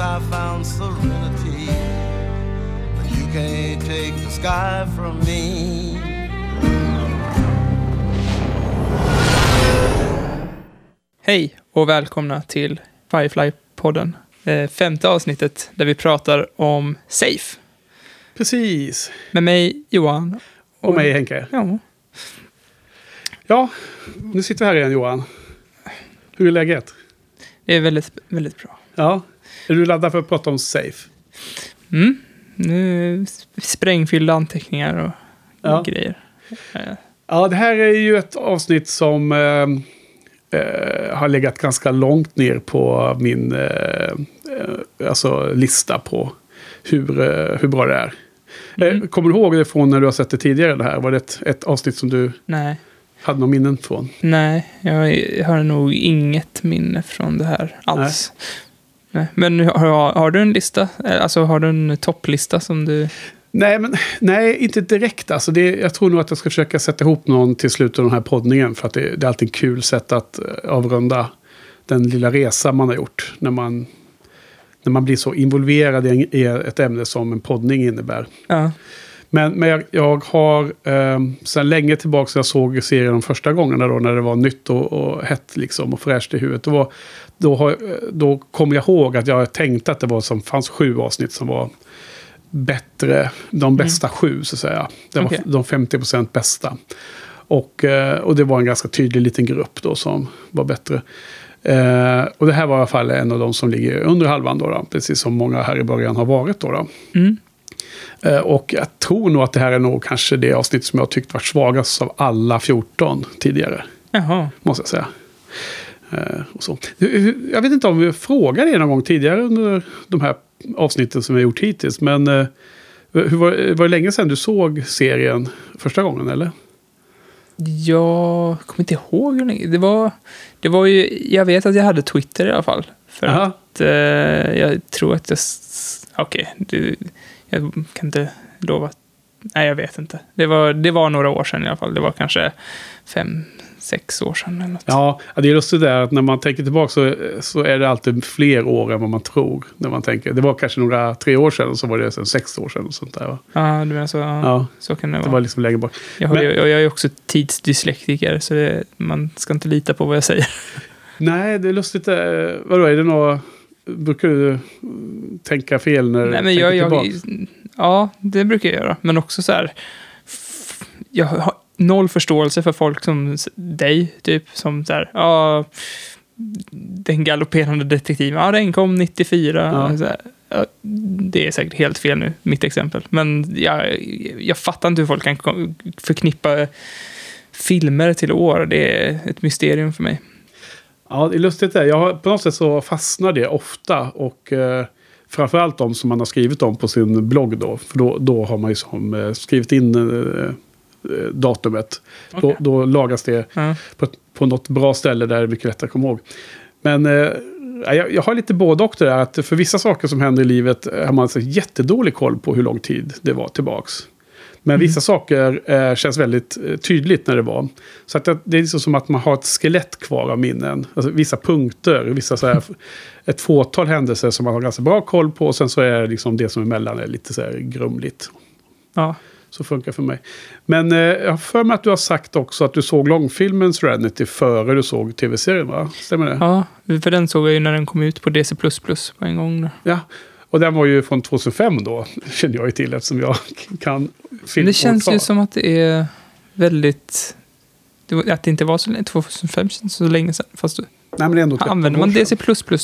I found serenity. But you can't take the sky from me. Hej och välkomna till Firefly-podden. Eh, femte avsnittet där vi pratar om Safe. Precis. Med mig Johan. Och mig Henke. Ja, Ja, nu sitter vi här igen Johan. Hur är läget? det är väldigt, väldigt bra. Ja. Är du laddad för att prata om Safe? Mm. Nu sprängfyllda anteckningar och Ja. grejer. Eh, Ja, det här är ju ett avsnitt som eh, eh, har legat ganska långt ner på min eh, eh, alltså lista på hur, eh, hur bra det är. Mm. Kommer du ihåg det från när du har sett det tidigare? Det här? Var det ett, ett avsnitt som du nej, hade någon minnen från? nej, jag har nog inget minne från det här alls. Nej. Men har, har du en lista? Eh, Alltså har du en topplista som du... Nej, men, nej, inte direkt. Alltså det, jag tror nog att jag ska försöka sätta ihop någon till slutet av den här poddningen. För att det, det är alltid kul sätt att eh, avrunda den lilla resa man har gjort. När man, när man blir så involverad i, en, i ett ämne som en poddning innebär. Ja, Men, men jag, jag har eh, sedan länge tillbaka, så jag såg serien de första gångerna då, när det var nytt och, och hett liksom, och fräscht i huvudet. Då, var, då, har, då kom jag ihåg att jag tänkte att det var som fanns sju avsnitt som var bättre, de bästa sju så att säga. Det var Okej. de 50% bästa. Och, eh, och det var en ganska tydlig liten grupp då som var bättre. Eh, och det här var i alla fall en av de som ligger under halvan då, då precis som många här i början har varit då. då. mm. Eh, Och jag tror nog att det här är nog kanske det avsnitt som jag tyckt var svagast av alla 14 tidigare. Jaha. Måste jag säga. Eh, och så. Jag vet inte om vi frågade det någon gång tidigare under de här avsnitten som vi har gjort hittills. Men eh, hur var, var det länge sedan du såg serien första gången eller? Jag kommer inte ihåg hur länge. Det var, det var ju, jag vet att jag hade Twitter i alla fall. För Aha. att eh, jag tror att jag... Okej, du- jag kan inte lova. Nej, jag vet inte. Det var, det var några år sedan i alla fall. Det var kanske fem, sex år sedan eller något. Ja, det är just det där att när man tänker tillbaka så, så är det alltid fler år än vad man tror. När man tänker. Det var kanske några tre år sedan och så var det sen sex år sedan. Och sånt där, va? Ja, du menar så? Ja, så kan det det vara. var liksom längre bak. Jag, Men- jag, jag är också tidsdyslektiker, så det, man ska inte lita på vad jag säger. Nej, det är lustigt. eh, Vadå, är det något... Brukar du tänka fel när Nej, du men tänker jag, jag, ja, det brukar jag göra. Men också så här, jag har noll förståelse för folk som dig, typ, som så här, ja, den galopperande detektiven, ja, den kom 94. Ja. Här, ja, det är säkert helt fel nu, mitt exempel. Men jag, jag fattar inte hur folk kan förknippa filmer till år. Det är ett mysterium för mig. Ja, det är lustigt det. Jag på något sätt så fastnar det ofta. Och eh, framförallt de som man har skrivit om på sin blogg då. För då, då har man ju som, eh, skrivit in eh, eh, datumet. Då, Okej. då lagas det Ja. på, på något bra ställe där det är mycket lättare att komma ihåg. Men eh, jag, jag har lite både och det där. Att för vissa saker som händer i livet har man så jättedålig koll på hur lång tid det var tillbaks. Men vissa saker eh, känns väldigt eh, tydligt när det var. Så att det, det är liksom som att man har ett skelett kvar av minnen. Alltså vissa punkter, vissa så här, ett fåtal händelser som man har ganska bra koll på. Och sen så är det liksom det som är emellan är lite så här grumligt. Ja. Så funkar för mig. Men eh, jag har för mig att du har sagt också att du såg långfilmen Serenity före du såg tv-serien va? Stämmer det? ja, för den såg jag ju när den kom ut på DC++ på en gång. Ja. Och den var ju från 2005 då, känner jag ju till eftersom jag kan film det känns ju som att det är väldigt... det Att det inte var så länge. 2005 känns så länge sedan. Fast du, Nej men det ändå 13 använder år man. DC++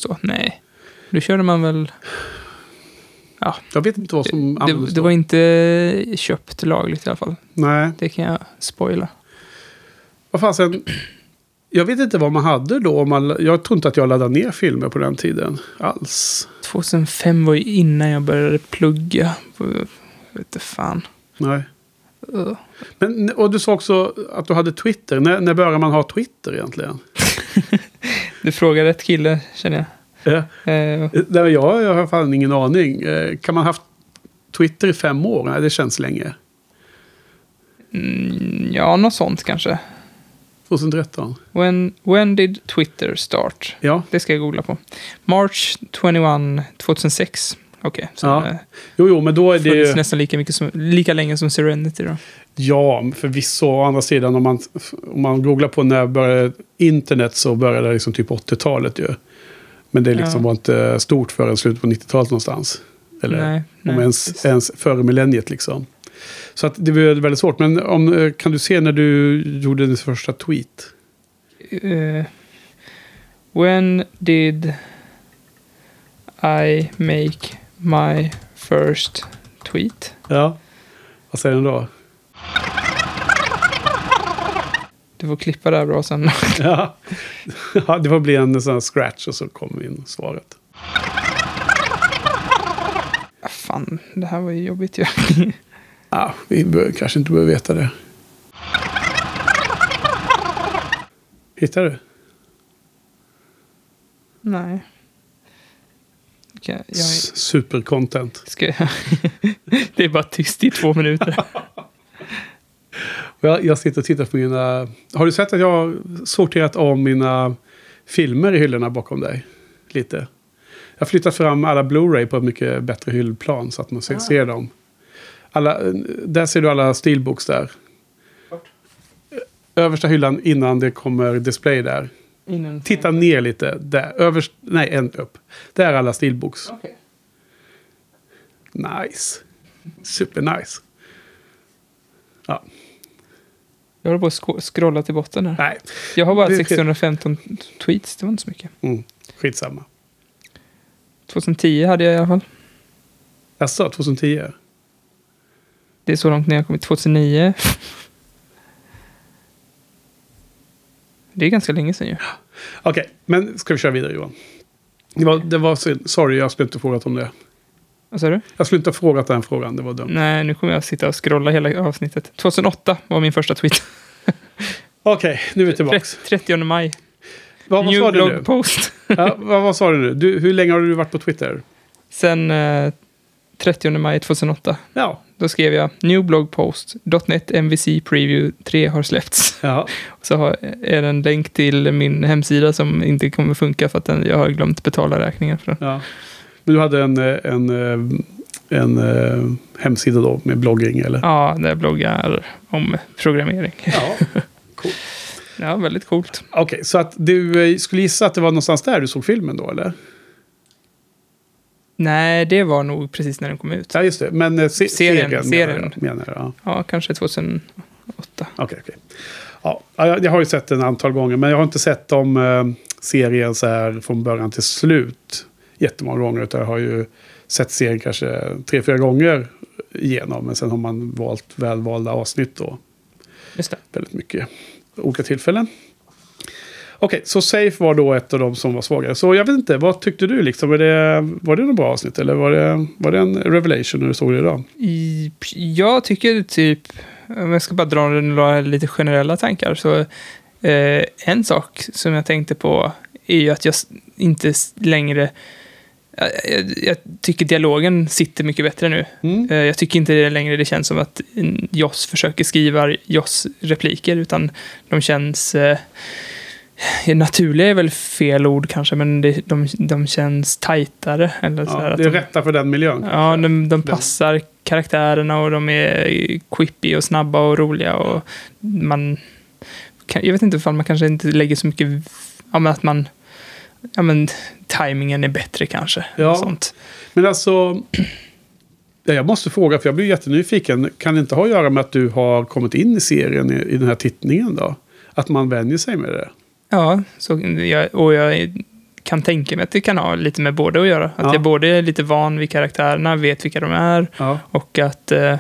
då? Nej. Då körde man väl... Ja, Jag vet inte vad som det, användes det då. var inte köpt lagligt i alla fall. Nej, Det kan jag spoila. vad fasen. Jag vet inte vad man hade då. Man, jag tror inte att jag laddade ner filmer på den tiden alls. 2005 var ju innan jag började plugga. Jag vet inte fan. Nej. Ugh. Men, och du sa också att du hade Twitter. När, när börjar man ha Twitter egentligen? Du frågar rätt kille, känner jag. Ja. Eh, Nej, jag, jag har fan ingen aning. Eh, Kan man ha haft Twitter i fem år? Nej, det känns länge. mm, ja, något sånt kanske. 2013. When, when did Twitter start? Ja, Det ska jag googla på. March 21, 2006. Okej, så Ja. det jo, jo, men då är det... nästan lika, mycket som, lika länge som Serenity då. Ja, förvisso. Å andra sidan, om man, om man googlar på när började internet så började det liksom typ 80-talet ju. Men det liksom Ja. var inte stort förrän slutet på 90-talet någonstans. Eller Nej, om nej, ens, ens före millenniet liksom. Så att det var väldigt svårt. Men om, eh, kan du se när du gjorde din första tweet? Eh, when did I make my first tweet? Ja. Vad säger den då? Du får klippa det här bra sen. Ja. ja, det får bli en sån scratch och så kommer in svaret. Ah, Fan, det här var ju jobbigt ju. Ja, vi bör, kanske inte behöver veta det. Hittar du? Nej. Okej, jag Supercontent. ska... det är bara tyst i två minuter. Jag, jag sitter och tittar på mina... Har du sett att jag har sorterat om mina filmer i hyllorna bakom dig? Lite. Jag har flyttat fram alla Blu-ray på ett mycket bättre hyllplan så att man ser, ser dem. Alla, där ser du alla steelbooks där. Översta hyllan innan det kommer display där. Innan... Titta ner lite. Där. Överst, nej, en upp. Där är alla steelbooks. Okej. Nice. Super nice. Ja, Jag håller på att scrolla till botten här. nej. Jag har bara Det- 615 tweets, det var inte så mycket. Mm. Skitsamma. 2010 hade jag i alla fall. Jaså, 2010? Det är så långt ner jag kommit. 2009. Det är ganska länge sedan ju. Okej, men ska vi köra vidare Johan? Det var, det var synd. Sorry, jag skulle inte ha frågat om det. Vad sa du? Jag skulle inte ha frågat den frågan, det var dumt. Nej, nu kommer jag sitta och scrolla hela avsnittet. 2008 var min första tweet. Okej, nu är vi tillbaks. 30 maj. Vad, vad New sa du blog nu? post. Ja, vad, vad sa du nu? Du, hur länge har du varit på Twitter? Sen eh, 30 maj 2008. Ja. Då skrev jag New blog post. .NET MVC Preview 3 har släppts. ja. Så har, är det en länk till min hemsida som inte kommer funka för att den, jag har glömt betala räkningen för den. ja. Men du hade en, en, eh, en, eh, hemsida då med blogging eller? Ja, där jag bloggar om programmering. Ja. Cool. Ja, väldigt coolt. Okej, så att du eh, skulle gissa att det var någonstans där du såg filmen då eller? Nej, det var nog precis när den kom ut. Ja, just det. Men eh, se, Serien, serien, serien. menar jag. Menar jag ja. Ja, kanske 2008. Okej, okej. Ja, jag, jag har ju sett den ett antal gånger, men jag har inte sett om eh, serien så här från början till slut jättemånga gånger. Utan jag har ju sett serien kanske tre, fyra gånger igenom. Men sen har man valt välvalda avsnitt då. Just det. Väldigt mycket olika tillfällen. Okej, så Safe var då ett av de som var svagare. Så jag vet inte, vad tyckte du liksom? Var det, var det något bra avsnitt? Eller var det, var det en revelation när du såg det idag? I, jag tycker typ, om jag ska bara dra några lite generella tankar, så eh, en sak som jag tänkte på är ju att jag inte längre jag, jag, jag tycker dialogen sitter mycket bättre nu. Mm. Eh, Jag tycker inte det längre det känns som att mm, Joss försöker skriva Joss repliker, utan de känns... Eh, naturliga är väl fel ord kanske, men det, de, de känns tajtare. Eller så Ja, det är de, rätta för den miljön. Ja, kanske. de, de passar karaktärerna och de är quippy och snabba och roliga. Och man, jag vet inte ifall man kanske inte lägger så mycket... Ja, men att man... Ja, men tajmingen är bättre kanske. Ja. Sånt. Men alltså, ja, jag måste fråga för jag blir jättenyfiken. Kan det inte ha att göra med att du har kommit in i serien i, i den här tittningen då? Att man vänjer sig med det? Ja, så jag, och jag kan tänka mig att det kan ha lite med både att göra. Att Ja. jag både är lite van vid karaktärerna, vet vilka de är Ja. och att eh,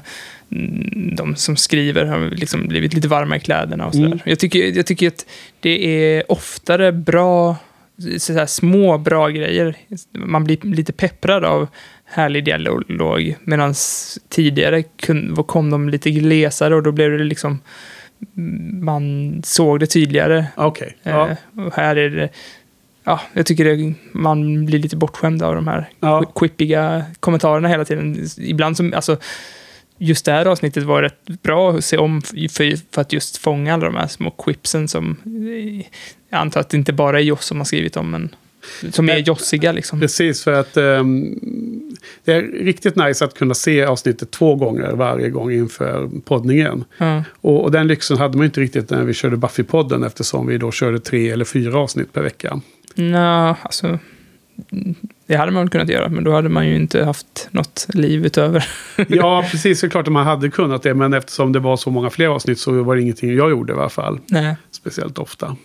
mm, de som skriver har liksom blivit lite varma i kläderna och sådär. Mm. Jag, tycker, jag tycker att det är oftare bra, så här, små bra grejer. Man blir lite pepprad av härlig dialog, medan tidigare kun, kom de lite glesare och då blev det liksom man såg det tydligare. Okej. Ja. Eh, och här är det, ja, jag tycker det, man blir lite bortskämd av de här Ja. quippiga kommentarerna hela tiden. Ibland som, alltså, just det här avsnittet var rätt bra att se om för, för att just fånga alla de här små quipsen som, eh, jag antar att det inte bara är Joss som har skrivit om, men som är Nej. jossiga liksom. Precis, för att ehm, det är riktigt nice att kunna se avsnittet två gånger varje gång inför poddningen. Ja. Och, och den lyxen hade man inte riktigt när vi körde Buffy-podden eftersom vi då körde tre eller fyra avsnitt per vecka. Nå, alltså, det hade man väl kunnat göra, men då hade man ju inte haft något liv utöver. Ja, precis. Det är klart att man hade kunnat det, men eftersom det var så många fler avsnitt så var det ingenting jag gjorde i alla fall. Nej. Speciellt ofta.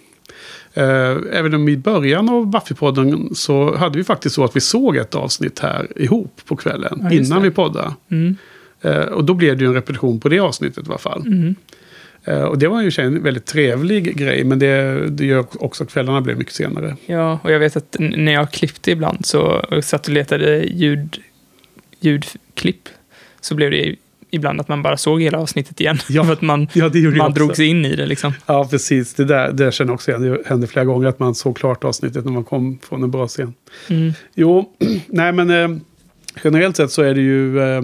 Eh, Även om i början av Buffy-podden så hade vi faktiskt så att vi såg ett avsnitt här ihop på kvällen. Ja, innan det. vi poddade. Mm. Eh, Och då blev det ju en repetition på det avsnittet i alla fall. Mm. Eh, Och det var ju en väldigt trevlig grej, men det, det gör också att kvällarna blev mycket senare. Ja, och jag vet att när jag klippte ibland så och satt och letade ljud, ljudklipp så blev det ibland att man bara såg hela avsnittet igen. Ja. för att man, Ja, man drogs in i det liksom. Ja, precis. Det där det känner jag också igen. Det hände flera gånger att man såg klart avsnittet när man kom från en bra scen. Mm. Jo, nej men eh, generellt sett så är det ju, eh,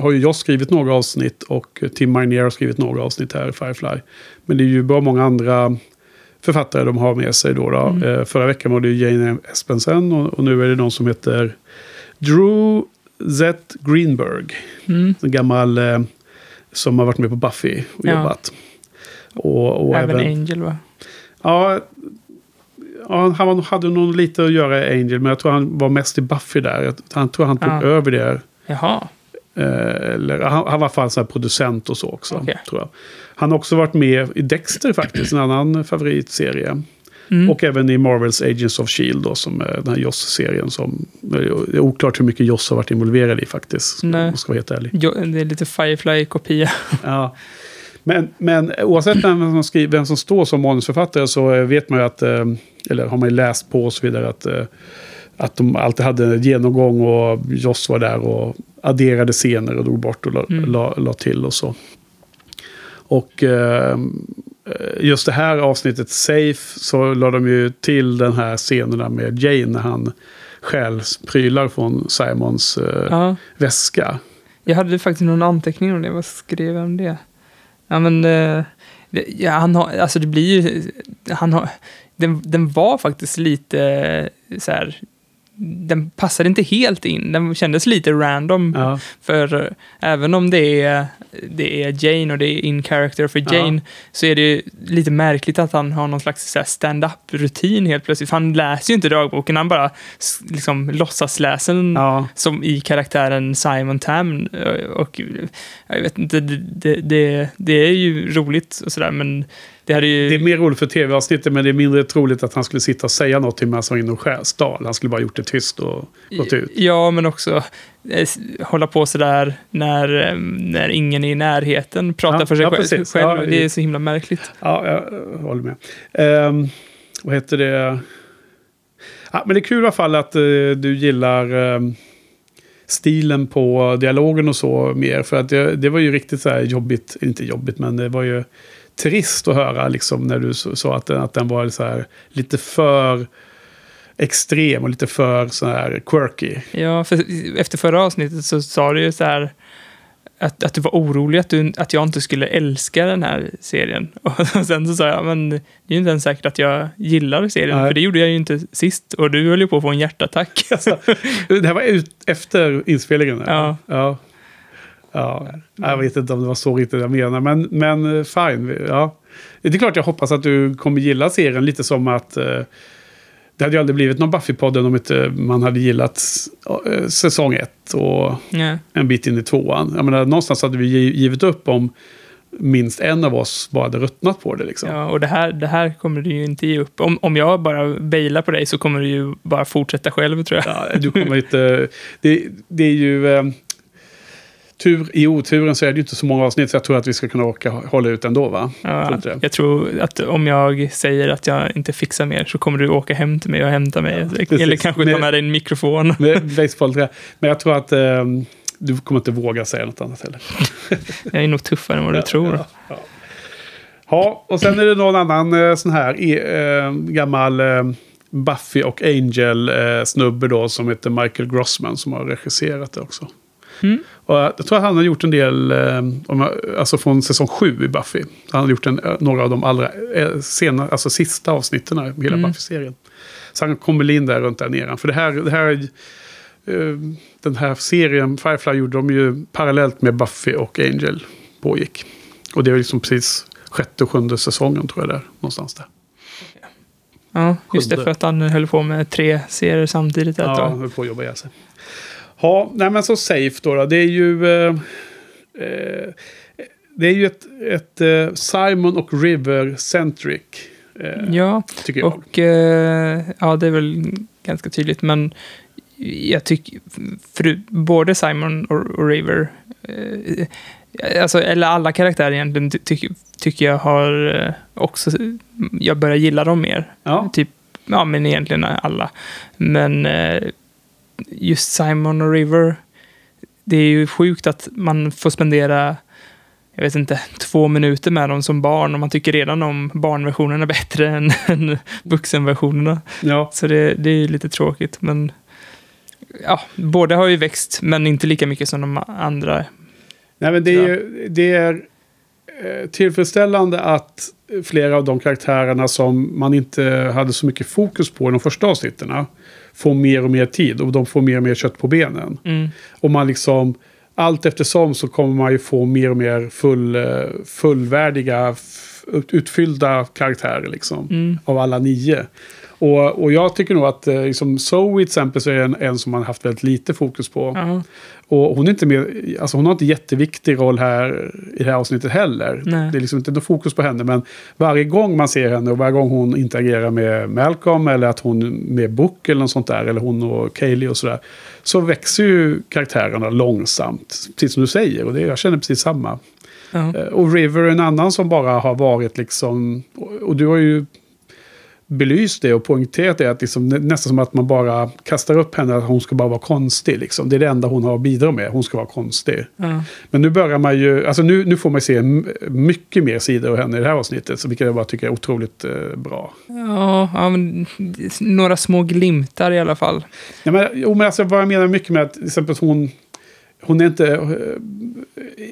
har ju jag skrivit några avsnitt och Tim Marnier har skrivit några avsnitt här i Firefly. Men det är ju bra många andra författare de har med sig då. då. Mm. Eh, förra veckan var det Jane Espensen och, och nu är det någon som heter Drew Z. Greenberg. Mm. En gammal eh, som har varit med på Buffy och Ja. jobbat. Och, och Även även, Angel va? Ja, ja, han hade nog lite att göra i Angel, men jag tror han var mest i Buffy där. Jag- Han tror han tog Ja. över det. Jaha. Eh, eller, han, han var i alla fall producent och så också. Okej. Tror jag. Han har också varit med i Dexter faktiskt, en annan favoritserie. Mm. Och även i Marvels Agents of Shield då, som är den här Joss-serien. Som, det är oklart hur mycket Joss har varit involverad i faktiskt. Om Nej. jag ska vara helt ärlig. Jo, det är lite Firefly-kopia. Ja. Men, men oavsett vem som, skriver, vem som står som manusförfattare så eh, vet man ju att, eh, eller har man ju läst på och så vidare, att, eh, att de alltid hade en genomgång och Joss var där och adderade scener och drog bort och la, Mm. la, la till och så. Och eh, just det här avsnittet, Safe, så la de ju till den här scenerna med Jane när han stjäl prylar från Simons eh, Ja. väska. Jag hade faktiskt någon anteckning om det. Vad skrev jag om det? Ja, men... eh, det, ja, han har... Alltså det blir ju... Han har... Den, den var faktiskt lite eh, så här... Den passade inte helt in. Den kändes lite random. Ja. För eh, även om det är, det är Jane och det är in character för Ja. Jane så är det lite märkligt att han har någon slags stand-up-rutin helt plötsligt. För han läser ju inte dagboken, han bara liksom låtsas läser den Ja. som i karaktären Simon Tam. Och jag vet inte, det, det, det, det är ju roligt och sådär, men det ju... Det är mer roligt för tv-avsnittet men det är mindre troligt att han skulle sitta och säga något var inne och skär- stal. Han skulle bara gjort det tyst och gått ut. Ja, men också eh, hålla på sådär när, eh, när ingen är i närheten, prata Ja, för sig ja, själv. Ja, det är så himla märkligt. Ja, jag eh, håller med. Ehm, vad heter det? Ja, men det är kul i alla fall att eh, du gillar ehm, stilen på dialogen och så mer. För att det, det var ju riktigt så här jobbigt, inte jobbigt, men det var ju trist att höra liksom när du sa att, den- att den var så här lite för extrem och lite för så här quirky. Ja, för efter förra avsnittet så sa du ju så här att, att du var orolig att, du, att jag inte skulle älska den här serien. Och sen så sa jag, men det är ju inte ens säkert att jag gillar serien, Nej. för det gjorde jag ju inte sist. Och du höll ju på att få en hjärtattack. Det här var ut efter inspelningen? Ja. ja. Ja, jag vet inte om det var så riktigt jag menar, men, men eh, fine. Ja. Det är klart jag hoppas att du kommer gilla serien lite som att eh, det hade ju aldrig blivit någon Buffy-podden om inte man hade gillat eh, säsong ett och ja. en bit in i tvåan. Jag menar, någonstans hade vi gi- givit upp om minst en av oss bara hade ruttnat på det. Liksom. Ja, och det här, det här kommer du ju inte ge upp. Om, om jag bara bailar på dig så kommer du ju bara fortsätta själv, tror jag. Ja, du kommer inte... Det, det är ju... eh, tur i oturen så är det ju inte så många avsnitt så jag tror att vi ska kunna orka hålla ut ändå va? Ja, jag tror att om jag säger att jag inte fixar mer så kommer du åka hem till mig och hämta mig. Eller precis. kanske ta med dig en mikrofon. Med baseballträ. Men jag tror att eh, du kommer inte våga säga något annat heller. Jag är nog tuffare än vad du tror. Ja, ja. ja, och sen är det någon annan eh, sån här eh, gammal eh, Buffy och Angel-snubbe då som heter Michael Grossman som har regisserat det också. Mm. Och jag tror att han har gjort en del, eh, alltså från säsong sju i Buffy. Han har gjort en, eh, några av de allra eh, sena, alltså sista avsnitten i hela Mm. Buffy-serien. Så han kommer väl in där runt där nere. För det här, det här den här serien, Firefly, gjorde de ju parallellt med Buffy och Angel pågick. Och det är liksom precis sjätte och sjunde säsongen tror jag där, någonstans där. Ja, just det, för att han höll på med tre serier samtidigt Ja, han höll på att jobba ihjäl sig. Ja, nej men så safe då, då. Det är ju... Eh, eh, det är ju ett, ett eh, Simon och River-centric. Eh, Ja, Tycker jag. och eh, ja, det är väl ganska tydligt, men jag tycker, för både Simon och, och River, eh, alltså, eller alla karaktärer egentligen, ty, tycker- tycker jag har också, jag börjar gilla dem mer. ja. Typ, ja men egentligen alla. Men eh, just Simon och River, det är ju sjukt att man får spendera, jag vet inte, två minuter med dem som barn och man tycker redan om barnversionerna bättre än, än vuxenversionerna. ja. Så det, det är ju lite tråkigt, men ja, båda har ju växt, men inte lika mycket som de andra. Nej, men det är, ju- det är eh, tillfredsställande att flera av de karaktärerna som man inte hade så mycket fokus på i de första avsnitten får mer och mer tid och de får mer och mer kött på benen. Mm. Och man liksom, allt eftersom så kommer man ju få mer och mer full, eh, fullvärdiga, utfyllda karaktärer liksom. Mm. Av alla nio. Och, och jag tycker nog att eh, liksom Zoe till exempel så är en, en som man haft väldigt lite fokus på. Ja, Och hon är inte med, alltså hon har inte jätteviktig roll här i det här avsnittet heller. Nej. Det är liksom inte något fokus på henne. Men varje gång man ser henne och varje gång hon interagerar med Malcolm eller att hon med Book eller något sånt där. Eller hon och Kaylee och sådär. Så växer ju karaktärerna långsamt. Precis som du säger. Och det, jag känner precis samma. ja. Eh, Och River är en annan som bara har varit liksom... Och du har ju belyst det och poängterat det. Att liksom, nä- nästan som att man bara kastar upp henne att hon ska bara vara konstig. Liksom. Det är det enda hon har att bidra med. Hon ska vara konstig. ja. Men nu börjar man ju... Alltså nu, nu får man se mycket mer sidor av henne i det här avsnittet. Vilket jag bara tycker är otroligt eh, bra. Ja, ja, men några små glimtar i alla fall. Ja, men, jo, men alltså, vad jag menar mycket med att till exempel att hon... Hon är inte... eh,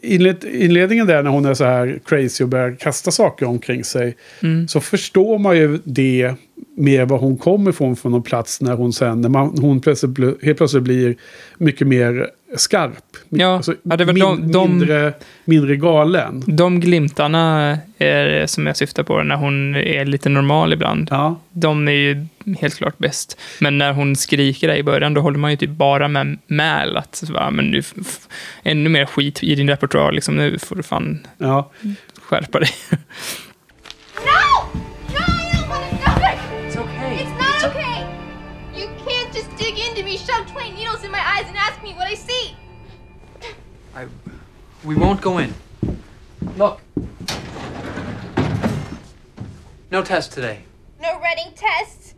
Inled, inledningen där när hon är så här crazy och börjar kasta saker omkring sig. Mm. Så förstår man ju det med var hon kommer ifrån från någon plats när hon sen, när man, hon plötsligt, helt plötsligt blir mycket mer skarp. Ja, ja, det är väl de- de- mindre, mindre galen. De glimtarna är som jag syftar på när hon är lite normal ibland. Ja, De är ju helt klart bäst. Men när hon skriker där i början, då håller man ju typ bara med Mäl. Att bara, men f- ännu mer skit i din repertoar, liksom. Nu får du fan ja. skärpa dig. we won't go in. Look. No test today. No reading tests!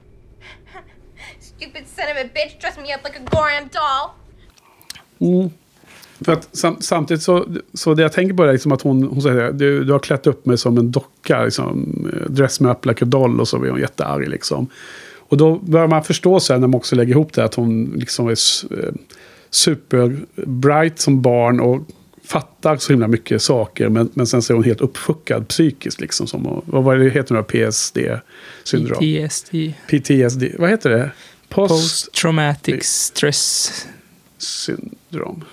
Stupid son of a bitch dressed me up like a Goram doll! Mm. För att sam, samtidigt så, så det jag tänker på är liksom att hon, hon säger du, du har klätt upp mig som en docka, liksom, eh, dress me up like a doll och så blir hon jättearg liksom. Och då börjar man förstå sen när man också lägger ihop det att hon liksom är eh, superbright som barn och fattar så himla mycket saker men, men sen så är hon helt uppfuckad psykiskt liksom. Som, vad var det heter då? PSD-syndrom? PTSD. PTSD, vad heter det? Post... Post Traumatic Stress syndrom.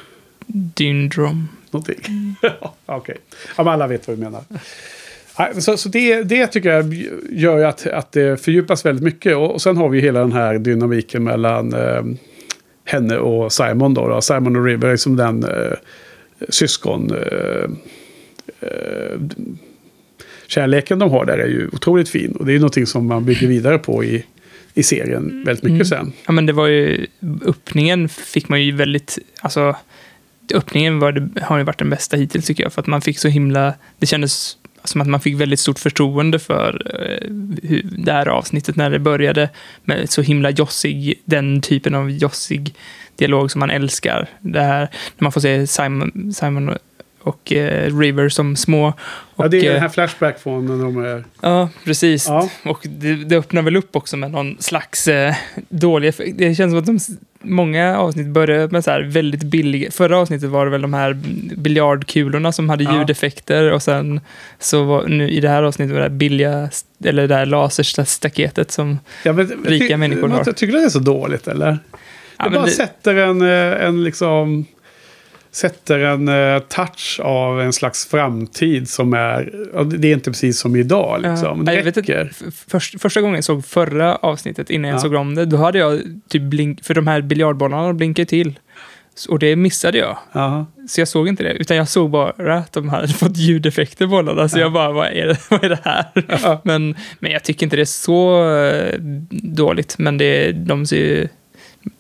Syndrome. Någonting. Ja, Okej. Ja, men alla vet vad vi menar. Så, så det, det tycker jag gör att, att det fördjupas väldigt mycket. Och, och sen har vi hela den här dynamiken mellan eh, henne och Simon. Då, då. Simon och River är som den eh, syskon... Eh, eh, kärleken de har där är ju otroligt fin. Och det är ju någonting som man bygger vidare på i, i serien väldigt mycket sen. Ja, men det var ju, öppningen fick man ju väldigt, alltså, öppningen var det, har ju varit den bästa hittills tycker jag. För att man fick så himla... Det kändes som att man fick väldigt stort förtroende för eh, hur, det här avsnittet när det började med så himla jossig, den typen av jossig dialog som man älskar. Det här när man får se Simon, Simon och eh, River som små. Och, ja, det är eh, den här Flashback från när de är... Ja, precis. Ja. Och det, det öppnar väl upp också med någon slags eh, dålig effekt. Det känns som att de, många avsnitt börjar med så här väldigt billiga. Förra avsnittet var det väl de här biljardkulorna som hade Ja. ljudeffekter och sen så var nu i det här avsnittet var det här billiga, eller det här laserstaketet som... Ja, men, Rika ty- människor har. Tycker du det är så dåligt eller? Ja, det bara det- sätter en, eh, en liksom... Sätter en eh, touch av en slags framtid som är... Det är inte precis som idag liksom. Ja, det jag vet räcker. f- först, första gången jag såg förra avsnittet innan jag Ja. såg om det, då hade jag typ blink, för de här biljardbollarna blinkade till. Och det missade jag. Ja. Så jag såg inte det, utan jag såg bara att de hade fått ljudeffekter bollarna. Så jag bara, vad är det, vad är det här? Ja. Men, men jag tycker inte det är så eh, dåligt, men det, de ser ju...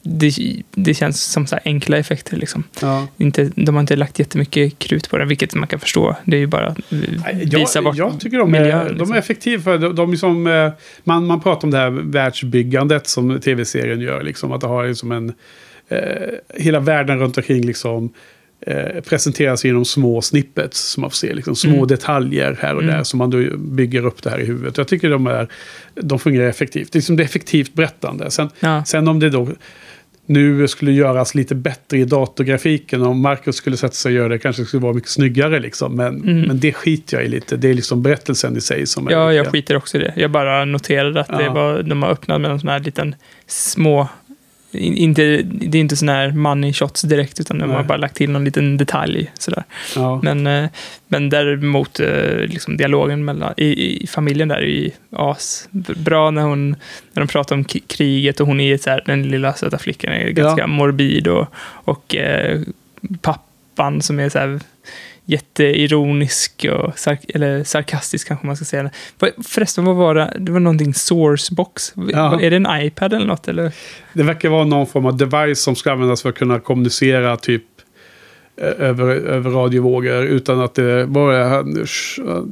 Det, det känns som så enkla effekter liksom. Ja. Inte, de har inte lagt jättemycket krut på det, vilket man kan förstå. Det är ju bara att visa Jag, vart jag tycker de är, miljön, de liksom. är effektiva. För de, de är som, eh, man, man pratar om det här världsbyggandet som tv-serien gör. Liksom, att det har liksom en... Eh, hela världen runt omkring liksom, eh, presenteras genom små snippets. Som man får se. Liksom, små Mm. detaljer här och Mm. där. Som man då bygger upp det här i huvudet. Jag tycker de, är, de fungerar effektivt. Det är, liksom det är effektivt berättande. Sen, Ja. sen om det då nu skulle göras lite bättre i datorgrafiken. Om Marcus skulle sätta sig och göra det kanske det skulle vara mycket snyggare. Liksom. Men, Mm. men det skiter jag i lite. Det är liksom berättelsen i sig som är Ja, jag skiter också i det. Jag bara noterade att det Ja. var, de har öppnat med en sån här liten små... in- Inte, det är inte sån här money shots direkt, utan de har bara lagt till någon liten detalj. Sådär. Ja. Men, eh, men däremot, eh, liksom dialogen mellan, i, i familjen där är ju as bra när, hon, när de pratar om kriget och hon är så här, den lilla söta flickan är ganska morbid och, och eh, pappan som är så här jätteironisk och sark eller sarkastisk kanske man ska säga. Förresten, vad var det? Det var någonting sourcebox. Ja. Är det en iPad eller något? Eller? Det verkar vara någon form av device som ska användas för att kunna kommunicera typ över, över radiovågor utan att det bara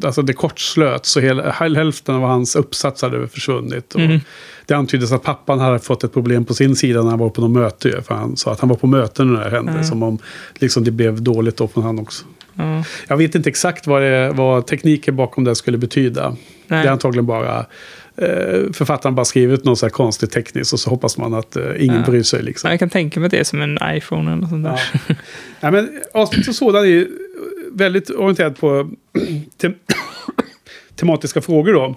alltså det kortslöt så hela, hälften av hans uppsats hade försvunnit. Mm. Det antyddes att pappan hade fått ett problem på sin sida när han var på något möte. För han sa att han var på möten när det hände. Mm. Som om liksom, det blev dåligt då från han också. Ja, Jag vet inte exakt vad, det, vad tekniken bakom det skulle betyda. Det nej. är antagligen bara eh, författaren bara skrivit något så här konstigt tekniskt och så hoppas man att eh, ingen Ja. bryr sig. Liksom. Jag kan tänka mig det som en iPhone eller något sånt där. Ja. Nej, men avsnittet som sådan är väldigt orienterat på tem tematiska frågor. Då.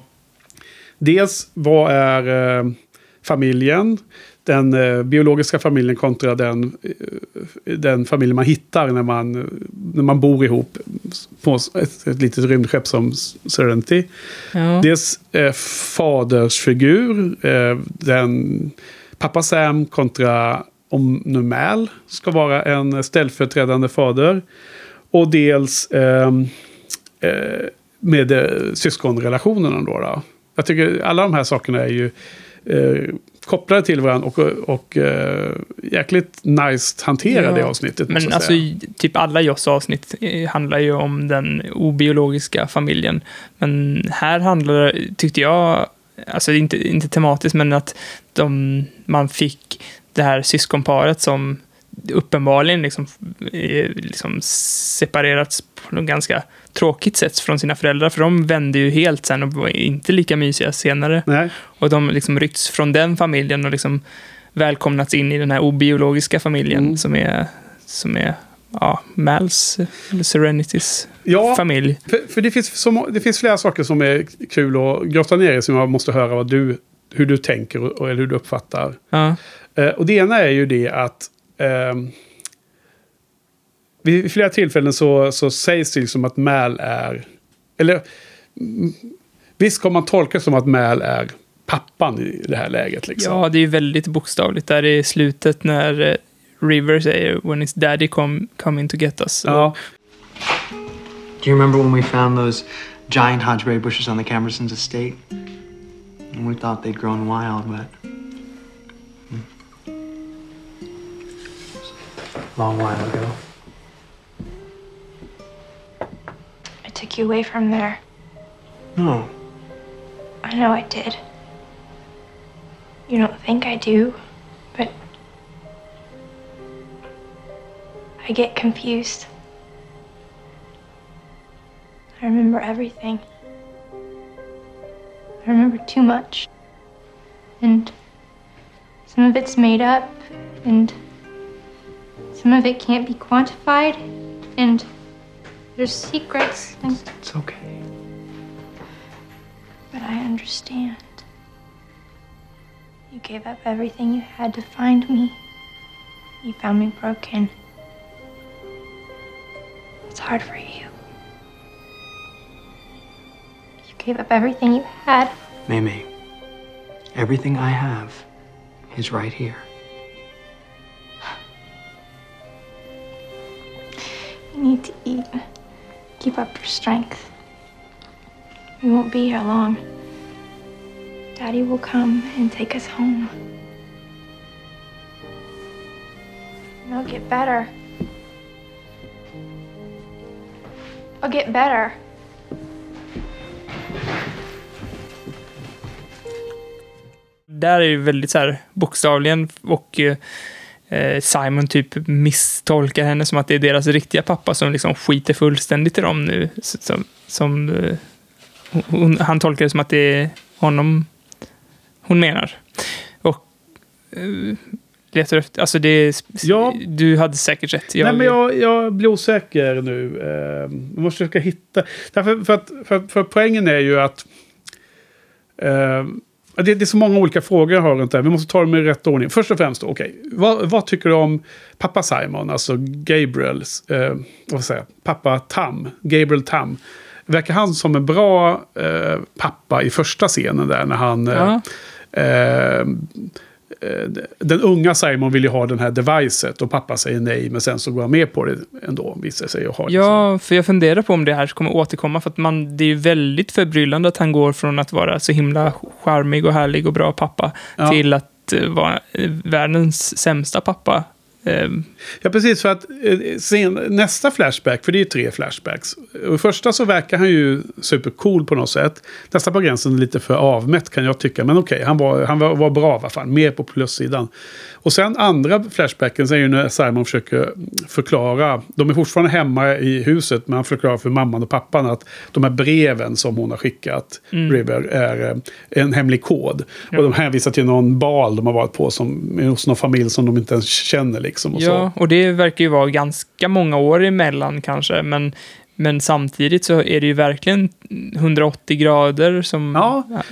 Dels, vad är eh, familjen? Den eh, biologiska familjen kontra den, eh, den familj man hittar när man, när man bor ihop på ett, ett litet rymdskepp som Serenity. Ja. Dels eh, fadersfigur. Eh, den, pappa Sam kontra om nu Mal ska vara en ställföreträdande fader. Och dels ehm, eh, med eh, syskonrelationerna. Då, då. Jag tycker alla de här sakerna är ju eh, kopplade till varandra och, och eh, jäkligt nice hanterade Ja, avsnittet. måste Men alltså, typ alla Joss avsnitt eh, handlar ju om den obiologiska familjen. Men här handlar det, tyckte jag, alltså inte, inte tematiskt, men att de, man fick det här syskonparet som uppenbarligen liksom, eh, liksom separerats på något ganska tråkigt sätt från sina föräldrar. För de vände ju helt sen och var inte lika mysiga senare. Nej, Och de liksom ryckts från den familjen och liksom välkomnats in i den här obiologiska familjen Mm. som är, som är ja, Mals, eller Serenitys ja, familj. För, för det, finns så, det finns flera saker som är kul att grotta ner i som jag måste höra vad du, hur du tänker och, och hur du uppfattar. Ja, Eh, och det ena är ju det att ehm, vid flera tillfällen så, så sägs det liksom att Mal är... Eller mm, visst kan man tolka som att Mal är pappan i det här läget. Liksom. ja, det är ju väldigt bokstavligt där i slutet när eh, River säger “When his daddy come, coming to get us”. Ja, Do you remember when we found those giant hodgeberry bushes on the Camersons estate? And we thought they'd grown wild, but. Hmm. Long while ago. Took you away from there. No. I know I did. You don't think I do, but I get confused. I remember everything. I remember too much. And some of it's made up, and some of it can't be quantified, and there's secrets, It's okay. but I understand. You gave up everything you had to find me. You found me broken. It's hard for you. You gave up everything you had. Mamie, everything I have is right here. You need to eat. Keep up your strength. We won't be here long. Daddy will come and take us home. And I'll get better. I'll get better. Där är det väldigt så här bokstavligen och eh, Simon typ misstolkar henne som att det är deras riktiga pappa som liksom skiter fullständigt i dem nu. Som, som, eh, hon, han tolkar det som att det är honom hon menar. Och eh, letar efter, alltså det Ja. du hade säkert rätt. Nej, men jag, jag blir osäker nu. Eh, jag måste försöka hitta... Därför, för, att, för, för poängen är ju att... Eh, det, det är så många olika frågor jag har runt det här. Vi måste ta dem i rätt ordning. Först och främst, okej. vad, vad tycker du om pappa Simon, alltså Gabriels... Eh, vad säger jag? Pappa Tam, Gabriel Tam. Verkar han som en bra eh, pappa i första scenen där när han... Ja. Eh, eh, den unga Simon vill ju ha den här devicet och pappa säger nej men sen så går han med på det ändå visar sig att ha det. Ja, för jag funderar på om det här kommer återkomma, för att man, det är ju väldigt förbryllande att han går från att vara så himla charmig och härlig och bra pappa Ja. till att eh, vara eh, världens sämsta pappa. Eh, Ja, precis. För att eh, sen, nästa flashback, för det är ju tre flashbacks. Och första så verkar han ju supercool på något sätt. Nästa på gränsen lite för avmätt kan jag tycka. Men okej, han, var, han var, var bra alla fall. Mer på plussidan. Och sen andra flashbacken så är ju när Simon försöker förklara. De är fortfarande hemma i huset, men han förklarar för mamman och pappan att de här breven som hon har skickat, River, är eh, en hemlig kod. Och de hänvisar till någon bal de har varit på som, hos någon familj som de inte ens känner. Liksom, och så. ja, och det verkar ju vara ganska många år emellan kanske, men, men samtidigt så är det ju verkligen 180 grader som... Ja.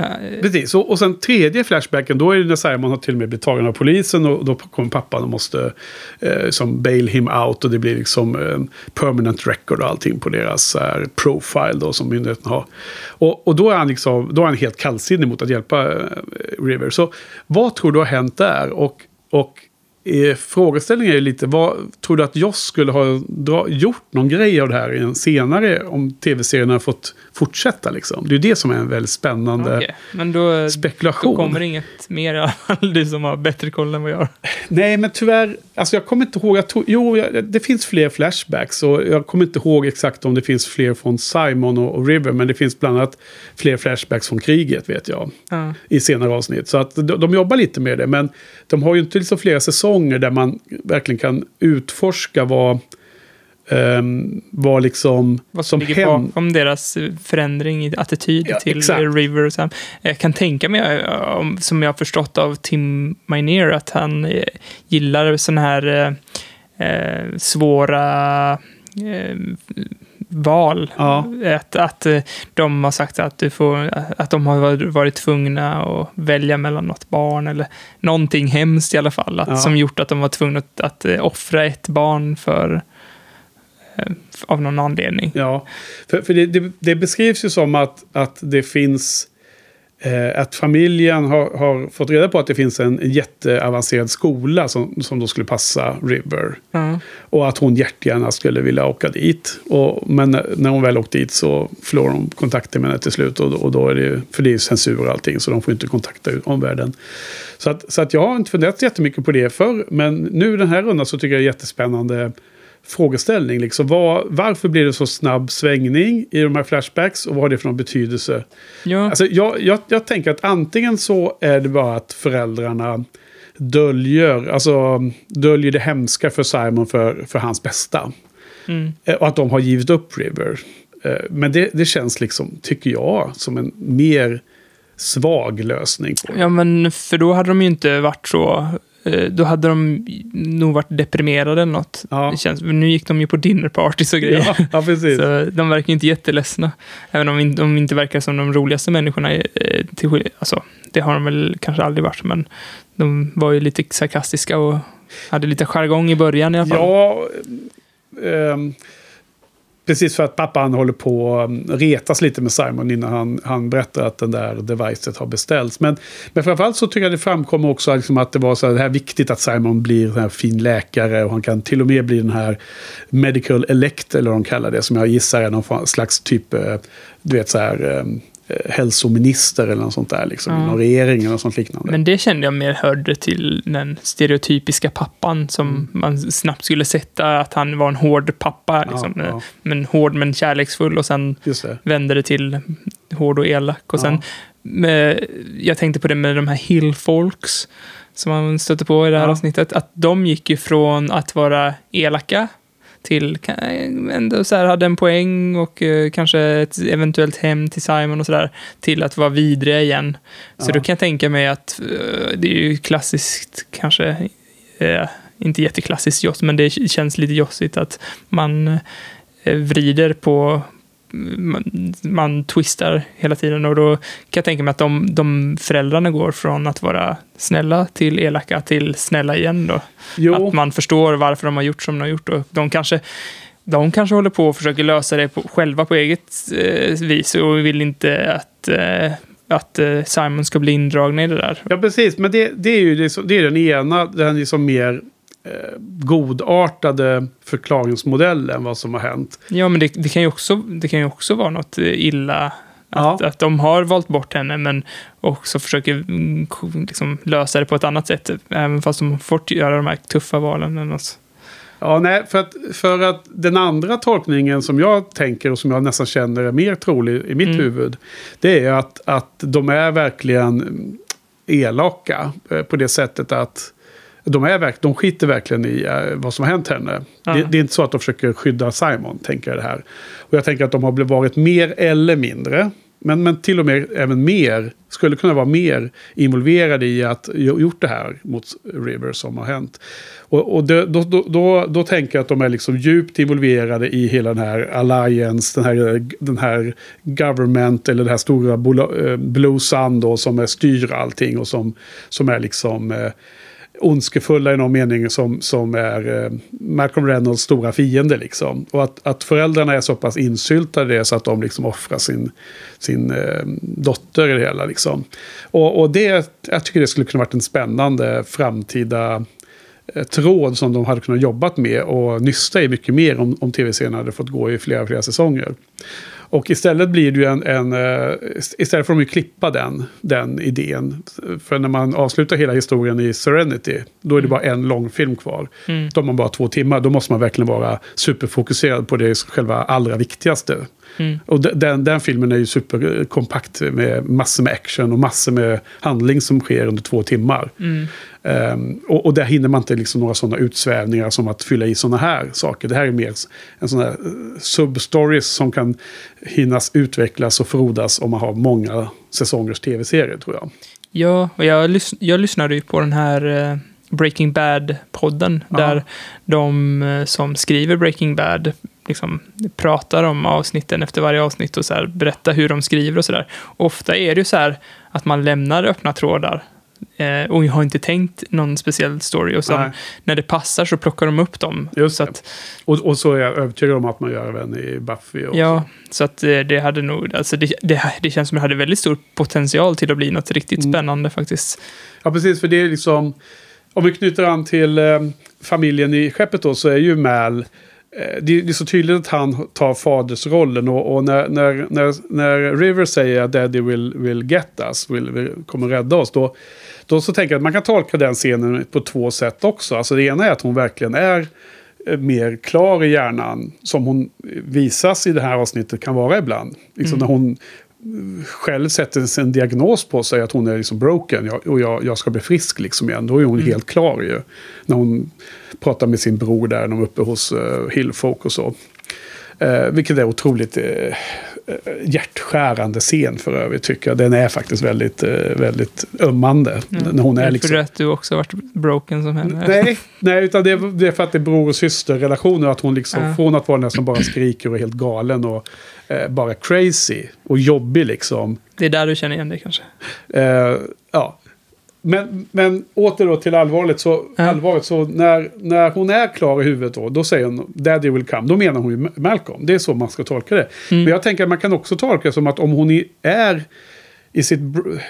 Precis, och, och sen tredje flashbacken, då är det när Simon har till och med blivit tagen av polisen och då kommer pappan och måste eh, som bail him out och det blir liksom eh, permanent record och allting på deras eh, profile då som myndigheten har. Och, och då är han liksom, då är han helt kallsinnig mot att hjälpa eh, River. Så vad tror du har hänt där? Och, och är, frågeställningen är lite, vad tror du att Joss skulle ha dra, gjort någon grej av det här i en senare, om tv-serien har fått fortsätta liksom? Det är ju det som är en väldigt spännande okej. Men då, spekulation. då kommer det inget mer i alla fall, du som har bättre koll än vad jag har. Nej, men tyvärr, alltså jag kommer inte ihåg, jag tog, jo, jag, det finns fler flashbacks och jag kommer inte ihåg exakt om det finns fler från Simon och, och River, men det finns bland annat fler flashbacks från kriget, vet jag, Ja. i senare avsnitt. Så att de, de jobbar lite med det, men de har ju inte liksom flera säsonger där man verkligen kan utforska vad, ehm, vad liksom Vad som ligger händer. bakom deras eh, förändring i attityd Ja, till exakt. River och Sam. Jag kan tänka mig, eh, om- som jag har förstått av Tim Minear, att han eh, gillar sådana här eh, svåra eh, val. Ja. Att, att de har sagt att, du får, att de har varit- tvungna att välja mellan något barn eller någonting hemskt i alla fall. Att, Ja. Som gjort att de var tvungna att, att offra ett barn för av någon anledning. Ja, för, för det, det, det beskrivs ju som att, att det finns... Eh, att familjen har, har fått reda på att det finns en jätteavancerad skola som, som då skulle passa River. Ja. Och att hon hjärtgärna skulle vilja åka dit. Och, men när hon väl åkt dit så förlorar de kontakten med henne till slut. Och, och då är det, för det är ju censur och allting, så de får inte kontakta omvärlden. Så, att, så att jag har inte funderat jättemycket på det förr. Men nu den här rundan så tycker jag det är jättespännande. Frågeställning. Liksom. Vad, varför blir det så snabb svängning i de här flashbacks och vad har det för någon betydelse? Ja, Alltså, jag, jag, jag tänker att antingen så är det bara att föräldrarna döljer, alltså, döljer det hemska för Simon för, för hans bästa. mm. Eh, Och att de har givit upp River. Eh, Men det, det känns liksom, tycker jag, som en mer svag lösning på det. ja, men för då hade de ju inte varit så... eh, Då hade de nog varit deprimerade eller något. Ja. Det känns, nu gick de ju på dinnerpartys och grejer. Ja, ja. Så de verkar inte jätteledsna. Även om de inte verkar som de roligaste människorna. eh, Till, alltså, det har de väl kanske aldrig varit, men de var ju lite sarkastiska och hade lite jargong i början i alla fall. Ja, ehm, precis för att pappan håller på att um, retas lite med Simon innan han, han berättar att den där devicet har beställts. Men, men framförallt så tycker jag det framkommer också liksom att det var så här viktigt att Simon blir en här fin läkare och han kan till och med bli den här medical elect eller vad de kallar det som jag gissar är någon slags typ, eh, du vet så här ehm, hälsominister eller något sånt där liksom, Ja. inom regeringen och sånt liknande. Men det kände jag mer hörde till den stereotypiska pappan som Mm. man snabbt skulle sätta att han var en hård pappa. Liksom, ja. eh, Men hård men kärleksfull och sen det. vände det till hård och elak. Och sen, Ja. med, jag tänkte på det med de här hillfolks som man stötte på i det här Ja. avsnittet. Att de gick ju från att vara elaka till ändå så här, hade en poäng och eh, kanske ett eventuellt hem till Simon och sådär. Till att vara vidriga igen. Så Ja. då kan jag tänka mig att eh, det är ju klassiskt kanske. Eh, inte jätteklassiskt Joss, men det känns lite jossigt att man eh, vrider på man, man twistar hela tiden och då kan jag tänka mig att de, de föräldrarna går från att vara snälla till elaka till snälla igen då. Jo. Att man förstår varför de har gjort som de har gjort och de kanske de kanske håller på och försöker lösa det på, själva på eget eh, vis och vill inte att, eh, att eh, Simon ska bli indragna i det där. Ja, precis. Men det, det är ju det, som- det är den ena, den liksom mer eh, godartade förklaringsmodellen vad som har hänt. Ja, men det, det, kan ju också, det kan ju också vara något illa att, Ja. att de har valt bort henne men också försöker mm, liksom, lösa det på ett annat sätt. Även fast de har fått göra de här tuffa valen. Eller något. Ja, nej, för att, för att den andra tolkningen som jag tänker och som jag nästan känner är mer trolig i mitt Mm. huvud. Det är att, att de är verkligen elaka eh, på det sättet att de, är de skiter verkligen i eh, vad som har hänt henne. Ja. Det, det är inte så att de försöker skydda Simon, tänker jag det här. Och jag tänker att de har varit mer eller mindre, men, men till och med även mer, skulle kunna vara mer involverade i att gjo- gjort det här mot River som har hänt. Och, och det, då, då, då, då tänker jag att de är liksom djupt involverade i hela den här alliance, den här, den här government eller det här stora eh, Blue Sun då som är styr allting och som, som är liksom eh, ondskefulla i någon mening som, som är eh, Malcolm Reynolds stora fiende liksom. Och att, att föräldrarna är så pass insyltade i det så att de liksom offrar sin, sin eh, dotter i det hela liksom. Och, och det, jag tycker det skulle kunna varit en spännande framtida eh, tråd som de hade kunnat jobbat med och nysta i mycket mer om, om tv-serien hade fått gå i flera, flera säsonger. Och istället blir det ju en, en eh, istället får de ju klippa den, den idén. För när man avslutar hela historien i Serenity, då är det bara en lång film kvar. Mm. Då har man bara två timmar, då måste man verkligen vara superfokuserad på det själva allra viktigaste. Mm. Och de- den, den filmen är ju superkompakt med massor med action och massor med handling som sker under två timmar. Mm. Ehm, och, och där hinner man inte liksom några sådana utsvävningar som att fylla i sådana här saker. Det här är mer en sån här eh, substories som kan hinnas utvecklas och frodas om man har många säsongers tv-serier tror jag. Ja, och jag, lys- jag lyssnade ju på den här eh, Breaking Bad-podden. Ja. Där de eh, som skriver Breaking Bad liksom, pratar om avsnitten efter varje avsnitt och så här, berättar hur de skriver och sådär. Ofta är det ju så här att man lämnar öppna trådar. Eh, och jag har inte tänkt någon speciell story. Och sen Nej. när det passar så plockar de upp dem. Just så att, Och, och så är jag övertygad om att man gör även i Buffy. Och ja, så att eh, det hade nog, alltså det, det, det känns som det hade väldigt stor potential till att bli något riktigt Mm. spännande faktiskt. Ja, precis. För det är liksom... Om vi knyter an till eh, familjen i skeppet då så är ju Mal... Eh, det, är så tydligt att han tar fadersrollen. Och, och när, när, när, när River säger att Daddy will, will get us, will, will, kommer rädda oss. Då, då så tänker jag att man kan tolka den scenen på två sätt också. Alltså det ena är att hon verkligen är eh, mer klar i hjärnan. Som hon visas i det här avsnittet kan vara ibland. Liksom när hon själv sätter en diagnos på sig att hon är liksom broken och jag, jag ska bli frisk liksom igen. Då är hon helt klar ju. När hon pratar med sin bror där, de är uppe hos uh, Hillfolk och så. Eh, vilket är otroligt eh, hjärtskärande scen för övrigt tycker jag. Den är faktiskt väldigt, eh, väldigt ömmande. När hon är liksom... för att du också varit broken som henne? Nej, nej, utan det är, det är för att det är bror och systerrelationer. Att hon liksom, Ja. från att vara den som bara skriker och är helt galen och eh, bara crazy och jobbig liksom. Det är där du känner igen dig kanske? Eh, ja. Men, men åter då till allvarligt. Så, Ja. allvarligt, så när, när hon är klar i huvudet då, då säger hon Daddy will come. Då menar hon ju Malcolm. Det är så man ska tolka det. Men jag tänker att man kan också tolka det som att om hon är i sitt,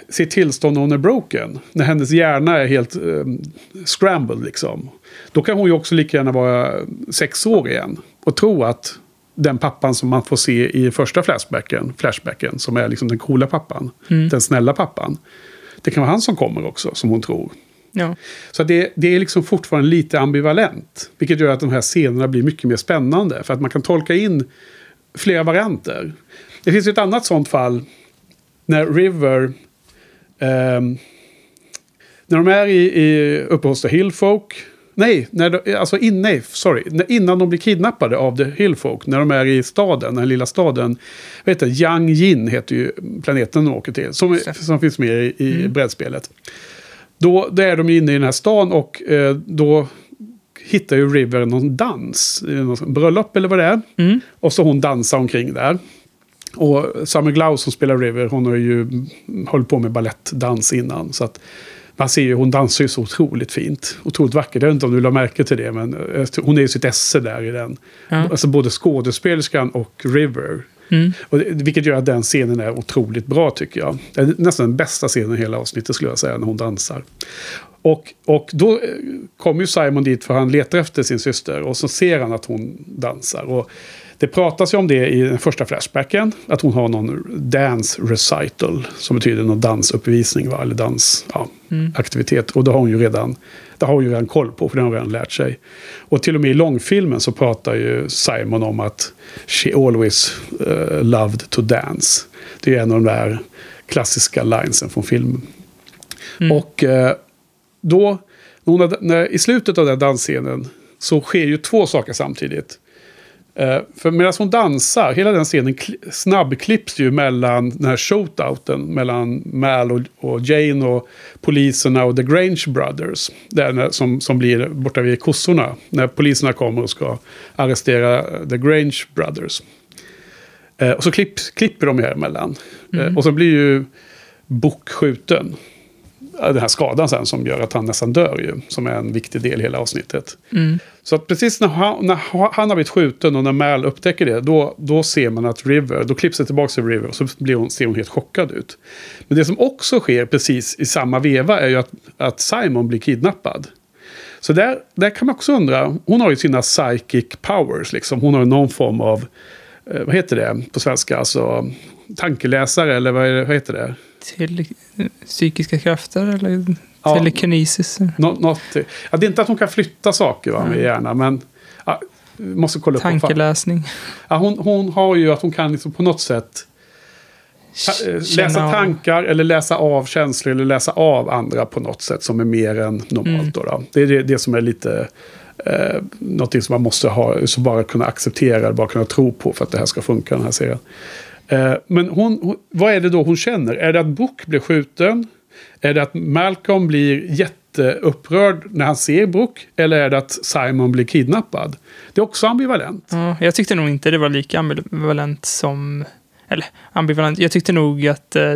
sitt tillstånd när hon är broken. När hennes hjärna är helt um, scrambled liksom. Då kan hon ju också lika gärna vara sex år igen. Och tro att den pappan som man får se i första flashbacken, flashbacken som är liksom den coola pappan. Den snälla pappan. Det kan vara han som kommer också, som hon tror. Ja. Så det, det är liksom fortfarande lite ambivalent. Vilket gör att de här scenerna blir mycket mer spännande. För att man kan tolka in flera varianter. Det finns ju ett annat sånt fall. När River... ehm, när de är i, i, uppe hos The Hillfolk. Nej, när de, alltså in, nej, sorry. Innan de blir kidnappade av The Hillfolk. När de är i staden, den lilla staden. Vad heter? Yang Yin heter ju planeten de åker till. Som, som finns med i, i brädspelet. Då, då är de inne i den här stan och eh, då hittar ju River någon dans. eh, Någon bröllop eller vad det är. Mm. Och så hon dansar omkring där. Och Summer Glau som spelar River, hon har ju hållit på med ballettdans innan. Så att man ser ju, hon dansar ju så otroligt fint. Otroligt vackert. Jag vet inte om du la märke till det, men eh, hon är ju sitt esse där i den. Ja. Alltså både skådespelerskan och River. Mm. Och det, vilket gör att den scenen är otroligt bra tycker jag. Det är nästan den bästa scenen i hela avsnittet skulle jag säga, när hon dansar. Och, och då eh, kommer ju Simon dit för han letar efter sin syster och så ser han att hon dansar. Och det pratas ju om det i den första flashbacken, att hon har någon dance recital, som betyder någon dansuppvisning, va? eller dansaktivitet. Och det har hon ju redan, det har hon ju redan koll på, för det har hon redan lärt sig. Och till och med i långfilmen så pratar ju Simon om att she always eh, loved to dance. Det är en av de där klassiska linesen från filmen. Och eh, då, när, i slutet av den dansscenen så sker ju två saker samtidigt. Eh, för medan hon dansar, hela den scenen kli- snabbklipps ju mellan den här shootouten mellan Mal och, och Jane och poliserna och The Grange Brothers. Där som, som blir borta vid kossorna. När poliserna kommer och ska arrestera The Grange Brothers. Eh, och så klipp, klipper de här emellan. Eh, och så blir ju Book skjuten. Ja, Den här skadan sen som gör att han nästan dör ju. Som är en viktig del i hela avsnittet. Så att precis när han, när han har blivit skjuten och när Mal upptäcker det. Då, då ser man att River, då klipps det tillbaka till River. Och så blir hon, ser hon helt chockad ut. Men det som också sker precis i samma veva är ju att, att Simon blir kidnappad. Så där, där kan man också undra. Hon har ju sina psychic powers liksom. Hon har ju någon form av, eh, vad heter det på svenska? Alltså tankeläsare eller vad, det, vad heter det? Till psykiska krafter eller Ja. telekinesis? Nå, något, ja, det är inte att hon kan flytta saker va, med hjärnan, men ja, måste kolla upp. Tankeläsning? Ja, hon, hon har ju att hon kan liksom på något sätt ta, eh, läsa av- tankar eller läsa av känslor eller läsa av andra på något sätt som är mer än normalt. Mm. Då, då. Det är det, det som är lite eh, någonting som man måste ha, så bara kunna acceptera, bara kunna tro på för att det här ska funka den här serien. Eh, men hon, hon, vad är det då hon känner? Är det att Book blir skjuten? Är det att Malcolm blir jätteupprörd när han ser Brook? Eller är det att Simon blir kidnappad? Det är också ambivalent. Ja, jag tyckte nog inte det var lika ambivalent som... Eller ambivalent. Jag tyckte nog att eh,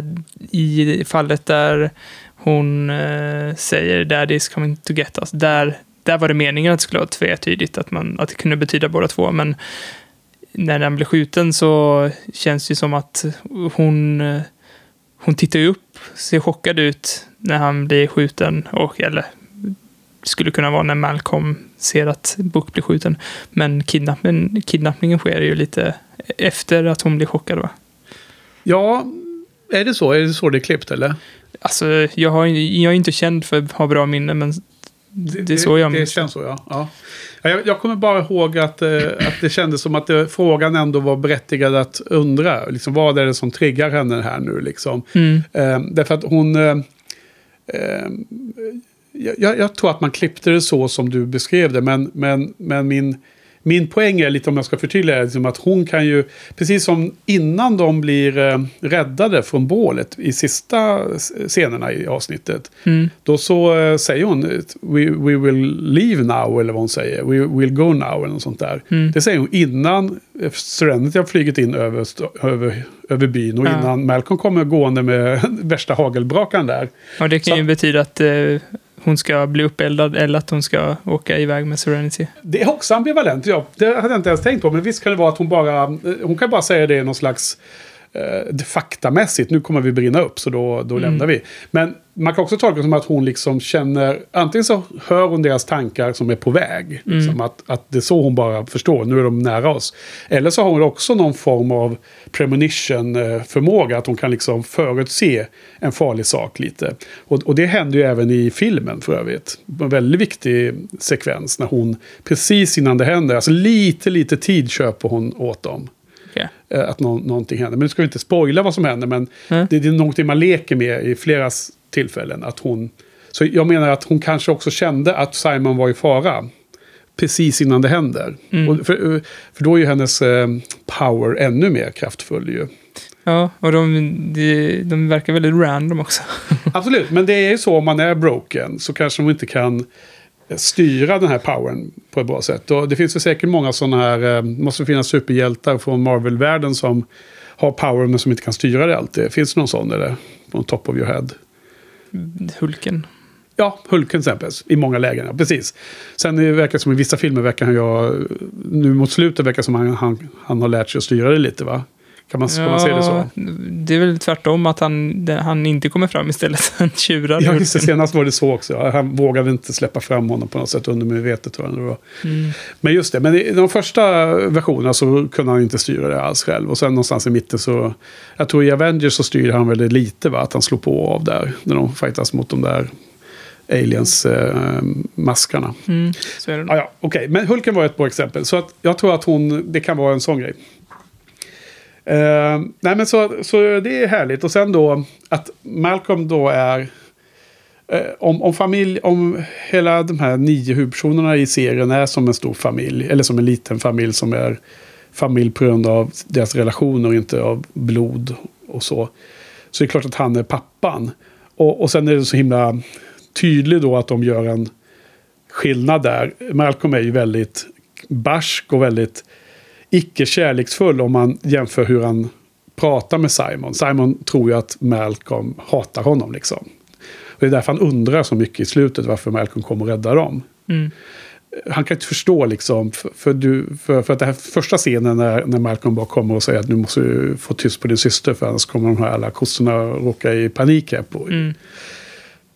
i fallet där hon eh, säger Daddy's coming to get us. Där, där var det meningen att det skulle vara tvetydigt. Att, man, att det kunde betyda båda två. Men när den blev skjuten så känns det som att hon, hon tittar ju upp, ser chockad ut när han blir skjuten. Och, eller skulle kunna vara när Malcolm ser att Book blir skjuten. Men kidnappningen, kidnappningen sker ju lite efter att hon blir chockad va? Ja, är det så? Är det så det är klippt eller? Alltså, jag, har, jag är inte känd för att ha bra minne, men Det är så jag Det känns så, ja. ja. Ja, Jag, jag kommer bara ihåg att, eh, att det kändes som att det, frågan ändå var berättigad att undra. Liksom, vad är det som triggar henne här nu? Liksom? Mm. Eh, därför att hon... Eh, eh, jag, jag tror att man klippte det så som du beskrev det. Men, men, men min, min poäng är lite, om jag ska förtydliga, liksom att hon kan ju... Precis som innan de blir eh, räddade från bålet i sista scenerna i avsnittet. Mm. Då så eh, säger hon we, we will leave now, eller vad hon säger. We will go now, eller något sånt där. Mm. Det säger hon innan Serenity har flugit in över, över, över byn. Och Ja. innan Malcolm kommer gående med värsta hagelbrakan där. Och det kan Så- ju betyda att eh, hon ska bli uppeldad eller att hon ska åka iväg med Serenity. Det är också ambivalent, ja. Det hade jag inte ens tänkt på. Men visst kan det vara att hon bara... Eh, hon kan bara säga det i någon slags... Eh, faktamässigt, nu kommer vi brinna upp så då, då lämnar vi. Men man kan också tolka det som att hon liksom känner, antingen så hör hon deras tankar som är på väg. Liksom, att, att det är så hon bara förstår, nu är de nära oss. Eller så har hon också någon form av premonition-förmåga, att hon kan liksom förutse en farlig sak lite. Och, och det händer ju även i filmen för övrigt. En väldigt viktig sekvens när hon, precis innan det händer, alltså lite, lite tid köper hon åt dem Okej. eh, att nå någonting händer. Men nu ska vi inte spoila vad som händer, men Mm. det, det är någonting man leker med i flera tillfällen. Att hon, så jag menar att hon kanske också kände att Simon var i fara. Precis innan det händer. Mm. För, eh, för då är ju hennes eh, power ännu mer kraftfull ju. Ja, och de, de, de verkar väldigt random också. Absolut, men det är ju så om man är broken så kanske man inte kan styra den här powern på ett bra sätt. Och det finns ju säkert många sådana här, eh, måste finnas superhjältar från Marvel-världen som har power men som inte kan styra det alltid. Finns det någon sån eller? On top of your head. Hulken. Ja, Hulken till exempel. I många lägen, ja, precis. Sen det verkar som i vissa filmer verkar han ju, nu mot slutet verkar som han, han, han har lärt sig att styra det lite va? Kan man, kan man se det så? det är väl tvärtom att han, han inte kommer fram istället. Han tjurar. Ja, just det. Senast var det så också. Ja. Han vågade inte släppa fram honom på något sätt under medvetet. Tror jag det var. Mm. Men just det, men i de första versionerna så kunde han inte styra det alls själv. Och sen någonstans i mitten så... Jag tror i Avengers så styrde han väl det lite, va? Att han slog på av där. När de fightas mot de där aliens-maskarna. Mm, så är det. Ja, ja, okej. Men Hulken var ett bra exempel. Så att jag tror att hon, det kan vara en sån grej. Uh, nej men så, så det är härligt. Och sen då att Malcolm då är... Uh, om, om, familj, om hela de här nio huvudpersonerna i serien är som en stor familj. Eller som en liten familj som är familj på grund av deras relationer och inte av blod och så. Så det är klart att han är pappan. Och, och sen är det så himla tydligt då att de gör en skillnad där. Malcolm är ju väldigt barsk och väldigt icke kärleksfull om man jämför hur han pratar med Simon. Simon tror ju att Malcolm hatar honom liksom. Och det är därför han undrar så mycket i slutet varför Malcolm kommer och räddar dem. Mm. Han kan inte förstå liksom, för, för, du, för, för att den här första scenen när, när Malcolm bara kommer och säger att nu måste du få tyst på din syster för annars kommer de här alla kossorna råka i panik här på. Mm.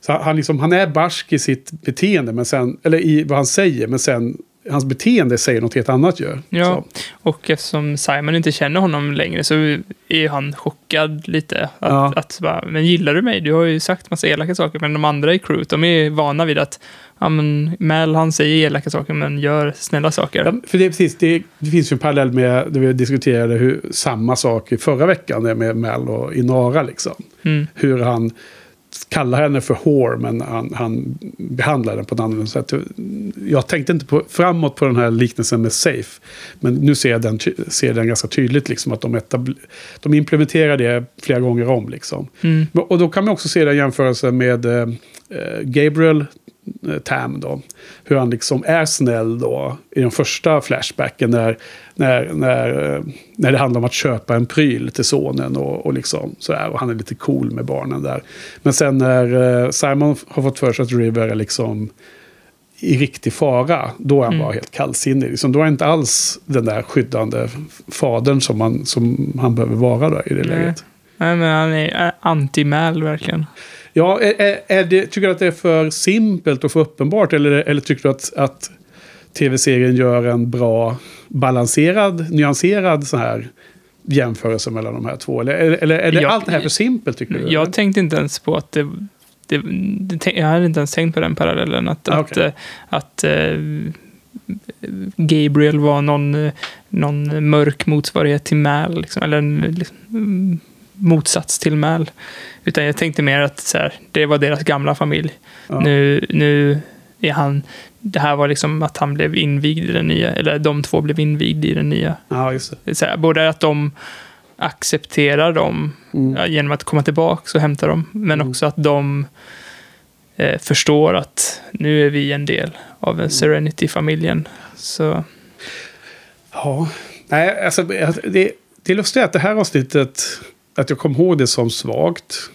Så han, liksom, han är barsk i sitt beteende, men sen, eller i vad han säger, men sen hans beteende säger något helt annat ju. Ja, Så. och eftersom Simon inte känner honom längre så är han chockad lite. Att, Ja. att bara, men gillar du mig? Du har ju sagt massa elaka saker. Men de andra i crewet, de är vana vid att ja, men Mel, han säger elaka saker men gör snälla saker. Ja, för det, är precis, det, det finns ju en parallell med det vi diskuterade hur, samma sak i förra veckan med Mel och Inara. Liksom. Mm. Hur han kallar henne för whore men han, han behandlar den på ett annorlunda sätt. Jag tänkte inte på, framåt på den här liknelsen med Safe. Men nu ser jag den, ser den ganska tydligt. Liksom, att de, de implementerar det flera gånger om. Liksom. Mm. Och då kan man också se den jämförelsen med eh, eh, Gabriel Tam då. Hur han liksom är snäll då i den första flashbacken när, när, när, eh, när det handlar om att köpa en pryl till sonen och, och liksom sådär. Och han är lite cool med barnen där. Men sen när eh, Simon har fått för sig att River är liksom i riktig fara, då är han Mm. bara helt kallsinnig. Liksom, då är han inte alls den där skyddande fadern som, man, som han behöver vara då, i det Nej. läget. Nej, men han är anti-Mal verkligen. Ja, är, är, det, tycker du att det är för simpelt och för uppenbart? Eller, eller tycker du att, att tv-serien gör en bra, balanserad, nyanserad så här jämförelse mellan de här två? Eller, eller, är det Jag- allt det här för simpelt tycker du? Jag tänkte inte ens på att det, det, det, jag hade inte ens tänkt på den parallellen. Att, Ah, att, eh, att eh, Gabriel var någon, eh, någon mörk motsvarighet till Mal. Liksom, eller en liksom, motsats till Mal. Utan jag tänkte mer att så här, det var deras gamla familj. Ja. Nu, nu är han... Det här var liksom att han blev invigd i den nya, eller de två blev invigd i den nya. Ja, just det. Så här, både att de accepterar dem Mm. genom att komma tillbaka och hämta dem, men Mm. också att de eh, förstår att nu är vi en del av Mm. en Serenity-familjen. Så Ja, nej, alltså, det, det är lustigt att det här avsnittet, att jag kom ihåg det som svagt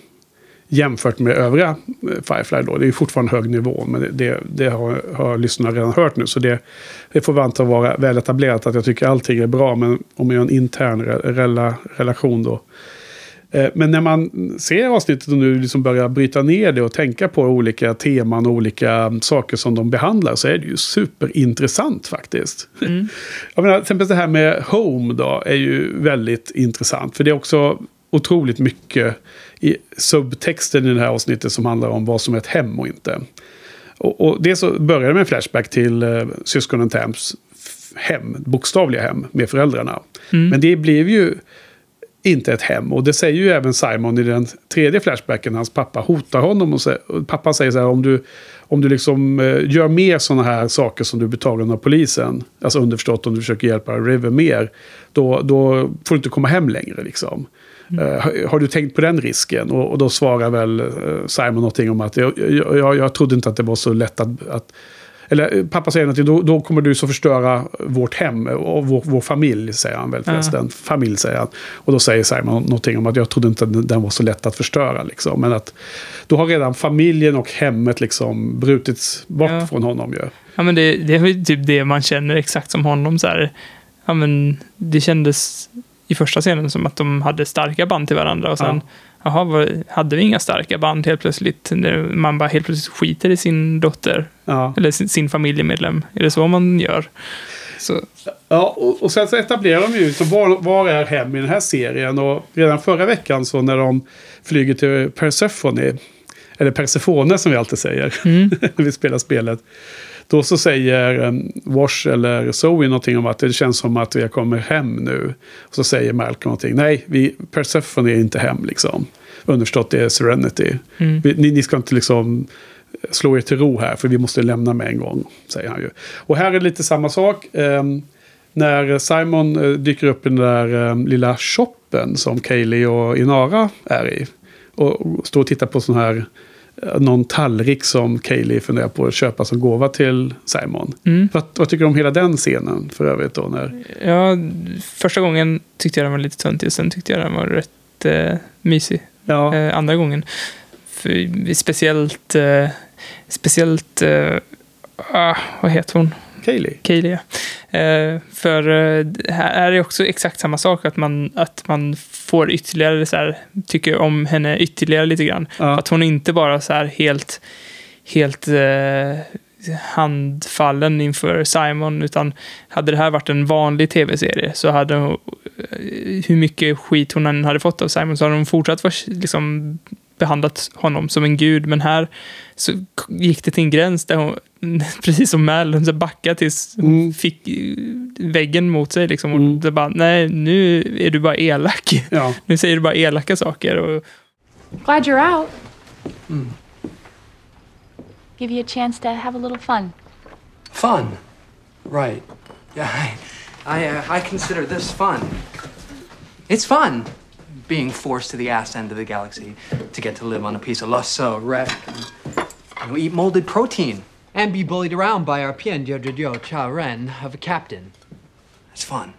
jämfört med övriga eh, Firefly då. Det är fortfarande hög nivå, men det, det, det har, har lyssnarna redan hört nu. Så det, det får vi anta vara väl etablerat att jag tycker allting är bra, men om jag har en intern re, rela, relation då. Eh, Men när man ser avsnittet och nu liksom börjar bryta ner det och tänka på olika teman och olika saker som de behandlar så är det ju superintressant faktiskt. Jag menar, till exempel det här med Home då är ju väldigt intressant. För det är också otroligt mycket i subtexten i det här avsnittet som handlar om vad som är ett hem och inte. Och, och det så börjar med en flashback till eh, syskonen Tams hem, bokstavliga hem med föräldrarna. Men det blev ju inte ett hem. Och det säger ju även Simon i den tredje flashbacken. Hans pappa hotar honom. Och, sä- och pappan säger så här, om du, om du liksom eh, gör mer sådana här saker som du blir tagen av polisen. Alltså underförstått om du försöker hjälpa River mer. Då, då får du inte komma hem längre liksom. Eh, har, har du tänkt på den risken? Och, och då svarar väl eh, Simon någonting om att jag, jag, jag, trodde inte att det var så lätt att... att eller eh, pappa säger någonting, då, då kommer du så förstöra vårt hem och vår, vår familj, säger han väl förresten. Familj säger han. Och då säger Simon någonting om att jag trodde inte att den var så lätt att förstöra. Liksom. Men att då har redan familjen och hemmet liksom brutits bort Ja. från honom ju. ja, men det, det är ju typ det man känner exakt som honom. Så här. Ja, men det kändes i första scenen som att de hade starka band till varandra. Och sen, jaha, vad- hade vi inga starka band helt plötsligt? När man bara helt plötsligt skiter i sin dotter. Ja. Eller sin, sin familjemedlem. Är det så man gör? Så, Ja, och, och sen så etablerar de ju så var, var är hem i den här serien. Och redan förra veckan så när de flyger till Persephone, eller Persefone som vi alltid säger när vi spelar spelet. Då så säger um, Wash eller Zoe någonting om att det känns som att vi kommer hem nu. Och så säger Malcolm någonting. Nej, vi, Persephone är inte hem liksom. Underförstått det är Serenity. Vi, ni, ni ska inte liksom slå er till ro här för vi måste lämna med en gång. Säger han ju. Och här är lite samma sak. Ehm, när Simon eh, dyker upp i den där ehm, lilla shoppen som Kaylee och Inara är i. Och, och står och tittar på sån här eh, någon tallrik som Kaylee funderar på att köpa som gåva till Simon. Vad, vad tycker du om hela den scenen för övrigt då? När, ja, första gången tyckte jag den var lite töntig. Sen tyckte jag den var rätt eh, mysig. ja, eh, andra gången. För, speciellt, eh, speciellt, eh, ah, vad heter hon? Kaylee? Kaylee. ja. Eh, för eh, här är det också exakt samma sak, att man, att man får ytterligare så här, tycker om henne ytterligare lite grann. Ja. Att hon inte bara så här helt, helt eh, handfallen inför Simon, utan hade det här varit en vanlig tv-serie så hade hon, eh, hur mycket skit hon än hade fått av Simon så hade hon fortsatt vara, liksom, behandlat honom som en gud, men här så gick det till en gräns där hon, precis som Mal, hon så backade tills hon Mm. fick eh, väggen mot sig. Liksom, och Mm. bara, nej, nu är du bara elak. Ja. Nu säger du bara elaka saker. Och, Glad you're out. Give you a chance to have a little fun. Fun. Right. Yeah, I, I, uh, I consider this fun. It's fun being forced to the ass end of the galaxy to get to live on a piece of Lasso wreck and you know, eat molded protein. and be bullied around by our Pien Dio Cha Ren of a captain. It's fun.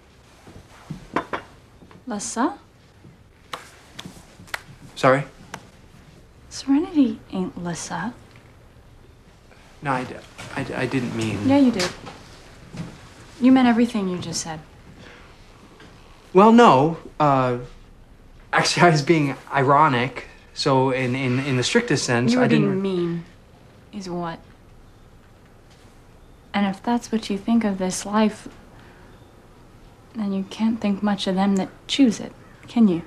Lissa? Sorry? Serenity ain't Lissa. No, I, I didn't mean. Yeah, you did. You meant everything you just said. Well, no. Uh, actually, I was being ironic. So, in, in, in the strictest sense, you I didn't. being mean, is what. And if that's what you think of this life, then you can't think much of them that choose it, can you?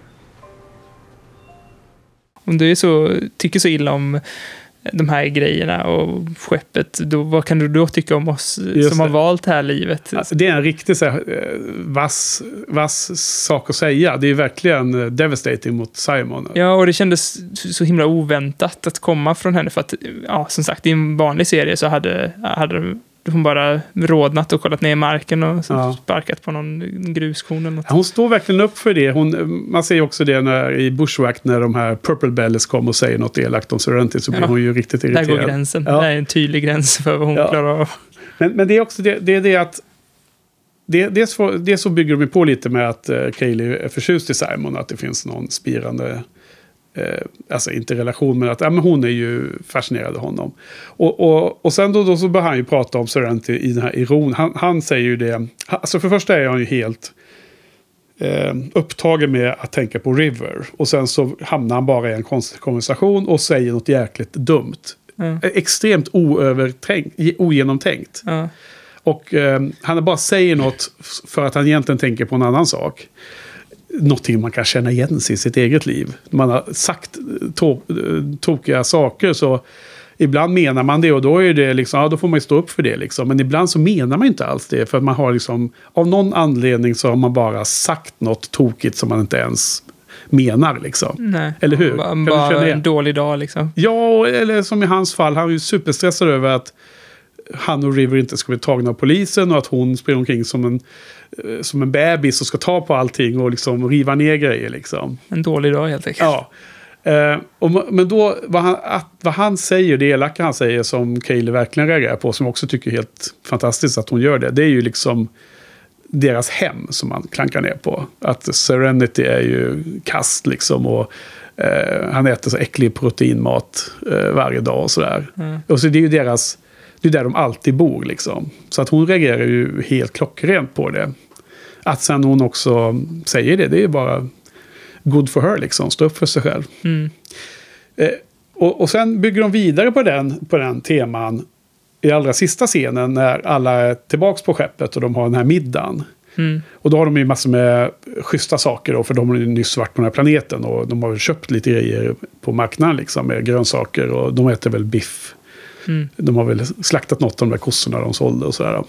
Om du är så, tycker så illa om de här grejerna och skeppet, då, vad kan du då tycka om oss Just som har det. valt det här livet? Alltså, det är en riktigt så här, eh, vass, vass sak att säga. Det är verkligen eh, devastating mot Simon. Ja, och det kändes så himla oväntat att komma från henne. För att, ja, som sagt, i en vanlig serie så hade, hade hon bara rodnat och kollat ner i marken och Ja. sparkat på någon gruskon eller något. Hon står verkligen upp för det. Hon, man ser också det när, i Bushwack när de här Purple Bellies kommer och säger något elakt om Serenity så blir Ja. hon ju riktigt Där irriterad. går gränsen. Ja. Det är en tydlig gräns för vad hon Ja. klarar av. Men, men det är också det, det, är det att... Det, dels, får, dels så bygger de på lite med att uh, Kaylee är förtjust i Simon. Att det finns någon spirande... eh, alltså inte relation, men att ja, men hon är ju fascinerad av honom. Och, och, och sen då, då så börjar han ju prata om Serenity i den här iron. Han, han säger ju det... Alltså för det första är han ju helt eh, upptagen med att tänka på River. Och sen så hamnar han bara i en konstig konversation och säger något jäkligt dumt. Ja. Extremt oövertänkt, ogenomtänkt. Ja. Och eh, han bara säger något för att han egentligen tänker på en annan sak. Någonting man kan känna igen sig i sitt eget liv. Man har sagt to tokiga saker så ibland menar man det och då är det liksom, ja då får man ju stå upp för det liksom. Men ibland så menar man inte alls det för man har liksom, av någon anledning så har man bara sagt något tokigt som man inte ens menar liksom. Nej. Eller hur? Bara, bara en dålig dag liksom. Ja, eller som i hans fall, han är ju superstressad över att han och River inte ska bli tagna av polisen och att hon springer omkring som en, som en bebis och ska ta på allting och liksom riva ner grejer liksom. En dålig dag helt enkelt. Ja. Eh, och, men då, vad han, att, vad han säger, det elaka han säger som Kaeli verkligen reagerar på, som jag också tycker är helt fantastiskt att hon gör det, det är ju liksom deras hem som man klankar ner på. Att Serenity är ju kast liksom och eh, han äter så äcklig proteinmat eh, varje dag och sådär. Och så det är ju deras, det är där de alltid bor liksom. Så att hon reagerar ju helt klockrent på det. Att sen hon också säger det, det är bara good for her liksom, stå upp för sig själv. Mm. Eh, och, och sen bygger de vidare på den, på den teman i allra sista scenen när alla är tillbaka på skeppet och de har den här middagen. Mm. Och då har de ju massor med schyssta saker då, för de har ju nyss varit på den här planeten och de har väl köpt lite grejer på marknaden liksom med grönsaker och de äter väl biff. Mm. De har väl slaktat något av de där kossorna de sålde och sådär.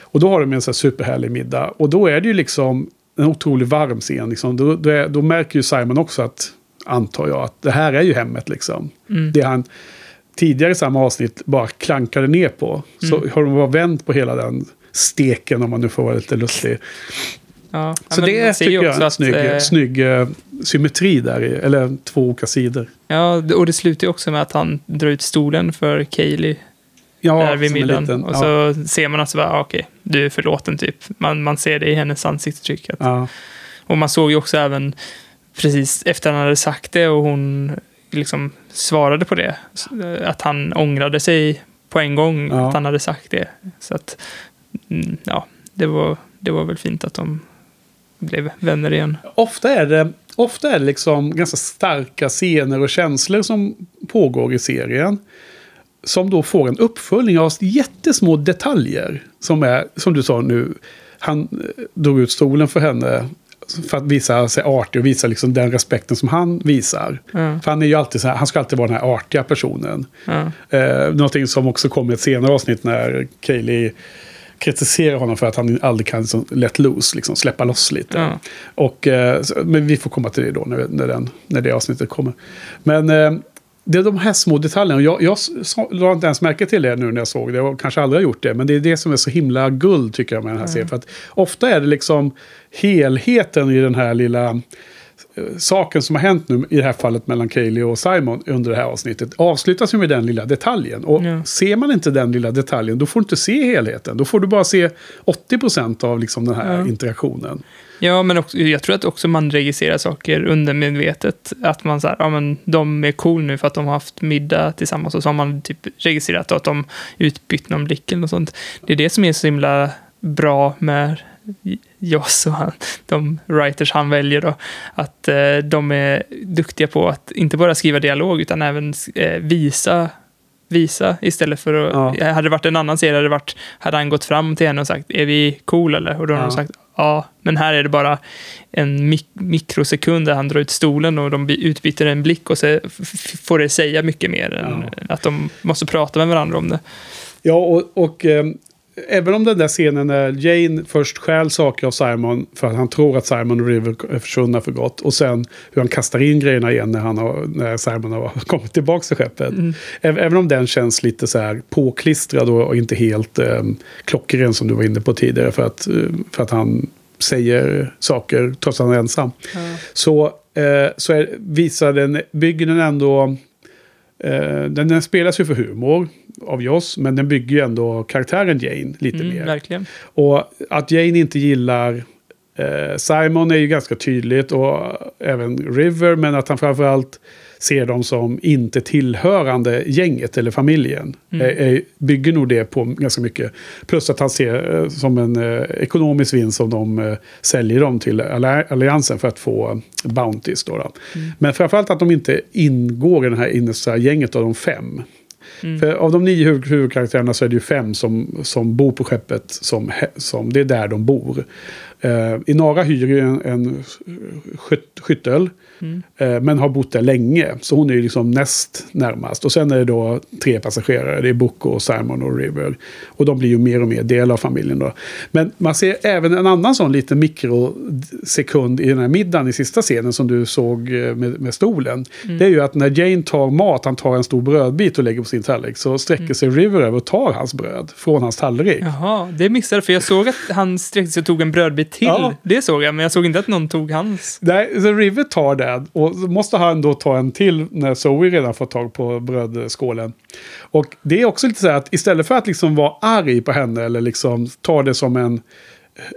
Och då har de en sån här superhärlig middag. Och då är det ju liksom en otroligt varm scen. Liksom. Då, då, är, då märker ju Simon också att, antar jag, att det här är ju hemmet liksom. Mm. Det han tidigare i samma avsnitt bara klankade ner på. Så Mm. har de bara vänt på hela den steken om man nu får vara lite lustig. Ja. Så det tycker jag är en att, snygg, eh, snygg eh, symmetri där eller två olika sidor. Ja, och det slutar ju också med att han drar ut stolen för Kaylee Ja, där vid middagen. liten- och ja, så ser man att så bara, ah, okej, du är förlåten typ. Man, man ser det i hennes ansiktsuttryck. Ja. Och man såg ju också även precis efter han hade sagt det och hon liksom svarade på det. Att han ångrade sig på en gång Ja. att han hade sagt det. Så att, mm, ja, det var, det var väl fint att de blev vänner igen. Ofta är det, ofta är det liksom ganska starka scener och känslor som pågår i serien. Som då får en uppföljning av jättesmå detaljer. Som är, som du sa nu, han eh, drog ut stolen för henne. För att visa sig artig och visa liksom den respekten som han visar. Ja, För han är ju alltid så här, han ska alltid vara den här artiga personen. ja, Eh, någonting som också kommer i ett senare avsnitt när Kaylee kritiserar honom för att han aldrig kan liksom, let loose, liksom, släppa loss lite. Ja. Och, eh, men vi får komma till det då när, när, den, när det avsnittet kommer. Men eh, det är de här små detaljerna. Jag, jag la inte ens märke till det nu när jag såg det. Och kanske aldrig har gjort det. Men det är det som är så himla guld tycker jag med den här serien. För att ofta är det liksom helheten i den här lilla saken som har hänt nu i det här fallet mellan Kaylee och Simon under det här avsnittet avslutas ju med den lilla detaljen. Och Ja. ser man inte den lilla detaljen då får du inte se helheten. Då får du bara se 80% av liksom den här Ja. interaktionen. Ja, men också, jag tror att också man registrerar saker undermedvetet. Att man så här, ja men de är cool nu för att de har haft middag tillsammans och så har man typ registrerat att de utbytt någon blick eller något sånt. Det är det som är så himla bra med Joss och han, de writers han väljer då. Att eh, de är duktiga på att inte bara skriva dialog utan även eh, visa visa istället för att... Ja. Hade det varit en annan serie hade, varit, hade han gått fram till henne och sagt är vi cool eller? Och då hade Ja. hon sagt ja, men här är det bara en mik mikrosekund där han drar ut stolen och de by- utbyter en blick och så får det säga mycket mer än att de måste prata med varandra om det. Ja, och, och eh, även om den där scenen när Jane först stjäl saker av Simon för att han tror att Simon och River är försvunna för gott. Och sen hur han kastar in grejerna igen när, han har, när Simon har kommit tillbaka till skeppet. Även, även om den känns lite så här påklistrad och, inte helt eh, klockren som du var inne på tidigare. För att, eh, för att han säger saker trots att han är ensam. Så, eh, så är, visar den, bygger den ändå... Eh, den, den spelas ju för humor av Joss, men den bygger ju ändå karaktären Jane lite Mm, mer. verkligen. Och att Jane inte gillar eh, Simon är ju ganska tydligt och även River, men att han framförallt ser dem som inte tillhörande gänget eller familjen. Mm. Eh, eh, bygger nog det på ganska mycket. Plus att han ser eh, som en eh, ekonomisk vinst om de eh, säljer dem till Alli- Alliansen för att få eh, Bounties. Då, då. Mm. Men framförallt att de inte ingår i det här innersta gänget av de fem. Mm. För av de nio huvudkaraktärerna så är det ju fem som, som bor på skeppet. Som, som, det är där de bor. Uh, Nara hyr ju en, en skyt, skyttel. Mm. men har bott där länge. Så hon är ju liksom näst närmast. Och sen är det då tre passagerare. Det är Boko, Simon och River. Och de blir ju mer och mer del av familjen då. Men man ser även en annan sån liten mikrosekund i den här middagen i sista scenen som du såg eh, med, med stolen. Det är ju att när Jane tar mat, han tar en stor brödbit och lägger på sin tallrik. Så sträcker sig River över och tar hans bröd från hans tallrik. Jaha, det missade jag, för jag såg att han sträckte sig och tog en brödbit till. Ja. Det såg jag, men jag såg inte att någon tog hans. Nej, så River tar den och måste han då ta en till när Zoe redan fått tag på brödskålen. Och det är också lite så här att istället för att liksom vara arg på henne eller liksom ta det som en,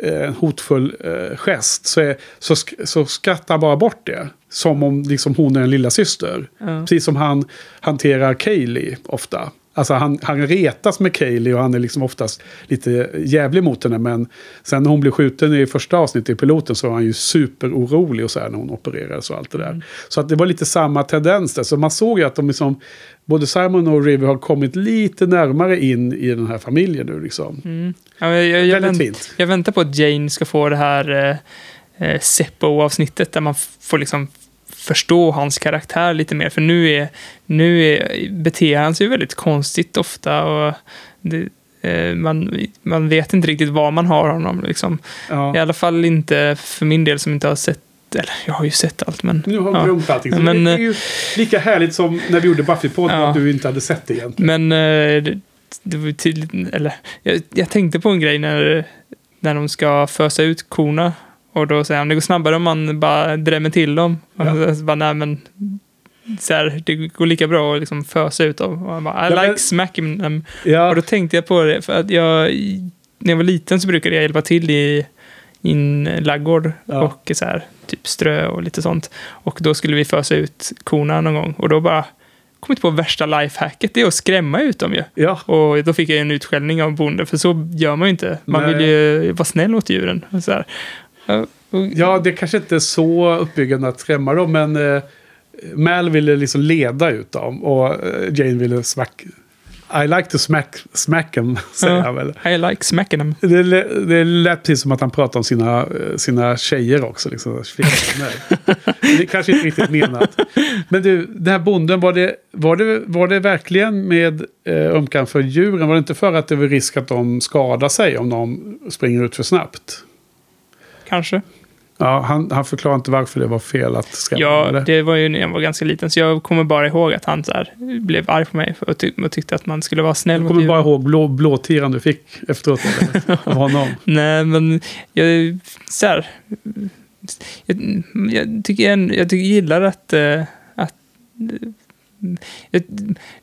eh, en hotfull eh, gest så, är, så, sk- så skrattar han bara bort det. Som om liksom hon är en lilla syster. Ja. Precis som han hanterar Kaylee ofta. Alltså han, han retas med Kaylee och han är liksom oftast lite jävlig mot henne. Men sen när hon blev skjuten i första avsnittet i piloten så var han ju superorolig och så här när hon opererades och allt det där. Så att det var lite samma tendens där. Så man såg ju att de liksom, både Simon och River har kommit lite närmare in i den här familjen nu liksom. Ja, men jag, jag, Väldigt vänt, fint. jag väntar på att Jane ska få det här eh, eh, Seppo-avsnittet där man får liksom förstå hans karaktär lite mer. För nu, är, nu är, beter han sig väldigt konstigt ofta och det, eh, man, man vet inte riktigt var man har honom. Liksom. Ja. I alla fall inte för min del som inte har sett, eller jag har ju sett allt men... Nu har ja. allting. Men, det är ju lika härligt som när vi gjorde Buffy-podden Ja. att du inte hade sett det egentligen. Men eh, det, det var tydligt, eller jag, jag tänkte på en grej när, när de ska fösa ut korna. Och då säger han, det går snabbare om man bara drämmer till dem. Ja. Och så bara, nej men, så här, det går lika bra att liksom fösa ut dem. Och han bara, I Ja, men- like smacking them. Ja. Och då tänkte jag på det, för att jag, när jag var liten så brukade jag hjälpa till i, i en laggård Ja. och så här, typ strö och lite sånt. Och då skulle vi fösa ut korna någon gång. Och då bara kommit på värsta lifehacket, det är att skrämma ut dem ju. Ja. Och då fick jag en utskällning av bonden, för så gör man ju inte. Man Nej. vill ju vara snäll mot djuren. Och så här. Ja, det kanske inte är så uppbyggande att skrämma dem, men eh, Mal ville liksom leda ut dem och eh, Jane ville smack... I like to smack, smack them, säger Ja. han väl. I like smacking them. Det, det lät precis som att han pratade om sina, eh, sina tjejer också. Liksom, det kanske inte riktigt menat. Men du, den här bonden, var det, var det, var det verkligen med eh, ömkan för djuren? Var det inte för att det var risk att de skadar sig om de springer ut för snabbt? Kanske. Ja, han, han förklarar inte varför det var fel att skrämma Ja, eller? det var ju när jag var ganska liten, så jag kommer bara ihåg att han så här, blev arg på mig och, ty- och tyckte att man skulle vara snäll Jag mot kommer djuren. bara ihåg blå, blåtiran du fick efteråt av honom. Nej, men jag, så här, jag, jag, tycker, jag, jag tycker jag gillar att, eh, att eh, jag,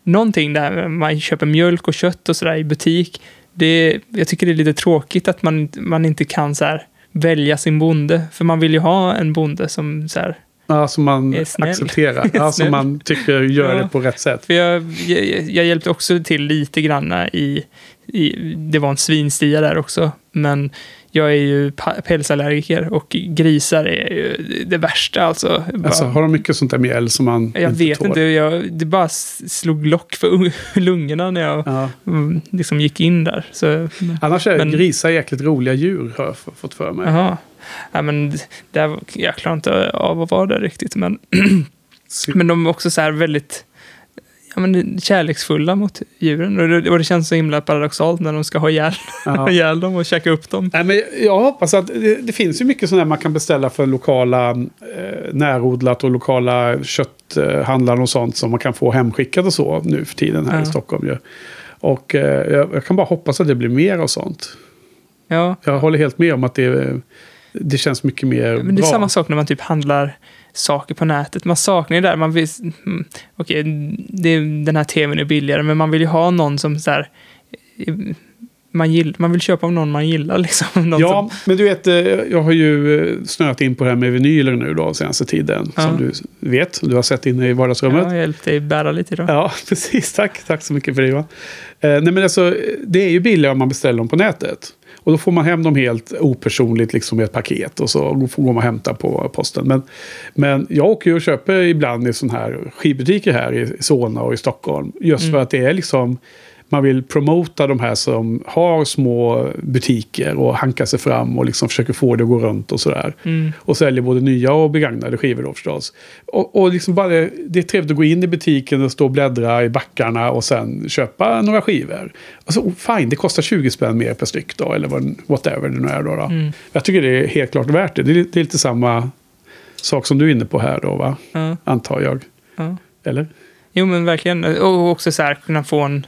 någonting där man köper mjölk och kött och sådär i butik. Det, jag tycker det är lite tråkigt att man, man inte kan så här, välja sin bonde. För man vill ju ha en bonde som så här, Ja, som man accepterar. Ja, som man tycker gör Ja. det på rätt sätt. För jag, jag, jag hjälpte också till lite granna i, i... Det var en svinstia där också. Men jag är ju pälsallergiker och grisar är ju det värsta alltså. Alltså, har de mycket sånt där mjäll som man jag vet tål? inte, jag, det bara slog lock för ung- lungorna när jag Ja. mm, liksom gick in där. Så, Annars är Men- grisar jäkligt roliga djur, har jag fått för mig. Jaha. Ja, men det här, jag klarar inte av att vara där riktigt. Men, men de är också så här väldigt ja, men kärleksfulla mot djuren. Och det, och det känns så himla paradoxalt när de ska ha ihjäl, Ja. ihjäl dem och käka upp dem. Nej, men jag hoppas att det, det finns ju mycket sådana man kan beställa för lokala eh, närodlat och lokala kötthandlare och sånt som man kan få hemskickat och så nu för tiden här Ja. i Stockholm. Ju. Och eh, jag, jag kan bara hoppas att det blir mer av sånt. Ja, Jag håller helt med om att det, det känns mycket mer men det är bra. samma sak när man typ handlar saker på nätet. Man saknar ju det där. Man vill, mm, okej, det, den här tvn är billigare, men man vill ju ha någon som så här, eh, man, gill, man vill köpa av någon man gillar liksom. Någon Ja, som, men du vet, eh, jag har ju eh, snöat in på det här med vinyler nu då senaste tiden. Ja. Som du vet, du har sett inne i vardagsrummet. ja, jag hjälpte dig bära lite idag. Ja, precis. Tack. Tack så mycket för det, Johan. Eh, nej, men alltså, det är ju billigare om man beställer dem på nätet. Och då får man hem dem helt opersonligt liksom, med ett paket. Och så får går man och hämtar på posten. Men, men jag åker ju och köper ibland i sådana här skivbutiker här i Solna och i Stockholm. Just för att det är liksom... Man vill promota de här som har små butiker och hankar sig fram och liksom försöker få det att gå runt och sådär. Mm. Och säljer både nya och begagnade skivor då förstås. Och, och liksom bara, det- det är trevligt att gå in i butiken och stå och bläddra i backarna och sen köpa några skivor. Alltså, oh, fine, det kostar 20 spänn mer per styck då, eller whatever det nu är då. då. Mm. Jag tycker det är helt klart värt det. Det är, det är lite samma sak som du är inne på här då, va? Ja, Antar jag. ja. Eller? Jo, men verkligen. Och också så här kunna få en...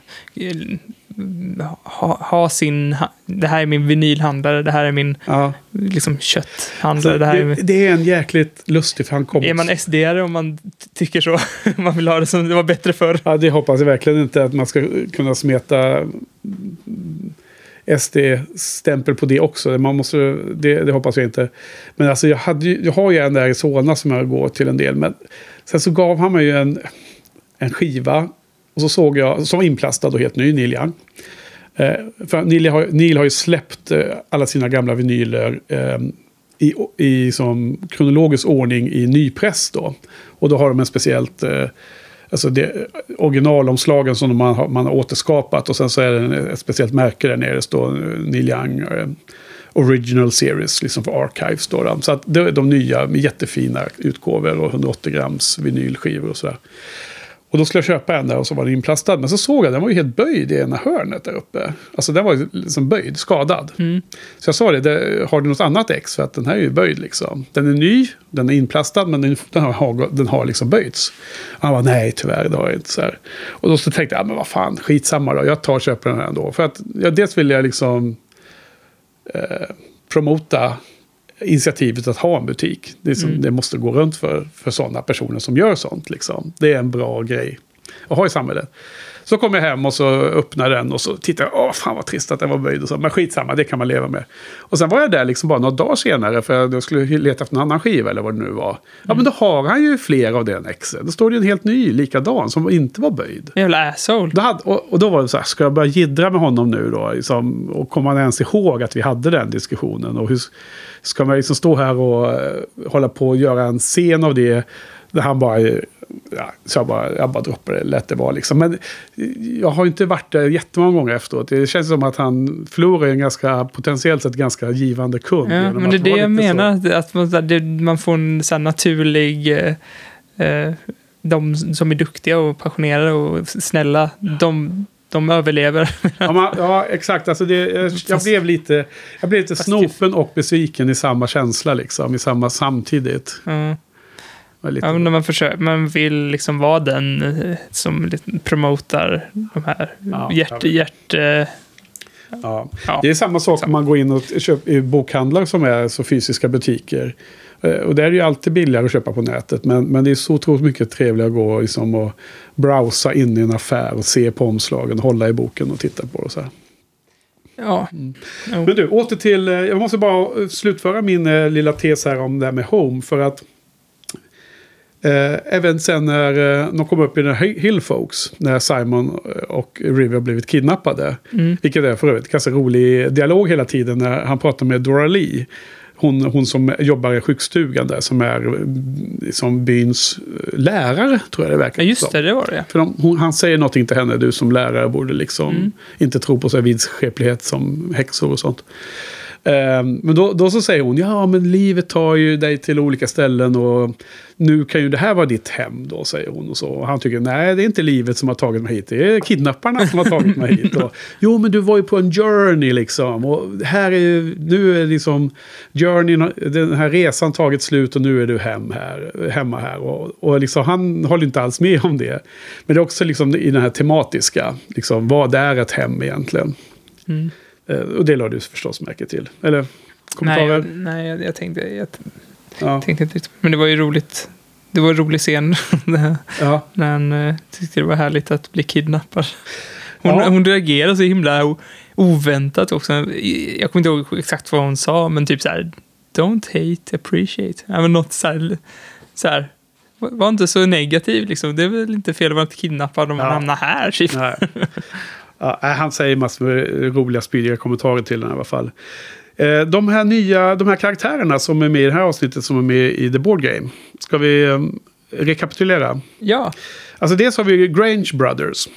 Ha, ha sin... Det här är min vinylhandlare, det här är min Ja. liksom, kötthandlare. Så det här är, det, det är en jäkligt lustig, kom är man sd om man tycker så? man vill ha det som det var bättre förr. Ja, det hoppas jag verkligen inte att man ska kunna smeta SD-stämpel på det också. Man måste, det, det hoppas jag inte. Men alltså jag, hade, jag har ju en där i Solna som jag går till en del. Men sen så gav han mig ju en, en skiva. Och så såg jag, som var inplastad och helt ny, Neil Young. Eh, för Neil har, Neil har ju släppt eh, alla sina gamla vinyler eh, i, i som kronologisk ordning i nypress då. Och då har de en speciellt... Eh, Alltså det, originalomslagen som man har, man har återskapat och sen så är det en- ett speciellt märke där nere. Det står eh, Neil Young eh, Original Series, liksom för Archives. Då, då. Så att det är de nya med jättefina utgåvor och 180 grams vinylskivor och sådär. Och då skulle jag köpa en där och så var den inplastad. Men så såg jag den var ju helt böjd i ena hörnet där uppe. Alltså den var ju liksom böjd, skadad. Så jag sa det, det, har du något annat ex? För att den här är ju böjd liksom. Den är ny, den är inplastad men den, den, har, den har liksom böjts. Han var nej tyvärr, det har jag inte. Så här. Och då så tänkte jag, ja, men vad fan, skitsamma då. Jag tar och köper den här ändå. För att ja, dels vill jag liksom eh, promota initiativet att ha en butik. Det, som, det måste gå runt för, för sådana personer som gör sånt. Liksom. Det är en bra grej att ha i samhället. Så kom jag hem och så öppnade den och så tittade jag. Åh, fan vad trist att den var böjd och så. Men skitsamma, det kan man leva med. Och sen var jag där liksom bara några dagar senare för jag skulle leta efter en annan skiva eller vad det nu var. Ja, men då har han ju fler av den exen. Då står det ju en helt ny, likadan, som inte var böjd. Jävla asshole. Då hade, och, och då var det så här, ska jag börja jiddra med honom nu då? Liksom, och kommer han ens ihåg att vi hade den diskussionen? Och hur ska man liksom stå här och eh, hålla på och göra en scen av det? Där han bara, ja, så jag bara, jag bara droppade det, lät det vara liksom. Men eh, jag har inte varit där jättemånga gånger efteråt. Det känns som att han förlorar en ganska, potentiellt sett ganska givande kund. Ja, men det är det jag lite så- menar. Att man, det, man får en så här naturlig... Eh, eh, de som är duktiga och passionerade och snälla, de, de överlever. Ja, man, ja, exakt. Alltså det, jag, jag, Fast- blev lite, jag blev lite snopen och besviken i samma känsla, liksom. I samma samtidigt. Ja. Lite, Ja, men när man, försöker, man vill liksom vara den eh, som promotar de här Ja, hjärt... hjärt eh, ja. ja. Det är samma sak om man går in och köper i bokhandlar som är så fysiska butiker. Eh, Och där är det ju alltid billigare att köpa på nätet. Men, men det är så otroligt mycket trevligare att gå liksom och browsa in i en affär och se på omslagen, hålla i boken och titta på det. Så här. ja. Mm. Men du, åter till... Jag måste bara slutföra min lilla tes här om det här med Home. För att Eh, även sen när eh, de kom upp i den här Hill Folks, när Simon och River har blivit kidnappade. Mm. Vilket är för övrigt ganska rolig dialog hela tiden när han pratar med Dora Lee. Hon, hon som jobbar i sjukstugan där, som är mm, som byns eh, lärare, tror jag det verkar Ja, just det, det var det. För de, hon, han säger någonting till henne, du som lärare borde liksom Mm. inte tro på så här vidskeplighet som häxor och sånt. Ehm, men då, då så säger hon, ja men livet tar ju dig till olika ställen och nu kan ju det här vara ditt hem då, säger hon. Och, så. och han tycker, nej det är inte livet som har tagit mig hit, det är kidnapparna som har tagit mig hit. Och, jo men du var ju på en journey liksom. Och här är nu är liksom journeyn, den här resan tagit slut och nu är du hem här, hemma här. Och, och liksom, han håller inte alls med om det. Men det är också liksom i den här tematiska, liksom, vad är ett hem egentligen? Mm. Eh, och det lade du förstås märke till. Eller kommentarer? Nej, nej jag, jag tänkte... Jag ja. tänkte inte riktigt. Men det var ju roligt. Det var en rolig scen ja. när han eh, tyckte det var härligt att bli kidnappad. Hon, Ja. hon reagerade så himla oväntat också. Jag kommer inte ihåg exakt vad hon sa, men typ så här. Don't hate, appreciate. Ja, men något så här, så här. var- inte så negativ liksom. Det är väl inte fel att vara kidnappad om man Ja. hamnar här. Typ. Ja, han säger massor med roliga, spydiga kommentarer till den i alla fall. Eh, De här nya de här karaktärerna som är med i det här avsnittet som är med i The Board Game. Ska vi eh, rekapitulera? Ja, Alltså dels har vi Grange Brothers.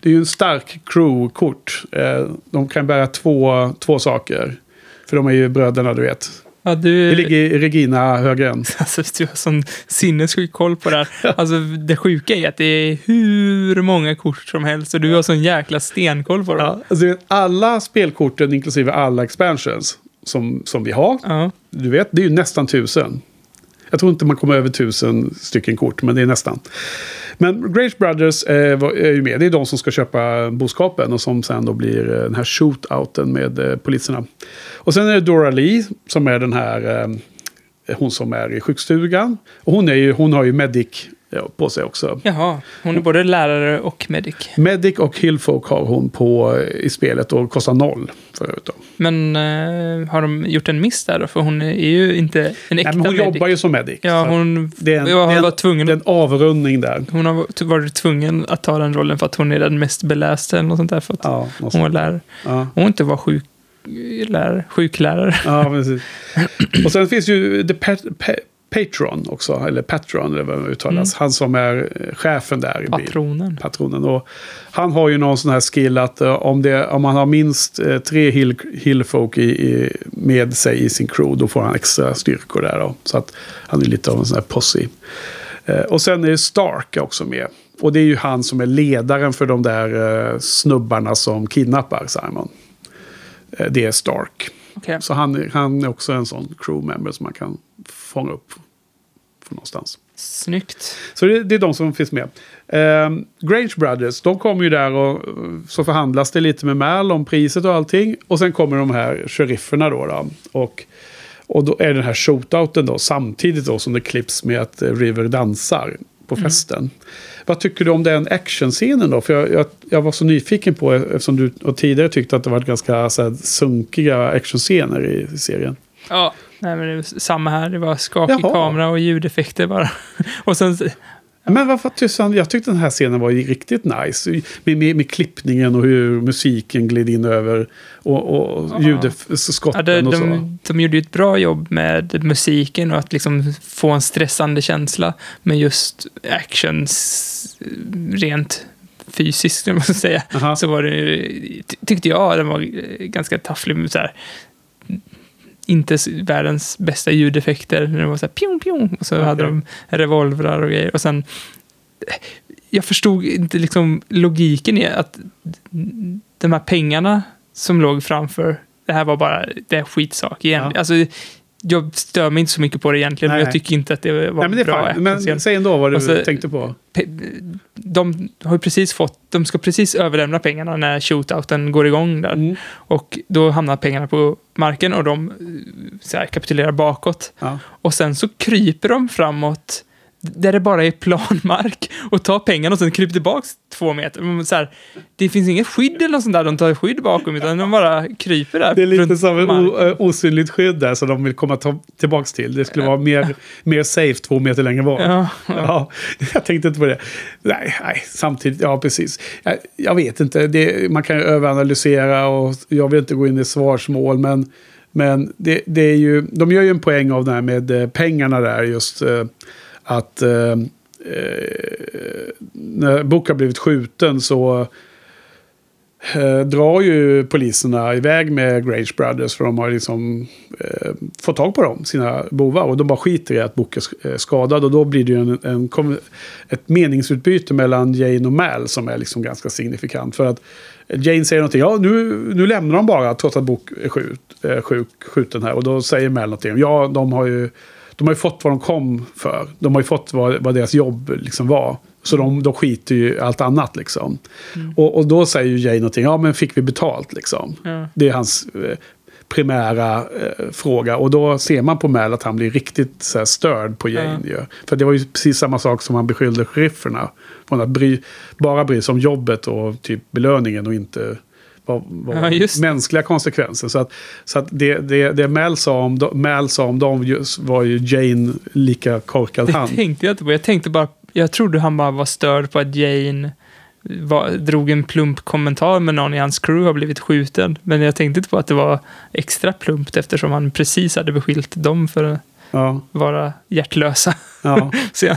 Det är ju en stark crew-kort. Eh, De kan bära två, två saker. För de är ju bröderna, du vet. Ja du, Det ligger i Regina Högren. alltså, du har sån sinnessjuk koll på det här. Alltså, det sjuka är att det är hur många kort som helst och du har sån jäkla stenkoll på dem. Ja, alltså, alla spelkorten, inklusive alla expansions, som, som vi har. Ja. Du vet, det är ju nästan tusen. Jag tror inte man kommer över tusen stycken kort, men det är nästan. Men Grace Brothers eh, är ju med. Det är de som ska köpa boskapen och som sen då blir eh, den här shootouten med eh, poliserna. Och sen är det Dora Lee som är den här, hon som är i sjukstugan. Och hon, är ju, hon har ju medic på sig också. Jaha, hon är både lärare och medic. Medic och Hillfolk har hon på i spelet och kostar noll för övrigt. Då. Men eh, har de gjort en miss där då? För hon är ju inte en Nej, äkta men hon medic. jobbar ju som medic. Ja, hon, det är en, en, var tvungen, det är en avrundning där. hon har varit- tvungen att ta den rollen för att hon är den mest belästa eller något sånt där. För att Ja, hon var lärare. ja. Hon inte var sjuk, lärare, sjuklärare. ja, precis. Och sen finns ju The Pat, pa, Patron också, eller Patron eller vad det uttalas. Han som är eh, chefen där i bil. Patronen. patronen. Och han har ju någon sån här skill att eh, om, det, om man har minst eh, tre hill, hillfolk i, i, med sig i sin crew, då får han extra styrkor där. Då. Så att han är lite av en sån här posse. Och sen är Stark också med. Och det är ju han som är ledaren för de där snubbarna som kidnappar Simon. Det är Stark. Okej. Så han, han är också en sån crewmember som man kan fånga upp från någonstans. Snyggt. Så det, det är de som finns med. Ehm, Grange Brothers, de kommer ju där och så förhandlas det lite med Mal om priset och allting. Och sen kommer de här sherifferna då. då och, och då är den här shootouten då samtidigt då som det klipps med att River dansar på festen. Vad tycker du om den actionscenen då? För jag, jag, jag var så nyfiken på eftersom du tidigare tyckte att det var ganska så här, sunkiga actionscener i, i serien. Ja, nej, men det är samma här. Det var skakig Jaha. kamera och ljudeffekter bara. och sen, Men varför tusan, jag tyckte den här scenen var riktigt nice. Med, med, med klippningen och hur musiken gled in över. Och, och ljudskotten ja, det, och så. de, de gjorde ju ett bra jobb med musiken och att liksom få en stressande känsla. Men just actions rent fysiskt, om man säga. Aha. så var det, ty- tyckte jag, den var ganska tafflig. Så här, inte världens bästa ljudeffekter. När det var så här pjong, pjong. Och så Okej. hade de revolvrar och grejer. Och sen, jag förstod inte liksom logiken i att de här pengarna som låg framför, det här var bara, det är skitsak igen. Ja. Alltså, jag stör mig inte så mycket på det egentligen, Nej, men jag tycker inte att det var Nej, men det bra. fine. Men säg ändå vad du så- tänkte på. De har precis fått, de ska precis överlämna pengarna när shootouten går igång där. Mm. Och då hamnar pengarna på marken och de eh, så här, kapitulerar bakåt. Ja. Och sen så kryper de framåt där det bara är planmark och ta pengarna och sen krypa tillbaks två meter. Så här, det finns inget skydd eller något sånt där de tar skydd bakom, utan de bara kryper där. Det är lite som ett ö, osynligt skydd där som de vill komma tillbaks till. Det skulle vara mer, mer safe två meter längre bort. Ja, Ja, jag tänkte inte på det. Nej, nej samtidigt, ja precis. Jag, jag vet inte, det, man kan ju överanalysera och jag vill inte gå in i svarsmål, men, men det, det är ju, de gör ju en poäng av det här med eh, pengarna där, just eh, att eh, eh, när Book har blivit skjuten så eh, drar ju poliserna iväg med Grange Brothers för de har liksom eh, fått tag på dem, sina bovar. Och de bara skiter i att Book är skadad. Och då blir det ju en, en, ett meningsutbyte mellan Jane och Mal som är liksom ganska signifikant. För att Jane säger någonting, ja nu, nu lämnar de bara trots att Book är skjut, eh, sjuk, skjuten här. Och då säger Mal någonting, ja de har ju, de har ju fått vad de kom för. De har ju fått vad, vad deras jobb liksom var. Så de, de skiter ju allt annat liksom. Och, och då säger ju Jane någonting, ja men fick vi betalt liksom. Ja. Det är hans eh, primära eh, fråga. Och då ser man på Mal att han blir riktigt så här, störd på Jane. Ju. För det var ju precis samma sak som han beskyllde sherifferna. Från att bry, bara bry sig om jobbet och typ belöningen och inte vad, vad Ja, det. mänskliga konsekvenser. Så att, så att det, det, det Mal sa om, Mal sa om dem just var ju Jane lika korkad Det han. tänkte jag inte på. Jag tänkte bara, jag trodde han bara var störd på att Jane var, drog en plump kommentar med någon i hans crew har blivit skjuten. Men jag tänkte inte på att det var extra plumpt eftersom han precis hade beskyllt dem för att Ja, vara hjärtlösa. ja, Så jag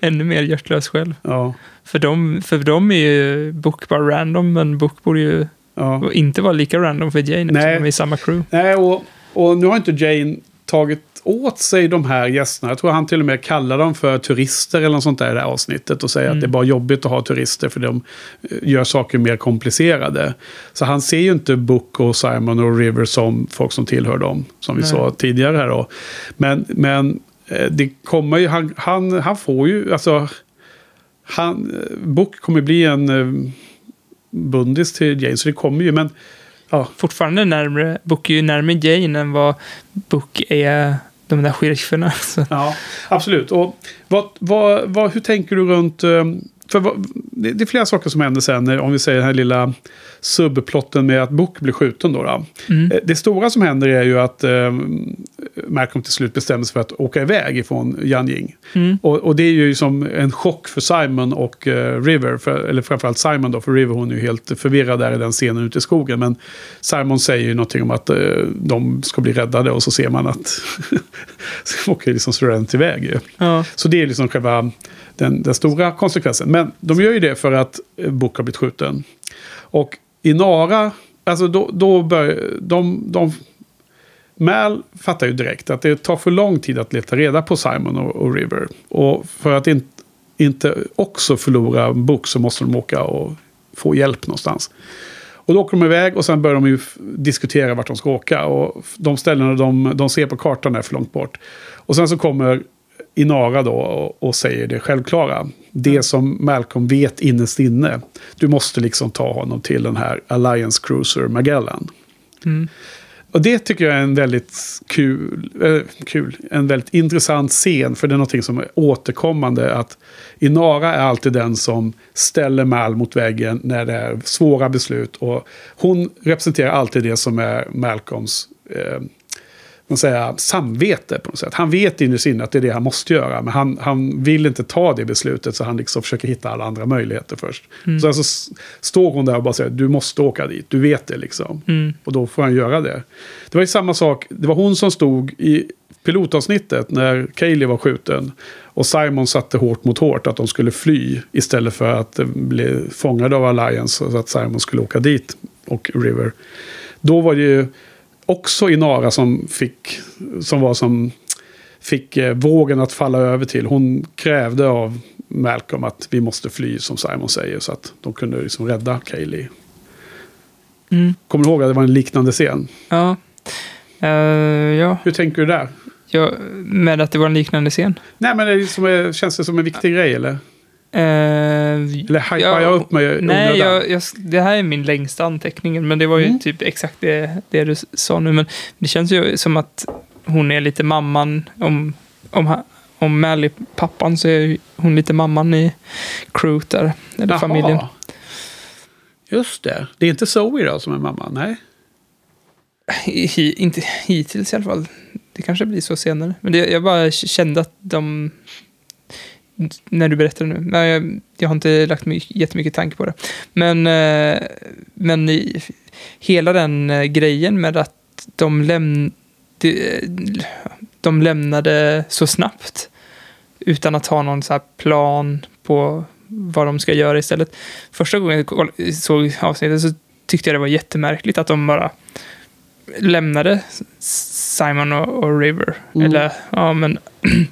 ännu mer hjärtlös själv. ja, För dem, för dem är ju Book bara random, men Book borde ju ja. inte vara lika random för Jane Nej. de är i samma crew. Nej, och, och nu har inte Jane tagit åt sig de här gästerna. Jag tror han till och med kallar dem för turister eller något sånt där i det här avsnittet. Och säger att det är bara jobbigt att ha turister för de eh, gör saker mer komplicerade. Så han ser ju inte Book och Simon och River som folk som tillhör dem. Som vi Nej. sa tidigare här då. Men, men eh, det kommer ju, han, han, han får ju, alltså... Han, eh, Book kommer bli en bundis till Jane, så det kommer ju. Men ja, Fortfarande närmare, Book är ju närmare Jane än vad Book är de där sherifferna. Ja, absolut. Och vad, vad, vad, hur tänker du runt... För det, är flera saker som händer sen, när- om vi säger den här lilla subplotten med att Book blir skjuten. Då, då. Mm. Eh, Det stora som händer är ju att eh, Malcolm till slut bestämmer sig för att åka iväg ifrån Yanjing. Mm. Och, och det är ju som en chock för Simon och eh, River, för, eller framförallt Simon då, för River hon är ju helt förvirrad där i den scenen ute i skogen. Men Simon säger ju någonting om att eh, de ska bli räddade och så ser man att så åker liksom Sorrent iväg. Ja. Så det är liksom själva den, den stora konsekvensen. Men de gör ju det för att eh, Book har blivit skjuten. Och i Nara, alltså då, då börjar de, de... Mal fattar ju direkt att det tar för lång tid att leta reda på Simon och, och River. Och för att in, inte också förlora Book så måste de åka och få hjälp någonstans. Och då åker de iväg och sen börjar de ju diskutera vart de ska åka. Och de ställena de, de ser på kartan är för långt bort. Och sen så kommer Inara då och, säger det självklara. Det som Malcolm vet innerst inne. Du måste liksom ta honom till den här Alliance Cruiser Magellan. Mm. Och det tycker jag är en väldigt kul, eh, kul, en väldigt intressant scen. För det är någonting som är återkommande. Att Inara är alltid den som ställer Mal mot väggen när det är svåra beslut. Och hon representerar alltid det som är Malcolms eh, man säga, samvete på något sätt. Han vet innerst inne att det är det han måste göra. Men han, han vill inte ta det beslutet så han liksom försöker hitta alla andra möjligheter först. Sen så s- står hon där och bara säger du måste åka dit, du vet det liksom. Mm. Och då får han göra det. Det var ju samma sak, det var hon som stod i pilotavsnittet när Kaylee var skjuten. Och Simon satte hårt mot hårt att de skulle fly istället för att eh, bli fångade av Alliance. Så att Simon skulle åka dit och River. Då var det ju också Inara som fick, som var som fick eh, vågen att falla över till. Hon krävde av Malcolm att vi måste fly som Simon säger. Så att de kunde liksom rädda Kaylee. Mm. Kommer du ihåg att det var en liknande scen? Ja. Eh, ja. Hur tänker du där? ja. Med att det var en liknande scen. Nej, men det är som är, känns det som en viktig grej eller? Eh, Eller hypar ja, jag upp mig Nej, jag, jag, det här är min längsta anteckning, men det var ju Mm. typ exakt det, det du sa nu. Men det känns ju som att hon är lite mamman, om, om, om Mal är pappan så är hon lite mamman i crewet där. Eller Jaha. familjen. Just det. Det är inte Zoe då som är mamma? Nej. Hi, inte hittills i alla fall. Det kanske blir så senare. Men det, jag bara kände att de... När du berättade nu. Nej, jag, jag har inte lagt my, jättemycket tanke på det. Men, eh, men i, hela den eh, grejen med att de, läm, de, de lämnade så snabbt. Utan att ha någon så här plan på vad de ska göra istället. Första gången jag såg avsnittet så tyckte jag det var jättemärkligt att de bara lämnade Simon och, och River. Mm. Eller, ja men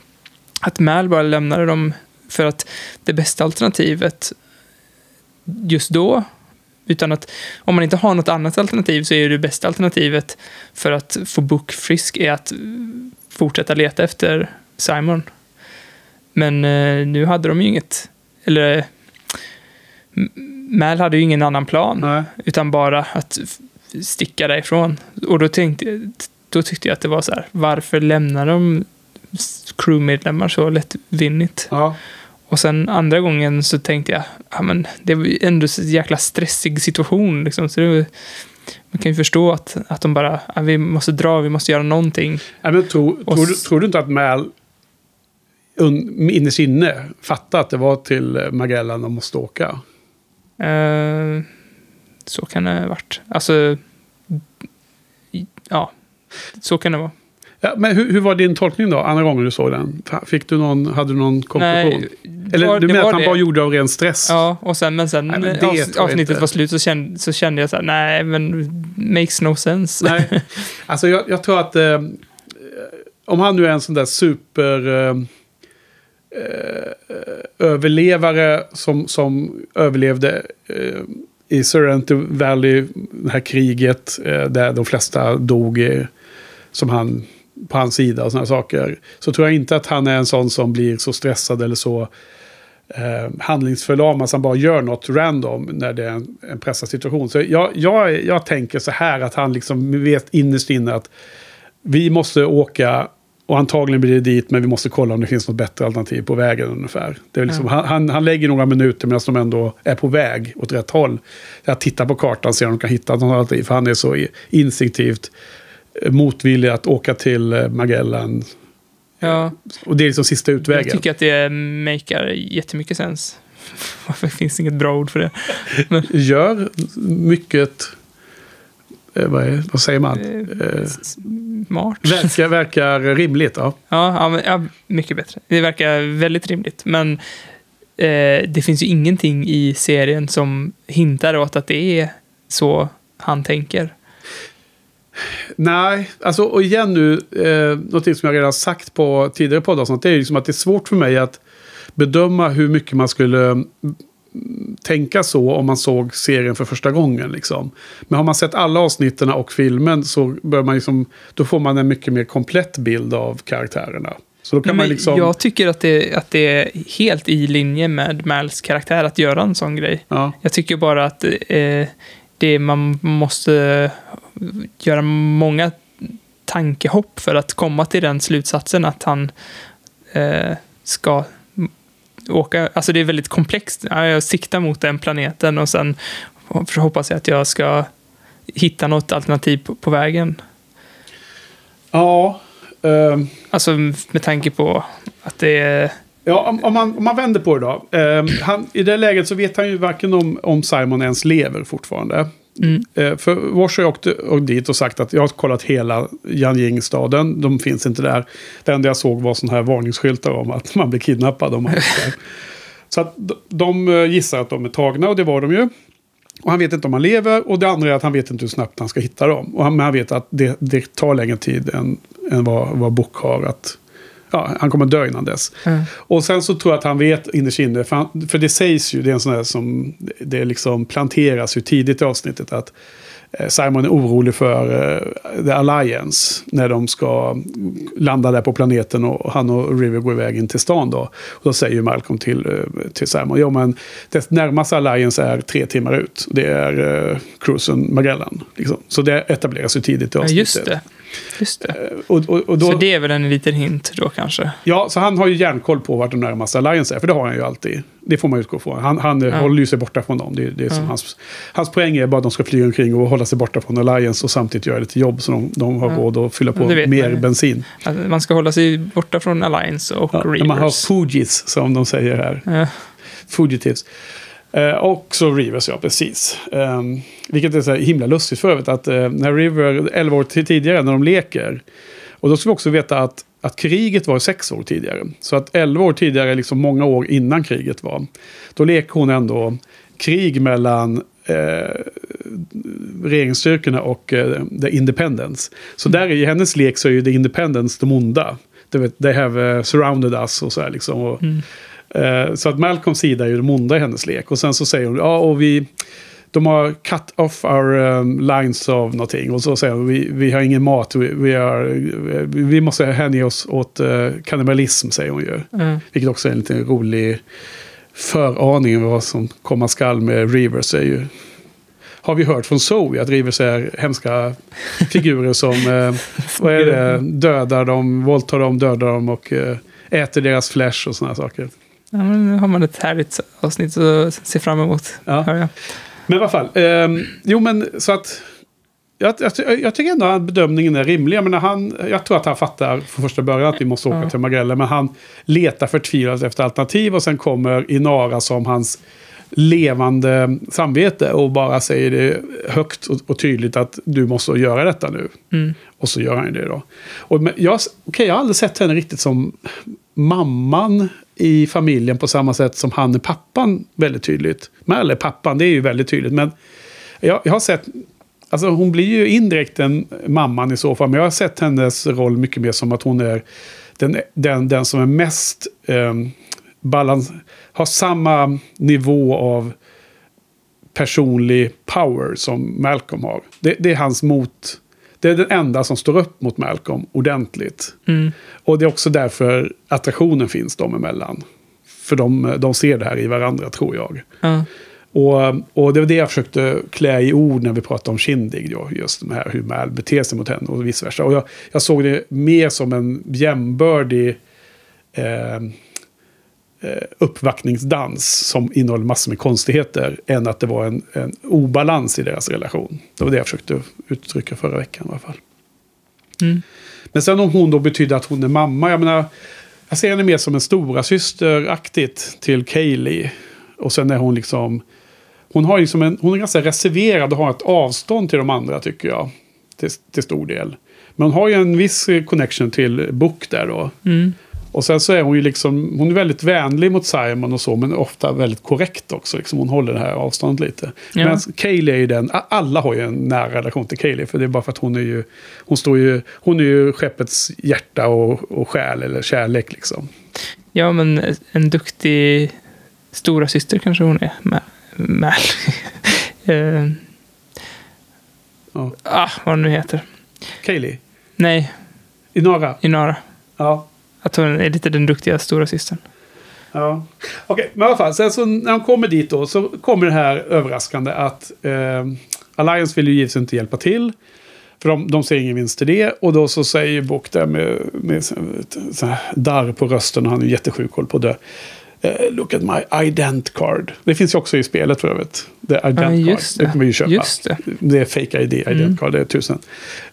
att Mal bara lämnade dem för att det bästa alternativet just då, utan att om man inte har något annat alternativ så är det bästa alternativet för att få Book frisk är att fortsätta leta efter Simon. Men eh, nu hade de ju inget, eller M- Mal hade ju ingen annan plan. Nej. Utan bara att sticka därifrån. Och då, tänkte, då tyckte jag att det var så här, varför lämnar de crewmedlemmar så lättvindigt? Ja. Och sen andra gången så tänkte jag, ja men det var ju ändå så jäkla stressig situation liksom. Så det man kan ju förstå att, att de bara, ja, vi måste dra, vi måste göra någonting. Nej, men tro, Och tror, du, tror du inte att Mal un, innerst inne fattade att det var till eh, Magellan de måste åka? Eh, så kan det ha varit. Alltså, ja, så kan det vara. Ja, men hur, hur var din tolkning då, andra gången du såg den? Fick du någon, hade du någon konklusion? Eller var- du menar att han det. bara gjorde av ren stress? Ja, och sen, men sen Nej, men avs- avsnittet var slut så kände, så kände jag så här, nej men makes no sense. Nej, alltså jag, jag tror att eh, om han nu är en sån där super eh, eh, överlevare som, som överlevde eh, i Sorrento Valley, det här kriget eh, där de flesta dog eh, som han på hans sida och sådana saker. Så tror jag inte att han är en sån som blir så stressad eller så eh, handlingsförlamad han bara gör något random när det är en, en pressad situation. Så jag, jag, jag tänker så här att han liksom vet innerst inne att vi måste åka och antagligen blir det dit men vi måste kolla om det finns något bättre alternativ på vägen ungefär. Det är liksom, han, han, han lägger några minuter medan de ändå är på väg åt rätt håll. Att titta på kartan se om de kan hitta något alternativ. För han är så instinktivt motvillig att åka till eh, Magellan. Ja, Och det är liksom sista utvägen. jag tycker att det makar jättemycket sens. Varför finns inget bra ord för det? gör mycket... Eh, vad, är, vad säger man? Eh, Smart. verkar, verkar rimligt, ja. Ja, ja, men, ja, mycket bättre. Det verkar väldigt rimligt. Men eh, det finns ju ingenting i serien som hintar åt att det är så han tänker. Nej, alltså och igen nu, eh, någonting som jag redan sagt på tidigare poddavsnitt, det är liksom att det är svårt för mig att bedöma hur mycket man skulle mm, tänka så om man såg serien för första gången. Liksom. Men har man sett alla avsnitten och filmen så bör man liksom, då får man en mycket mer komplett bild av karaktärerna. Så då kan man liksom... Jag tycker att det, att det är helt i linje med Mals karaktär att göra en sån grej. Ja. Jag tycker bara att eh, det, man måste göra många tankehopp för att komma till den slutsatsen att han eh, ska åka. Alltså det är väldigt komplext. Ja, Jag siktar mot den planeten och sen hoppas jag att jag ska hitta något alternativ på, på vägen. Ja. ehm, Alltså med tanke på att det är... Ja, om, om, man, om man vänder på det då. Eh, han, I det läget så vet han ju varken om, om Simon ens lever fortfarande. Mm. Eh, för Wash har åkt, åkt dit och sagt att jag har kollat hela Yanjing-staden. De finns inte där. Det enda jag såg var sådana här varningsskyltar om att man blir kidnappad om man är där. Så att de, de eh, gissar att de är tagna och det var de ju. Och han vet inte om han lever och det andra är att han vet inte hur snabbt han ska hitta dem. Och han, men han vet att det, det tar längre tid än, än vad, vad Book har att... Ja, han kommer dö innan dess. Mm. Och sen så tror jag att han vet innerst inne, för, han, för det sägs ju, det är en sån här som, det liksom planteras ju tidigt i avsnittet att eh, Simon är orolig för eh, The Alliance när de ska landa där på planeten och han och River går iväg in till stan då. Och då säger Malcolm till, eh, till Simon, ja men det närmaste Alliance är tre timmar ut. Det är eh, cruisen Magellan. Liksom. Så det etableras ju tidigt i Ja, avsnittet. just det. Just det. Eh, Och, och, och då, Så det är väl en liten hint då kanske? Ja, så han har ju järnkoll på vart de närmaste Alliance är, för det har han ju alltid. Det får man utgå från. Han, han eh, håller ju sig borta från dem. Det, det är som Ja. hans, hans poäng är bara att de ska flyga omkring och hålla sig borta från Alliance och samtidigt göra lite jobb så de, de har Ja. råd att fylla på mer man bensin. Att man ska hålla sig borta från Alliance och Ja, när man har Reavers. Fujis, som de säger här. Ja. Fugitives. Eh, och så Rivers, ja precis. Eh, vilket är så här himla lustigt för övrigt att eh, när River, 11 år tidigare, när de leker. Och då ska vi också veta att, att kriget var sex år tidigare. Så att 11 år tidigare, liksom många år innan kriget var. Då leker hon ändå krig mellan eh, regeringsstyrkorna och eh, The Independence. Så där i hennes lek så är ju The Independence de onda. Vet, they have uh, surrounded us och så här liksom. Och, mm. Så att Malcolms sida är ju de onda i hennes lek. Och sen så säger hon, ja och vi... De har cut off our um, lines of någonting. Och så säger hon, vi, vi har ingen mat. Vi, vi, har, vi måste hänge oss åt uh, kannibalism, säger hon ju. Ja. Vilket också är en liten rolig föraning av vad som komma skall med Rivers. Är ju, har vi hört från Zoe att Rivers är hemska figurer som eh, vad är det, dödar dem, våldtar dem, dödar dem och eh, äter deras flesh och sådana saker. Ja, men nu har man ett härligt avsnitt att se fram emot. Ja. hör jag. Men i alla fall. ehm, jo, men så att... Jag, jag, jag tycker ändå att bedömningen är rimlig. Jag, menar, han, jag tror att han fattar från första början att vi måste åka Ja. till Magrella. Men han letar förtvivlat efter alternativ. Och sen kommer Inara som hans levande samvete. Och bara säger det högt och, och tydligt att du måste göra detta nu. Mm. Och så gör han det då. Och jag, okay, jag har aldrig sett henne riktigt som mamman i familjen på samma sätt som han är pappan väldigt tydligt. Men, eller pappan, det är ju väldigt tydligt. Men jag, jag har sett, alltså hon blir ju indirekt en mamman i så fall. Men jag har sett hennes roll mycket mer som att hon är den, den, den som är mest eh, balans, har samma nivå av personlig power som Malcolm har. Det, det är hans mot... Det är den enda som står upp mot Malcolm ordentligt. Mm. Och det är också därför attraktionen finns dem emellan. För de, de ser det här i varandra, tror jag. Ja. Och, och det var det jag försökte klä i ord när vi pratade om Kindig. Då, just det här hur Mal beter sig mot henne och vice versa. Och jag, jag såg det mer som en jämbördig eh, uppvaktningsdans som innehåller massor med konstigheter. Än att det var en, en obalans i deras relation. Det var det jag försökte uttrycka förra veckan i alla fall. Mm. Men sen om hon då betyder att hon är mamma. Jag menar, jag ser henne mer som en stora systeraktigt till Kaylee. Och sen är hon liksom... Hon, har liksom en, hon är ganska reserverad och har ett avstånd till de andra tycker jag. Till, till stor del. Men hon har ju en viss connection till Book där då. Mm. Och sen så är hon ju liksom, hon är väldigt vänlig mot Simon och så, men ofta väldigt korrekt också. Liksom hon håller det här avståndet lite. Ja. Men Kaylee är ju den, alla har ju en nära relation till Kaylee, för det är bara för att hon är ju, hon står ju, hon är ju skeppets hjärta och, och själ, eller kärlek liksom. ja, men en duktig stora syster kanske hon är. Mal. Mal. Eh, Ja. ah, vad hon nu heter. Kaylee, Nej, Inara. Inara. Ja. Att hon är lite den duktiga stora systern. Ja. Okej, men i alla fall. Sen så när de kommer dit då så kommer det här överraskande att eh, Alliance vill ju givetvis inte hjälpa till. För de, de ser ingen vinst i det. Och då så säger Book där med, med så så darr på rösten. Han är jättesjuk, håller på att dö. Eh, look at my ident card. Det finns ju också i spelet för övrigt. Det ident Ja, card. Det det. kommer vi ju köpa. Just det. Det är fake ID, ident Mm. card. Det är tusen.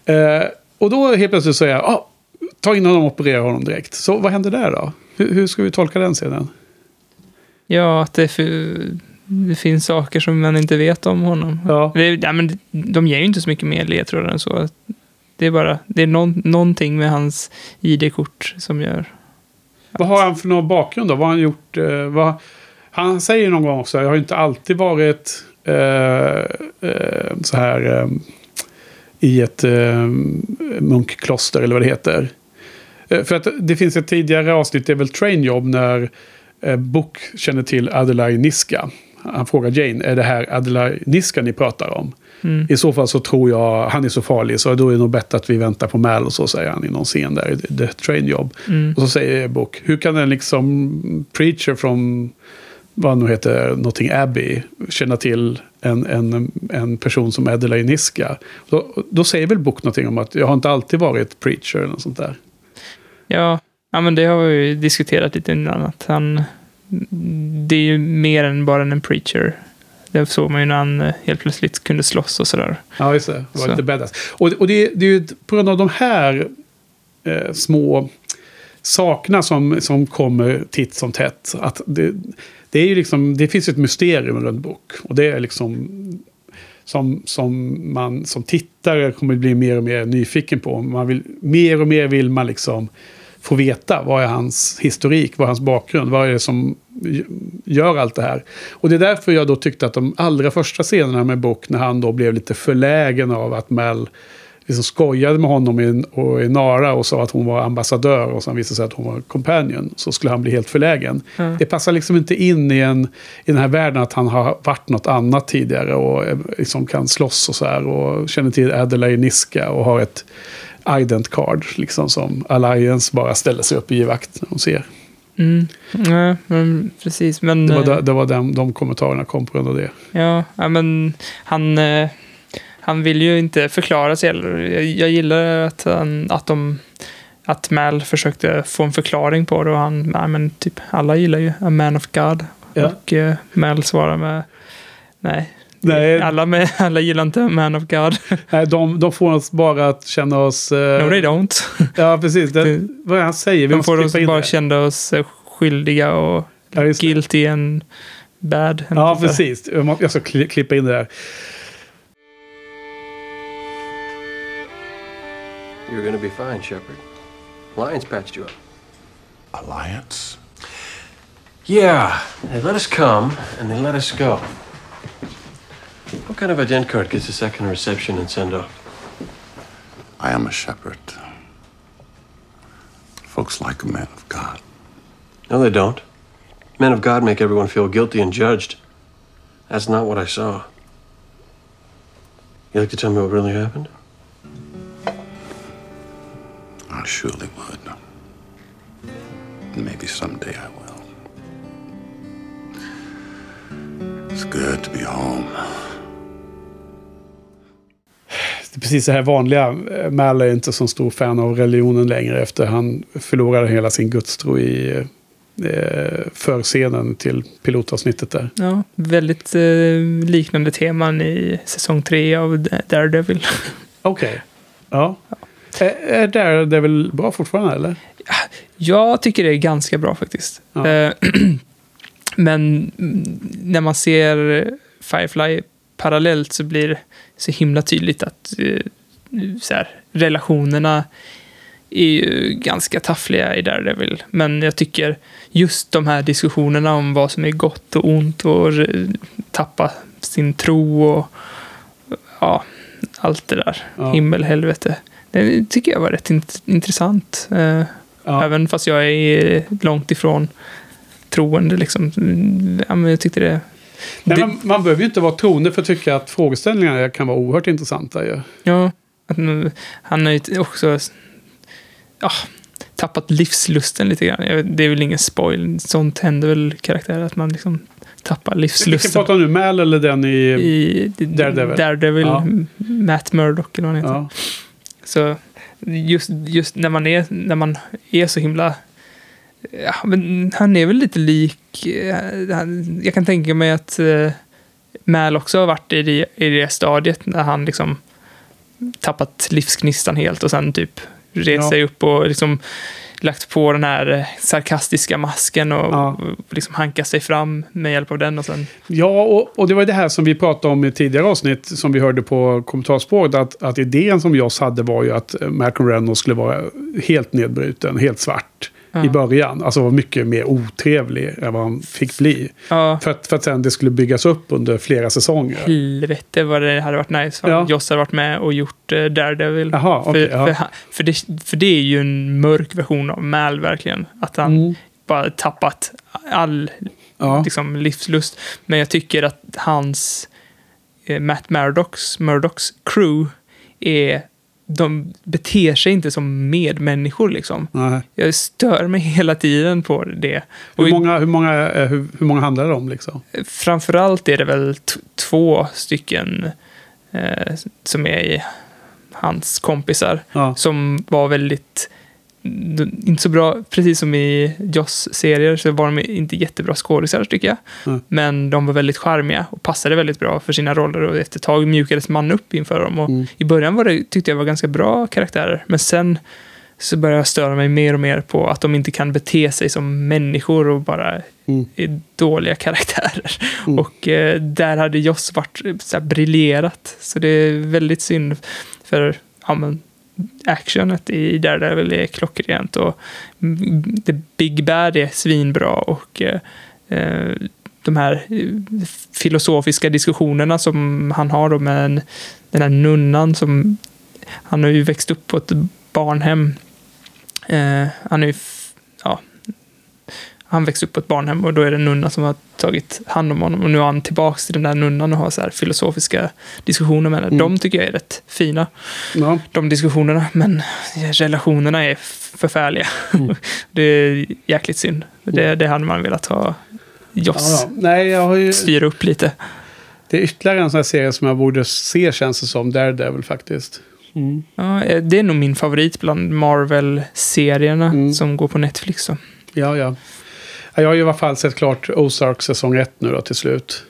Eh, och då helt plötsligt säger jag, ah, ta in honom och operera honom direkt. Så vad händer där då? Hur, hur ska vi tolka den scenen? Ja, att det, det finns saker som man inte vet om honom. Ja. Det, ja, men de ger ju inte så mycket mer ledtrådar än så. Det är bara det är någon, någonting med hans ID-kort som gör... Vad har han för någon bakgrund då? Vad har han gjort? Eh, vad, han säger någon gång också, jag har inte alltid varit eh, eh, så här eh, i ett eh, munkkloster eller vad det heter. Eh, för att det finns ett tidigare avsnitt, det är väl Train Job, när eh, Book känner till Adelaide Niska. Han frågar Jane, är det här Adelaide Niska ni pratar om? Mm. I så fall så tror jag, han är så farlig så då är det nog bättre att vi väntar på Mal och så säger han i någon scen där, i The Train Job. Mm. Och så säger Book, hur kan en liksom preacher från, vad nu heter, någonting Abbey, känna till en, en, en person som Adelaide Niska. Då, då säger väl Book någonting om att jag har inte alltid varit preacher eller något sånt där. Ja, ja men det har vi ju diskuterat lite innan. Att han, det är ju mer än bara en preacher. Det såg man ju när han eh, helt plötsligt kunde slåss och sådär. Ja, just det. Det var Så. lite badass. Och, och det, det är ju på grund av de här eh, små sakerna som, som kommer titt som tätt. Att det, det, är ju liksom, det finns ett mysterium runt bok. Och det är liksom som, som man som tittare kommer bli mer och mer nyfiken på. Man vill, mer och mer vill man liksom få veta vad är hans historik, vad är hans bakgrund, vad är det som gör allt det här. Och det är därför jag då tyckte att de allra första scenerna med Book, när han då blev lite förlägen av att Mel liksom skojade med honom i, och i Nara och sa att hon var ambassadör och sen visade sig att hon var companion. Så skulle han bli helt förlägen. Mm. Det passar liksom inte in i, en, i den här världen att han har varit något annat tidigare och eh, liksom kan slåss och så här. Och känner till Adelaide Niska och har ett ident card liksom som Alliance bara ställer sig upp i vakt när de ser. Mm. Ja, men precis. Men, Det var, eh, där- det var den, de kommentarerna kom på grund av det. Ja, ja men han, eh, han vill ju inte förklara sig. Jag, jag gillar att, han, att de att Mal försökte få en förklaring på det och han, nej men typ alla gillar ju A Man of God. Ja. Och uh, Mal svarar med, nej. Nej. Alla, med, alla gillar inte Man of God. Nej, de, de får oss bara att känna oss... eh, no they don't. Ja, precis. Det, vad han säger? Vi De får oss bara det. känna oss eh, skyldiga och Ja, guilty and bad. Ja, precis. Jag ska kli- klippa in det där. You're gonna be fine, Shepard. Lions patched you up. Alliance? Yeah, they let us come and they let us go. What kind of ident card gets a second reception and send off? I am a shepherd. Folks like a man of God. No, they don't. Men of God make everyone feel guilty and judged. That's not what I saw. You like to tell me what really happened? I surely would. Maybe someday I will. It's good to be home. Precis det här vanliga. Eh, Mal är inte så stor fan av religionen längre efter han förlorade hela sin gudstro i eh, förscenen till pilotavsnittet där. Ja, väldigt eh, liknande teman i säsong tre av Daredevil. Okej. Ja. Är, är väl bra fortfarande eller? Jag tycker det är ganska bra faktiskt. Ja. Eh, Men mm, när man ser Firefly parallellt så blir så himla tydligt att eh, så här, relationerna är ju ganska taffliga i Daredevil. Men jag tycker just de här diskussionerna om vad som är gott och ont och tappa sin tro och ja, allt det där. Ja. Himmel, helvete. Det tycker jag var rätt int- intressant. Eh, Ja. Även fast jag är långt ifrån troende liksom. Mm, Ja, men jag tyckte det... Nej, det man, man behöver ju inte vara troende för att tycka att frågeställningarna kan vara oerhört intressanta. Ju. ja, han har ju också ja, tappat livslusten lite grann. Det är väl ingen spoil. Sånt händer väl karaktärer att man liksom tappar Vilken livslusten. pratar du nu? Mal eller den i... I Daredevil. Daredevil, Ja. Matt Murdock eller vad han heter. ja. Så just, just när, man är, när man är så himla... Ja, men han är väl lite lik... eh, han- Jag kan tänka mig att eh, Mal också har varit i det, i det stadiet när han liksom tappat livsgnistan helt och sen typ rest Ja. sig upp och liksom lagt på den här eh, sarkastiska masken och Ja. liksom hankat sig fram med hjälp av den och sen... Ja, och, och det var det här som vi pratade om i tidigare avsnitt som vi hörde på kommentarspåret. Att, att idén som Joss hade var ju att eh, Malcolm Reynolds skulle vara helt nedbruten, helt svart Ja. i början. Alltså var mycket mer otrevlig än vad han fick bli. Ja, För att, för att sen det skulle byggas upp under flera säsonger. helvete vad det hade varit nice. Ja. Ja. Joss hade varit med och gjort eh, Daredevil. Jaha, okej. för, för, för, det, för det är ju en mörk version av Mal verkligen. Att han Mm. bara tappat all liksom, livslust. Men jag tycker att hans eh, Matt Murdocks, Murdocks crew är de beter sig inte som medmänniskor liksom. Nej. Jag stör mig hela tiden på det. Och Hur, många, hur, många, eh, hur, hur många handlar det om liksom? framförallt är det väl två stycken eh, som är i hans kompisar. Ja. Som var väldigt, inte så bra, precis som i Joss-serier så var de inte jättebra skådisar tycker jag. Mm. Men de var väldigt charmiga och passade väldigt bra för sina roller och efter ett tag mjukades man upp inför dem. Och Mm. I början var det, tyckte jag var ganska bra karaktärer, men sen så började jag störa mig mer och mer på att de inte kan bete sig som människor och bara Mm. är dåliga karaktärer. Mm. Och eh, där hade Joss varit så här, briljerat. Så det är väldigt synd för ja, men, actionet i Daredevil är klockrent och The Big Bad är svinbra och eh, eh de här eh, filosofiska diskussionerna som han har då med en, den här nunnan som han har ju växt upp på ett barnhem. Eh, han är ju, han växte upp på ett barnhem och då är det en nunna som har tagit hand om honom och nu är han tillbaks till den där nunnan och har så här filosofiska diskussioner med henne. Mm. De tycker jag är rätt fina, Ja. de diskussionerna, men relationerna är förfärliga. Mm. det är jäkligt synd. Det, det hade man velat ha Joss Ja, ja. Nej, jag har ju... styra upp lite. Det är ytterligare en sån här serie som jag borde se känns det som. Daredevil faktiskt. Mm. Ja, det är nog min favorit bland Marvel-serierna Mm. som går på Netflix. Då. Ja, ja. Ja, Jag har ju i alla fall sett klart Ozark säsong 1 nu då till slut.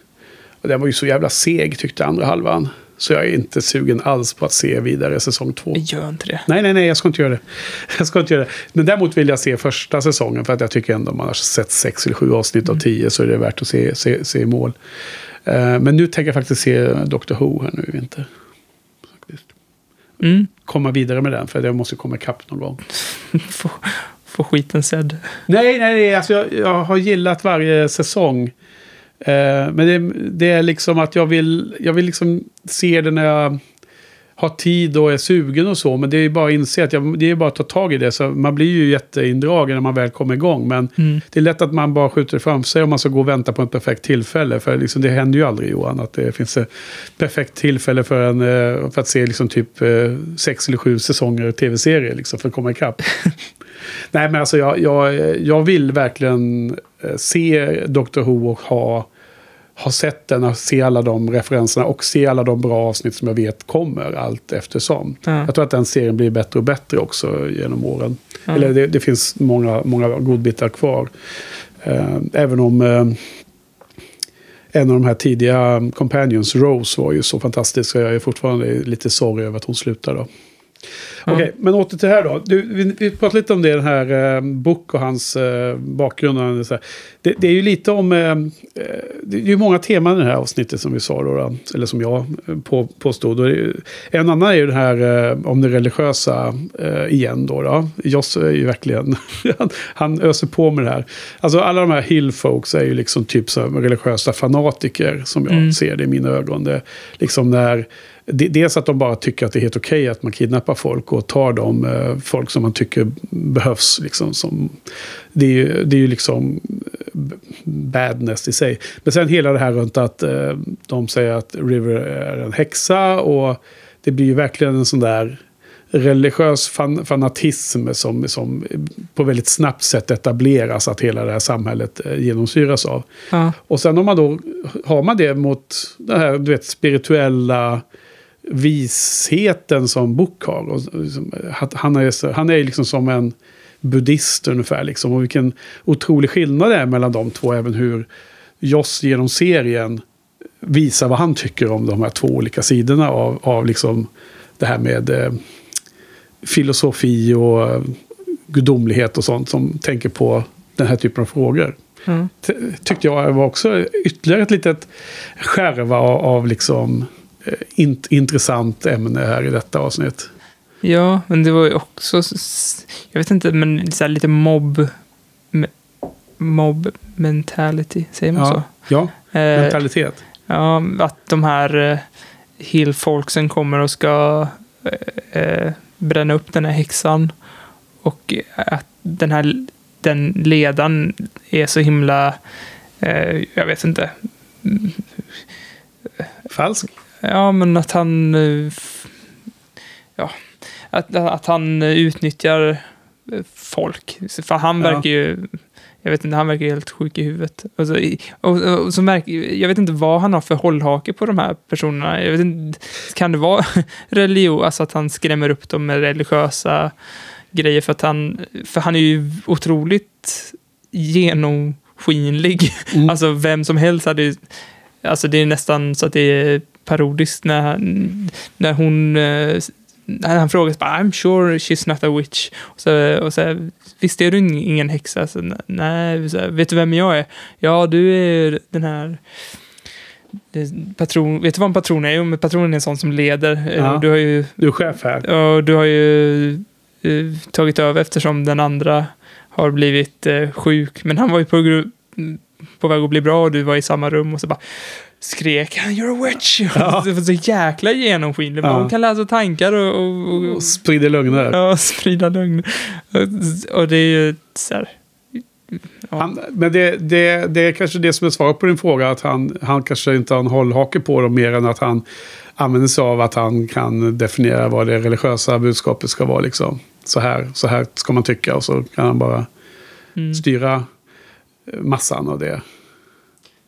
Och den var ju så jävla seg tyckte andra halvan. Så jag är inte sugen alls på att se vidare säsong 2. Jag gör inte det. Nej, nej, nej, jag ska inte göra det. Jag ska inte göra det. Men däremot vill jag se första säsongen för att jag tycker ändå om man har sett sex eller sju avsnitt av tio så är det värt att se, se, se mål. Eh, men nu tänker jag faktiskt se Doctor Who här nu i vinter. Faktiskt. Mm. Komma vidare med den för jag måste komma ikapp någon gång. Få, skiten sedd. Nej, nej. Alltså jag, jag har gillat varje säsong. Eh, men det, det är liksom att jag vill, jag vill liksom se det när jag har tid och är sugen och så. Men det är ju bara att inse att jag, det är bara att ta tag i det. Så man blir ju jätteindragen när man väl kommer igång. Men Mm. det är lätt att man bara skjuter fram sig om man ska gå och vänta på ett perfekt tillfälle. För liksom, det händer ju aldrig Johan att det finns ett perfekt tillfälle för, en, eh, för att se liksom typ eh, sex eller sju säsonger tv-serier liksom, för att komma ikapp. Nej men alltså jag, jag, jag vill verkligen eh, se Doctor Who och ha, ha sett den och se alla de referenserna och se alla de bra avsnitt som jag vet kommer allt eftersom. Ja. Jag tror att den serien blir bättre och bättre också genom åren. Ja. Eller det, det finns många, många godbitar kvar. Eh, även om eh, en av de här tidiga Companions, Rose, var ju så fantastisk. Så jag är fortfarande lite sorg över att hon slutar då. Okej, men åter till här då. Du, vi, vi pratade lite om det, den här eh, Book och hans eh, bakgrund. och så. Det, det är ju lite om... Eh, eh, det är ju många teman i det här avsnittet som vi sa då. då eller som jag eh, på, påstod. Ju, en annan är ju det här eh, om det religiösa eh, igen då. då. Joss är ju verkligen... han, han öser på med det här. Alltså alla de här hillfolks är ju liksom typ så religiösa fanatiker som jag Mm. ser det i mina ögon. Det, liksom när... Det- Dels att de bara tycker att det är helt okej att man kidnappar folk och tar de eh, folk som man tycker behövs. Liksom, som, det, är ju, det är ju liksom eh, badness i sig. Men sen hela det här runt att eh, de säger att River är en häxa och det blir ju verkligen en sån där religiös fan, fanatism som, som på väldigt snabbt sätt etableras att hela det här samhället genomsyras av. Ja. Och sen om man då har man det mot den här du vet, spirituella visheten som Book har. Och, liksom, han är, han är liksom som en buddhist ungefär. Liksom, och vilken otrolig skillnad det är mellan de två. Även hur Joss genom serien visar vad han tycker om de här två olika sidorna av, av liksom det här med eh, filosofi och eh, gudomlighet och sånt som tänker på den här typen av frågor. Ty- tyckte jag var också ytterligare ett litet skärva av, av liksom int, intressant ämne här i detta avsnitt. Ja, men det var ju också, jag vet inte, men så lite mobb, mobb mentality, säger man så? Ja, ja Eh, mentalitet. Ja, att de här eh, hillfolksen kommer och ska eh, eh, bränna upp den här häxan. Och att den här den ledaren är så himla, eh, jag vet inte. Falsk. Ja, men att han... Ja, att, att han utnyttjar folk. För han Ja. verkar ju Jag vet inte, han verkar helt sjuk i huvudet. Och så, och, och, så märk, jag vet inte vad han har för hållhake på de här personerna. Jag vet inte, kan det vara religion, alltså att han skrämmer upp dem med religiösa grejer för att han, för han är ju otroligt genomskinlig. Mm. Alltså vem som helst hade ju, alltså det är nästan så att det är parodiskt när, när hon eh, när han bara, I'm sure she's not a witch. Och så, och så, Visst är du ingen häxa? Så, Nej, så, vet du vem jag är? Ja, du är den här patron, vet du vad en patron är? Jo, men patronen är en sån som leder. Eh, Ja. Du har ju, Du är chef här. och du har ju eh, tagit över eftersom den andra har blivit eh, sjuk. Men han var ju på, på väg att bli bra och du var i samma rum och så bara skrek han “You're a witch!” Ja. Det var så jäkla genomskinlig. Ja. Hon kan läsa tankar och, och, och, Och sprider lögner. ja, sprida lögn. Och, och det är ju så här... Ja. Han, men det, det, det är kanske det som är svaret på din fråga. Att han, han kanske inte har en hållhake på dem mer än att han använder sig av att han kan definiera vad det religiösa budskapet ska vara. Liksom. Så, här, så här ska man tycka och så kan han bara Mm. styra massan av det.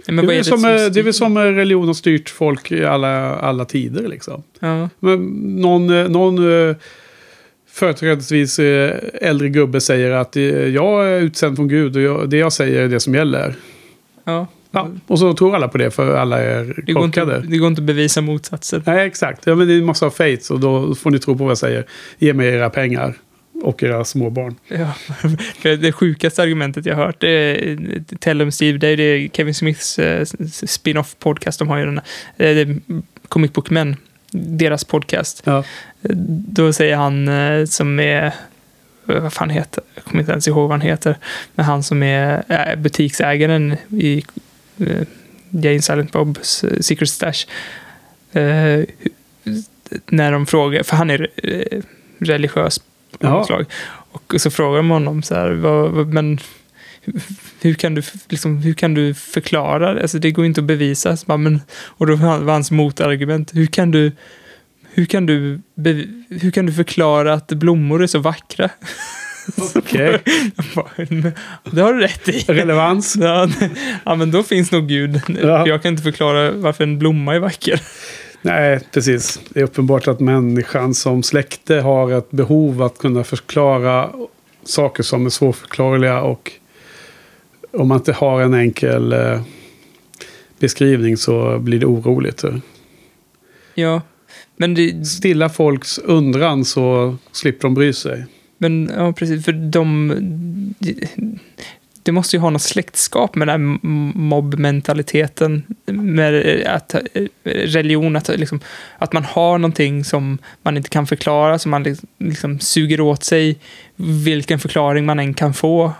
Men det, är väl som, eh, styr- det är väl som eh, religion har styrt folk i alla, alla tider. Liksom. Ja. Men någon, eh, någon eh, företrädesvis eh, äldre gubbe säger att eh, jag är utsänd från Gud och jag, det jag säger är det som gäller. Ja. Ja, och så tror alla på det för alla är Det, går inte, korkade. det går inte att bevisa motsatsen. Nej, exakt. Ja, men det är en massa och då får ni tro på vad jag säger. Ge mig era pengar och era småbarn. Ja, det sjukaste argumentet jag hört är Tell them Steve, det är det Kevin Smiths eh, spin-off podcast. De har ju den här, eh, det är Comic Book Men, deras podcast. Ja. Då säger han eh, som är, vad fan heter, jag kommer inte ens ihåg vad han heter, men han som är butiksägaren i Jane Silent Bobs Secret Stash. När de frågar, för han är religiös på Ja. något slag. Och så frågar de honom så här, vad, men hur- kan, du, liksom, hur kan du förklara det? Alltså, det går inte att bevisa. Bara, men, och då var hans motargument, hur kan du, hur kan du, hur kan du förklara att blommor är så vackra? Okej. "Men, det har du rätt i. Relevans. Ja, ja, men då finns nog Gud. Ja. Jag kan inte förklara varför en blomma är vacker. Nej, precis. Det är uppenbart att människan som släkte har ett behov att kunna förklara saker som är svårförklarliga. Och om man inte har en enkel eh, beskrivning så blir det oroligt. Ja, men det, Stilla folks undran så slipper de bry sig. Men ja, precis, för de... Det måste ju ha något släktskap med den här mobbmentaliteten, med att religion, att, liksom, att man har någonting som man inte kan förklara, som man liksom, liksom suger åt sig vilken förklaring man än kan få.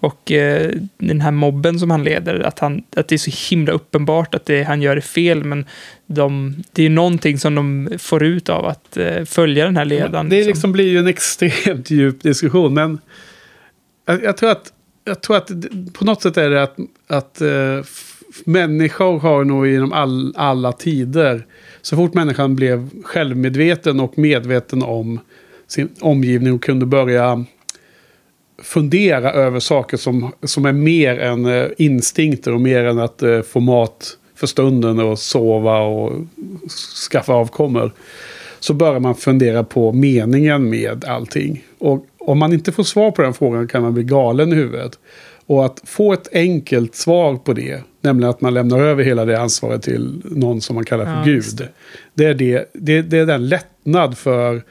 Och eh, den här mobben som han leder, att, han, att det är så himla uppenbart att det han gör är fel, men de, det är ju någonting som de får ut av att eh, följa den här ledaren. Det liksom blir ju en extremt djup diskussion. Men jag, jag, tror att, jag tror att på något sätt är det att, att eh, människor har nog genom all, alla tider, så fort människan blev självmedveten och medveten om sin omgivning och kunde börja fundera över saker som, som är mer än eh, instinkter och mer än att eh, få mat för stunden och sova och skaffa avkommor. Så börjar man fundera på meningen med allting. Och om man inte får svar på den frågan kan man bli galen i huvudet. Och att få ett enkelt svar på det, nämligen att man lämnar över hela det ansvaret till någon som man kallar för Ja, Gud. Det är, det, det, det är den lättnad för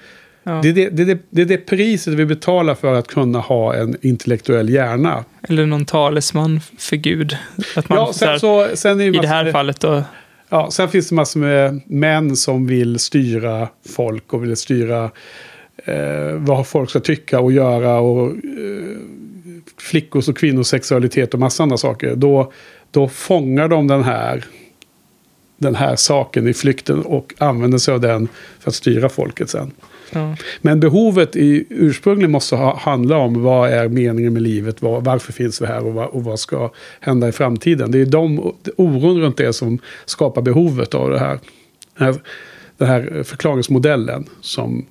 Ja. det, är det, det, är det, priset vi betalar för att kunna ha en intellektuell hjärna. Eller någon talesman för Gud. Att man, Ja, här, sen, så, sen I det här med- fallet då. Ja, sen finns det massor med män som vill styra folk och vill styra eh, vad folk ska tycka och göra och eh, flickors och kvinnors sexualitet och massa andra saker. Då, då fångar de den här, den här saken i flykten och använder sig av den för att styra folket sen. Ja. Men behovet i ursprungligen måste ha, handla om vad är meningen med livet, vad, varför finns vi här och vad, och vad ska hända i framtiden. Det är de, oron runt det som skapar behovet av det här. Den här, den här förklaringsmodellen som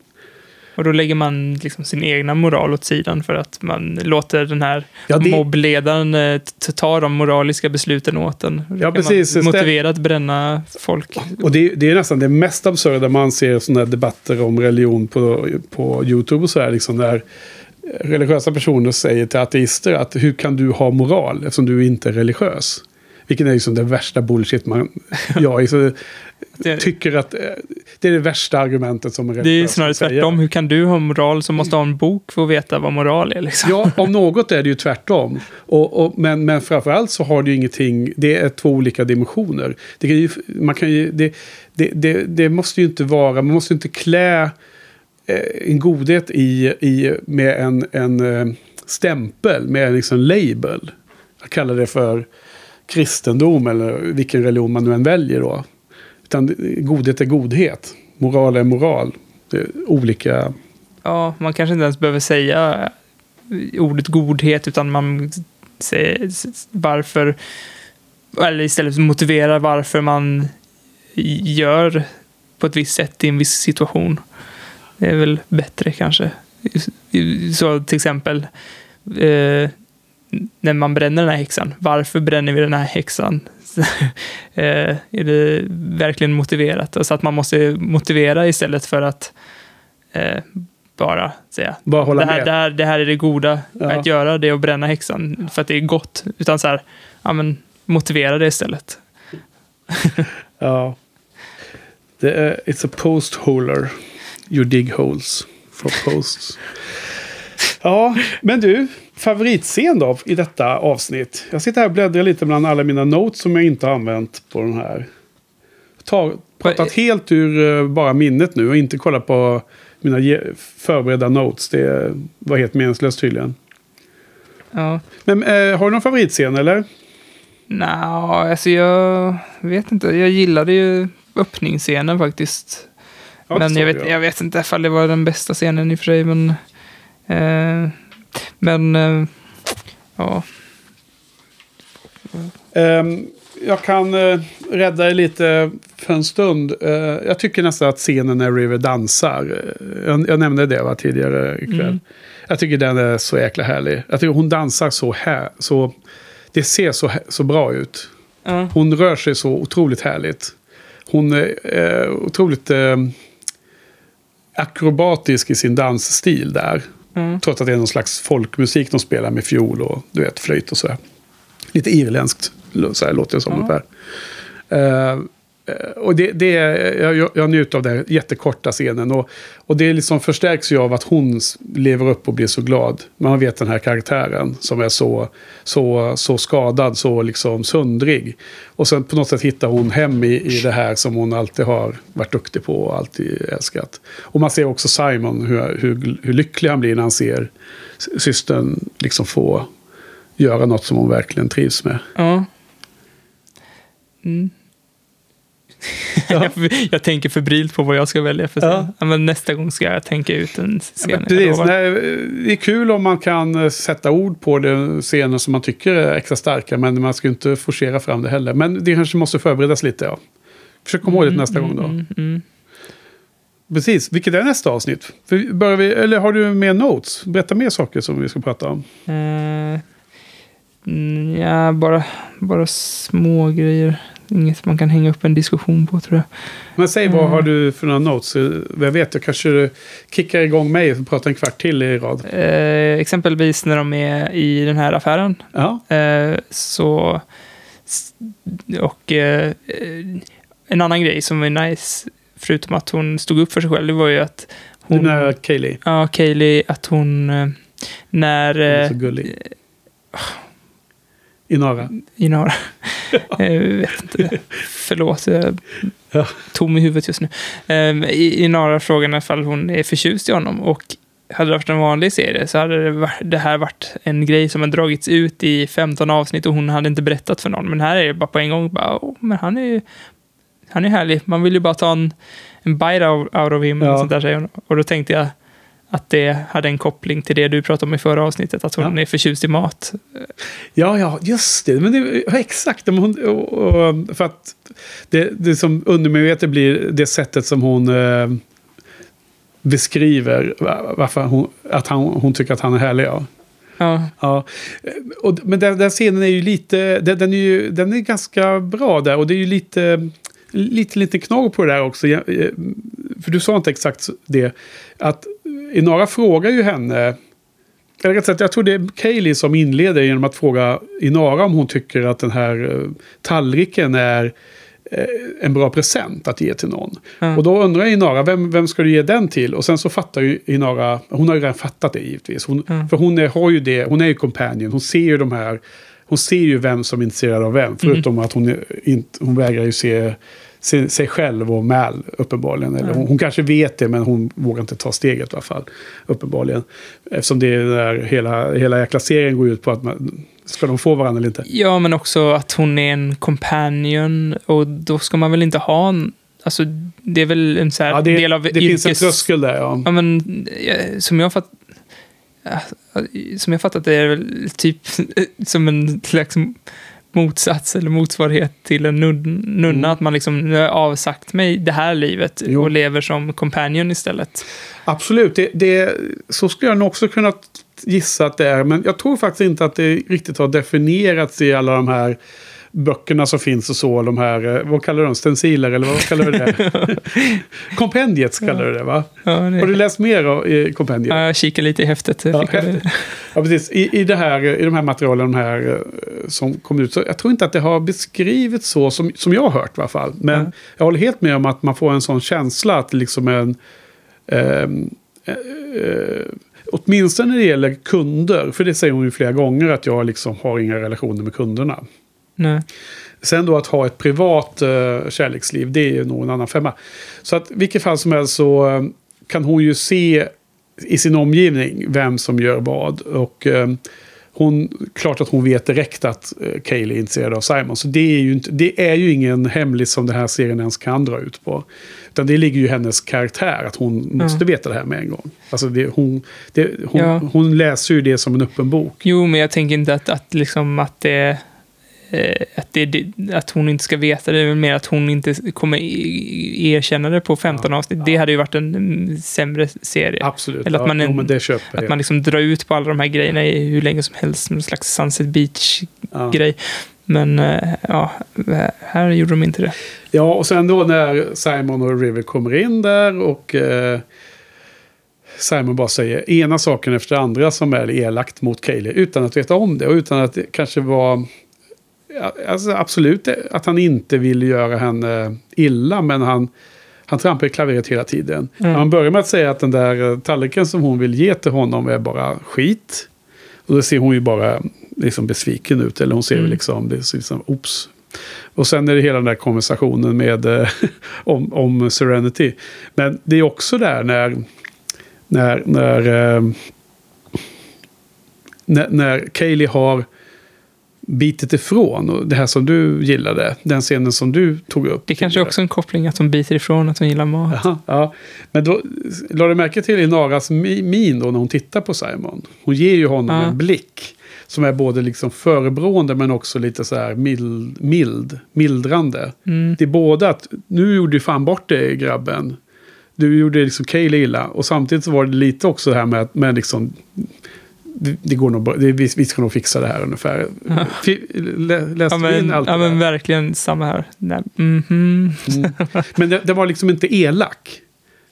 Och då lägger man liksom sin egna moral åt sidan för att man låter den här Ja, det- mobbledaren eh, ta de moraliska besluten åt en. Då Ja, precis. Man Ställ- motivera att bränna folk. Och det, det är nästan det mest absurda man ser sådana här debatter om religion på, på YouTube och så här. Liksom där religiösa personer säger till ateister att hur kan du ha moral eftersom du inte är religiös? Vilket är liksom det värsta bullshit man... Jag så, Det- tycker att eh, det är det värsta argumentet som en Det är religiös snarare tvärtom. Hur kan du ha moral som måste ha en bok för att veta vad moral är? Liksom. Ja, om något är det ju tvärtom. Och, och, men, men framförallt så har det ju ingenting, det är två olika dimensioner. Det, kan ju, man kan ju, det, det, det, det måste ju inte vara, man måste ju inte klä eh, en godhet i, i, med en, en eh, stämpel, med en liksom label. Jag kallar det för kristendom eller vilken religion man nu än väljer då. Utan godhet är godhet, moral är moral. Det är olika Ja, man kanske inte ens behöver säga ordet godhet, utan man säger varför, eller istället motiverar varför man gör på ett visst sätt i en viss situation. Det är väl bättre kanske. Så till exempel, eh, när man bränner den här häxan, varför bränner vi den här häxan? eh, är det verkligen motiverat? Alltså att man måste motivera istället för att eh, bara säga Bara hålla det, här, med. det, här, det här är det goda Ja. att göra, det är att bränna häxan för att det är gott. Utan så här, ja men motivera det istället. Ja. Det är, it's a post holer. You dig holes for posts. Ja, men du. Favoritscen då i detta avsnitt? Jag sitter här och bläddrar lite bland alla mina notes som jag inte har använt på den här. Ta, pratat helt ur eh, bara minnet nu och inte kollat på mina förberedda notes. Det var helt meningslöst tydligen. Ja. Men eh, har du någon favoritscen eller? Nja, alltså jag vet inte. Jag gillade ju öppningsscenen faktiskt. Ja, men jag vet, jag vet inte ifall det var den bästa scenen i och för sig. Men, eh, men eh, ja. Ehm, jag kan uh, rädda dig lite för en stund. Eh, jag tycker nästan att scenen när River dansar. eh, jag, nämnde det va, tidigare ikväll. Mm. Jag tycker den är så jäkla härlig. Jag tycker hon dansar så här. Så, det ser så, så bra ut. Ja. Hon rör sig så otroligt härligt. Hon är eh, otroligt eh, akrobatisk i sin dansstil där. Mm. Trots att det är någon slags folkmusik de spelar med fiol och du vet, flöjt och sådär. Lite irländskt så här låter det som Ja. ungefär. Eh, och det, det är, jag, jag- njuter av den jättekorta scenen. Och, och det liksom förstärks ju av att hon lever upp och blir så glad. Man vet den här karaktären som är så, så, så skadad, så liksom söndrig. Och sen på något sätt hittar hon hem i, i det här som hon alltid har varit duktig på och alltid älskat. Och man ser också Simon, hur, hur, hur lycklig han blir när han ser systern liksom få göra något som hon verkligen trivs med. Ja. Mm. Jag, jag tänker febrilt på vad jag ska välja för scen. Ja. Ja. men nästa gång ska jag tänka ut en scen. Ja, precis. Nej, det är kul om man kan eh, sätta ord på det scener som man tycker är extra starka. Men man ska inte forcera fram det heller. Men det kanske måste förberedas lite. Ja. Försök komma ihåg det nästa gång då. Mm, mm. Precis. Vilket är nästa avsnitt? För börjar vi, eller har du mer notes? Berätta mer saker som vi ska prata om. Mm, ja, bara, bara små grejer. Inget man kan hänga upp en diskussion på tror jag. Men säg vad Mm. har du för några notes? Eh, Jag vet, jag kanske kickar igång mig och pratar en kvart till i rad. Eh, exempelvis när de är i den här affären. Ja. Eh, så... Och eh, eh, en annan grej som var nice, förutom att hon stod upp för sig själv, det var ju att hon... menar Kaylee? Ja, Kaylee, att hon... eh, När... Hon är eh, så gullig. Inara. Inara. jag vet inte. Förlåt, jag är tom i huvudet just nu. Um, Inara frågan ifall hon är förtjust i honom. Och hade det varit en vanlig serie så hade det, varit, det här varit en grej som har dragits ut i 15 avsnitt och hon hade inte berättat för någon. Men här är det bara på en gång, bara, oh, men han är ju han är härlig. Man vill ju bara ta en, en bite out, out of him. Ja. Och, sånt där, och då tänkte jag att det hade en koppling till det du pratade om i förra avsnittet, att hon Ja. är förtjust i mat. Ja, ja, just det. Men det exakt. Hon, och, och, för att det, det som undermedvetet blir det sättet som hon... Eh, beskriver va- varför hon, att han, hon tycker att han är härlig. Ja. Ja. Ja, och, men den, den scenen är ju lite, den, den, är ju, den är ganska bra där och det är ju lite, lite, lite knagg på det där också. Eh, För du sa inte exakt det, att Inara frågar ju henne, eller rätt sagt, jag tror det är Kaylee som inleder genom att fråga Inara om hon tycker att den här eh, tallriken är eh, en bra present att ge till någon. Ja. Och då undrar Inara, vem, vem ska du ge den till? Och sen så fattar ju Inara, hon har ju redan fattat det givetvis. Hon, Mm. För hon är, har ju det, hon är ju companion, hon ser ju de här, hon ser ju vem som är intresserad av vem. Förutom att hon, inte, hon vägrar ju se, se sig själv och Mal uppenbarligen. Eller hon, hon kanske vet det men hon vågar inte ta steget i alla fall. Uppenbarligen. Eftersom det är där hela, hela jäkla serien går ut på att man, ska de få varandra eller inte? ja, men också att hon är en companion och då ska man väl inte ha en... Alltså, det är väl en så här Ja, det, del av det finns en tröskel där ja. Ja, men som jag fatt... ja, Som jag fattat det är väl typ som en slags motsats eller motsvarighet till en nun- nunna. Mm. Att man liksom, nu har jag avsagt mig det här livet Jo. och lever som companion istället. Absolut, det, det, så skulle jag nog också kunna gissa att det är. Men jag tror faktiskt inte att det riktigt har definierats i alla de här böckerna som finns och så. De här, eh, vad kallar du dem? Stenciler eller vad kallar du det? Kompendiet kallar du det va? Ja, det, Har du läst mer av, i kompendiet? ja, jag kikar lite i häftet. Ja, häftigt. Ja, precis. I, i, det här, I de här materialen de här, eh, som kom ut. Så jag tror inte att det har beskrivits så som, som jag har hört i alla fall. Men Mm. jag håller helt med om att man får en sån känsla att liksom en... eh, eh, åtminstone när det gäller kunder. För det säger hon ju flera gånger att jag liksom har inga relationer med kunderna. Nej. Sen då att ha ett privat uh, kärleksliv, det är ju nog en annan femma. Så att vilket fall som helst så eh, kan hon ju se i sin omgivning vem som gör vad. Och eh, hon, klart att hon vet direkt att uh, Kaylee är intresserad av Simon. Så det är, ju inte, det är ju ingen hemlis som den här serien ens kan dra ut på. Utan det ligger ju i hennes karaktär att hon måste veta det här med en gång. Alltså det, hon, det, hon, Ja. hon läser ju det som en öppen bok. Jo, men jag tänker inte att, att, liksom, att det att, det, att hon inte ska veta det, är väl mer att hon inte kommer i- erkänna det på 15 avsnitt. Det hade ju varit en mm, sämre serie. Absolut. Eller att ja, man jo, men det köper Att man liksom drar ut på alla de här grejerna i hur länge som helst, som en slags Sunset Ja. Beach-grej. Men eh, ja, här gjorde de inte det. Ja, och sen då när Simon och River kommer in där och eh, Simon bara säger ena saken efter andra som är elakt mot Kaylee utan att veta om det och utan att det kanske var... Alltså absolut att han inte vill göra henne illa men han, han trampar i klaveret hela tiden. Mm. Han börjar med att säga att den där eh, tallriken som hon vill ge till honom är bara skit. Och då ser hon ju bara liksom besviken ut. Eller hon ser Mm. liksom, det är liksom, oops. Och sen är det hela den där konversationen med, eh, om, om Serenity. Men det är också där när, när, när, eh, när, när Kaylee har bitit ifrån. Och det här som du gillade. Den scenen som du tog upp. Det kanske tidigare. också är en koppling att hon biter ifrån att hon gillar mat. Ja, ja. Men då la du märke till Inaras mi- min då när hon tittar på Simon. Hon ger ju honom Ja. en blick. Som är både liksom förebrående men också lite så här mild, mild mildrande. Mm. Det är både att nu gjorde du fan bort dig grabben. Du gjorde liksom Kaylee illa. Och samtidigt så var det lite också det här med att med liksom, det, det går nog. Det, vi, vi ska nog fixa det här ungefär. Lä, läste Ja du in men, allt ja, det men där? verkligen samma här. Nej, mhm. Mm. Men det, det var liksom inte elak.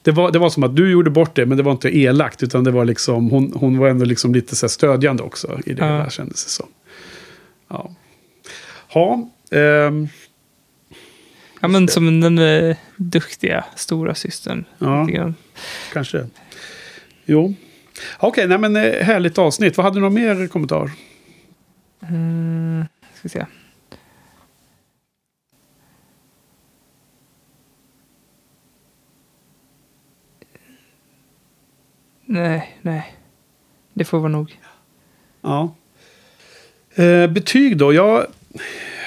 Det var, det var som att du gjorde bort det, men det var inte elakt. Utan det var liksom, hon, hon var ändå liksom lite så stödjande också i det Ja. hela kändes det som. Ja. Ha, ehm, Ja, men som den eh, duktiga stora systern. Ja. kanske. Jo. Okej, nej men eh, härligt avsnitt. Vad hade du någon mer kommentar? Mm, ska se. Nej, nej. Det får vara nog. Ja. Eh, betyg då? Ja,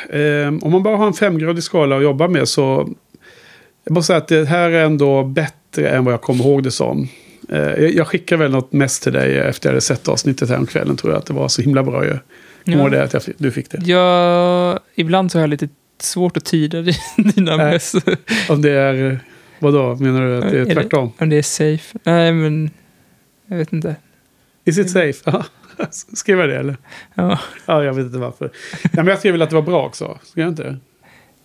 eh, om man bara har en femgradig skala att jobba med så... Jag måste säga att det här är ändå bättre än vad jag kommer ihåg det som. Eh, jag, skickar väl något mest till dig efter jag hade sett avsnittet här om kvällen. Tror jag att det var så himla bra ju. Ihåg det att jag, du fick det? Jag, ibland så har jag lite svårt att tyda dina Nej. mess. Om det är... Vadå, menar du att det är Är det- tvärtom? Om det är safe. Nej, men... Jag vet inte. Is it safe? Ja. Skrev jag det eller? Ja. Ja, jag vet inte varför. Nej, men jag skrev väl att det var bra också. Skrev jag inte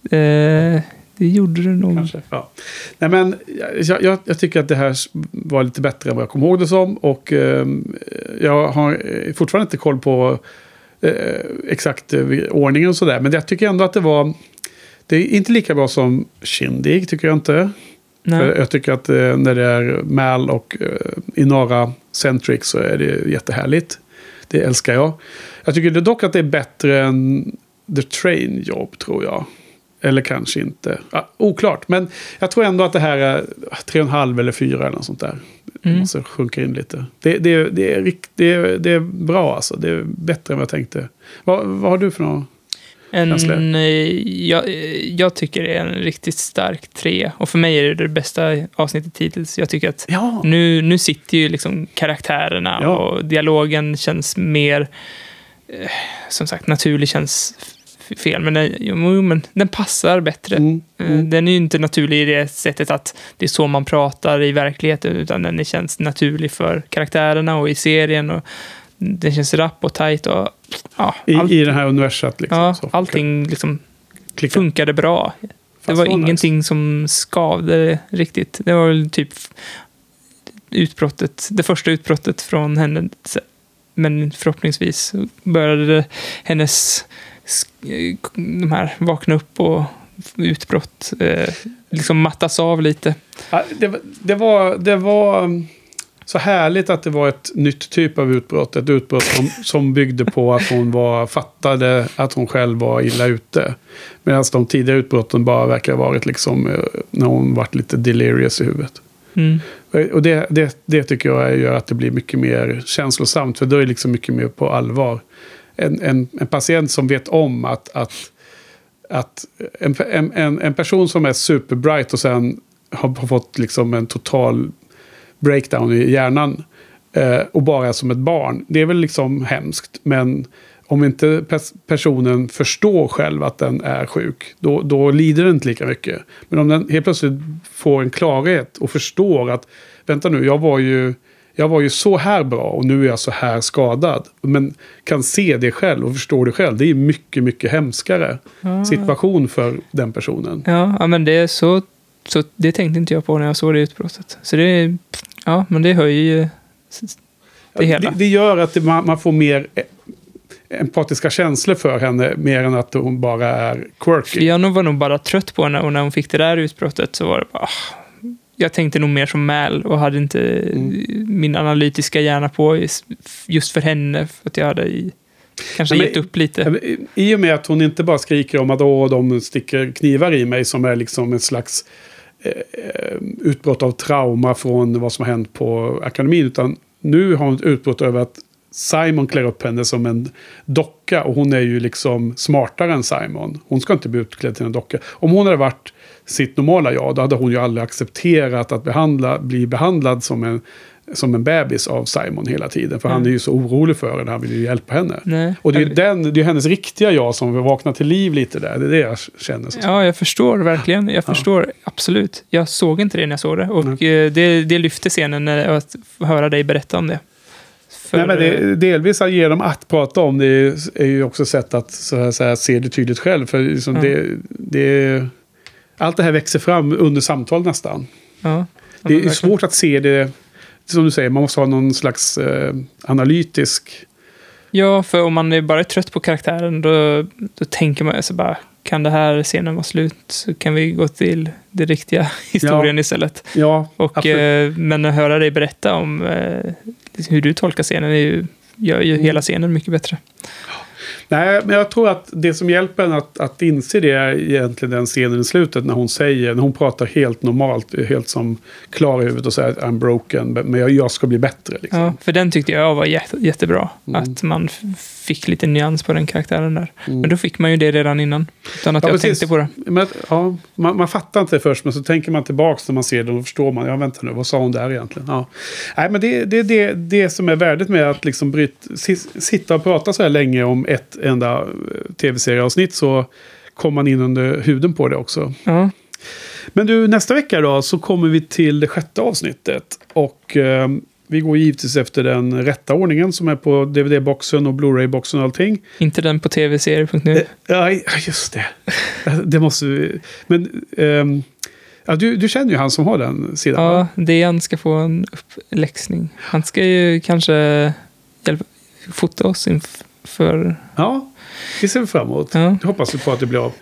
det? Eh, det gjorde du nog. Kanske. Ja. Nej, men jag, jag, jag tycker att det här var lite bättre än vad jag kom ihåg det som. Och ehm, jag har eh, fortfarande inte koll på eh, exakt eh, ordningen och sådär. Men jag tycker ändå att det var... Det är inte lika bra som Shindig, tycker jag inte. Jag tycker att eh, när det är Mal och eh, Inara Centric så är det jättehärligt. Det älskar jag. Jag tycker dock att det är bättre än The Train Job, tror jag. Eller kanske inte. Ja, oklart, men jag tror ändå att det här är tre och en halv eller fyra eller något sånt där. Det Mm. måste sjunka in lite. Det, det, det, är, det, är, det är bra alltså. Det är bättre än vad jag tänkte. Vad, vad har du för något? En, eh, jag, eh, jag tycker det är en riktigt stark tre. Och för mig är det det bästa avsnittet hittills. Jag tycker att Ja, nu, nu sitter ju liksom karaktärerna Ja. och dialogen känns mer, eh, som sagt, naturlig känns fel. Men den, jo, men den passar bättre. Mm, Eh, mm. Den är ju inte naturlig i det sättet att det är så man pratar i verkligheten, utan den känns naturlig för karaktärerna och i serien. Och den känns rapp och tajt och ja, I, allt, I det här universat liksom. ja, så allting liksom funkade bra. Det Fast var så nice. ingenting som skavde riktigt. Det var väl typ utbrottet, det första utbrottet från henne. Men förhoppningsvis började hennes de här vakna upp och utbrott eh, liksom mattas av lite. Ja, det, var- det, var, det var um, så härligt att det var ett nytt typ av utbrott. Ett utbrott som, som byggde på att hon var, fattade att hon själv var illa ute. Medan de tidigare utbrotten bara verkar ha varit liksom eh, när hon varit lite delirious i huvudet. Mm. Och det, det, det tycker jag gör att det blir mycket mer känslosamt. För då är det liksom mycket mer på allvar. En, en, en patient som vet om att, att, att en, en, en, person som är superbright och sen har fått liksom en total breakdown i hjärnan. Eh, och bara är som ett barn. Det är väl liksom hemskt. Men om inte pers- personen förstår själv att den är sjuk, då, då lider den inte lika mycket. Men om den helt plötsligt får en klarhet och förstår att vänta nu, jag var ju, jag var ju så här bra och nu är jag så här skadad. Men kan se det själv och förstå det själv. Det är mycket, mycket hemskare situation för den personen. Ja, ja, men det är så, så... Det tänkte inte jag på när jag såg det utbrottet. Så det är... Ja, men det höjer ju det hela. Det, det gör att det, man, man får mer eh, empatiska känslor för henne. Mer än att hon bara är quirky. Jag var nog bara trött på henne och när hon fick det där utbrottet så var det bara... ah. Jag tänkte nog mer som Mal och hade inte Mm. min analytiska hjärna på just för henne. För att jag hade i, kanske Ja, men- gett upp lite. I- och med att hon inte bara skriker om att Åh, de sticker knivar i mig som är liksom en slags eh, eh, utbrott av trauma från vad som har hänt på akademin. Utan nu har hon ett utbrott över att Simon klär upp henne som en docka och hon är ju liksom smartare än Simon. Hon ska inte bli utklädd till en docka. Om hon hade varit sitt normala jag, då hade hon ju aldrig accepterat att behandla, bli behandlad som en, som en bebis av Simon hela tiden. För han är ju så orolig för henne, han vill ju hjälpa henne. Nej. Och det är, den, det är hennes riktiga jag som vill vakna till liv lite där. Det är det jag känner. Så. Ja, jag förstår verkligen. Jag förstår absolut. Jag såg inte det när jag såg det. Och eh, det, det lyfte scenen när, att höra dig berätta om det. För, Nej, men det, delvis att ge dem att prata om det är, är ju också ett sätt att så här, så här, se det tydligt själv. För liksom Ja. det, det, allt det här växer fram under samtal nästan. ja, ja, Det är svårt att se det, som du säger, man måste ha någon slags eh, analytisk... Ja, för om man är bara är trött på karaktären då, då tänker man så bara, kan det här scenen vara slut? Så kan vi gå till den riktiga historien istället. Ja, Och, eh, men att höra dig berätta om eh, hur du tolkar scenen är ju, gör ju hela scenen mycket bättre. Nej, men jag tror att det som hjälper en att, att inse det är egentligen den scenen i slutet när hon säger, när hon pratar helt normalt, helt som klar i huvudet och säger att I'm broken, men jag, jag ska bli bättre. Liksom. Ja, för den tyckte jag var jätte, jättebra. Mm. Att man fick lite nyans på den karaktären där. Mm. Men då fick man ju det redan innan. Utan att Ja, jag precis. tänkte på det. Men, ja, man, man fattar inte det först, men så tänker man tillbaka när man ser det och förstår man. Ja, vänta nu, vad sa hon där egentligen? Ja. Nej, men det är det, det, det som är värdet med att liksom bryt, si- sitta och prata så här länge om ett enda eh, tv-serieavsnitt så kommer man in under huden på det också. Ja, Men du, nästa vecka då så kommer vi till det sjätte avsnittet. Och eh, vi går givetvis efter den rätta ordningen som är på DVD-boxen och Blu-ray-boxen och allting. Inte den på tvserier.nu. Eh, Ja, just det. det måste vi... Men ehm, ja, du, du känner ju han som har den sidan. va? Ja, Dejan ska få en uppläxning. Han ska ju kanske hjälpa, fota oss inför... Ja, det ser vi fram emot. Ja. Det hoppas vi på att det blir av.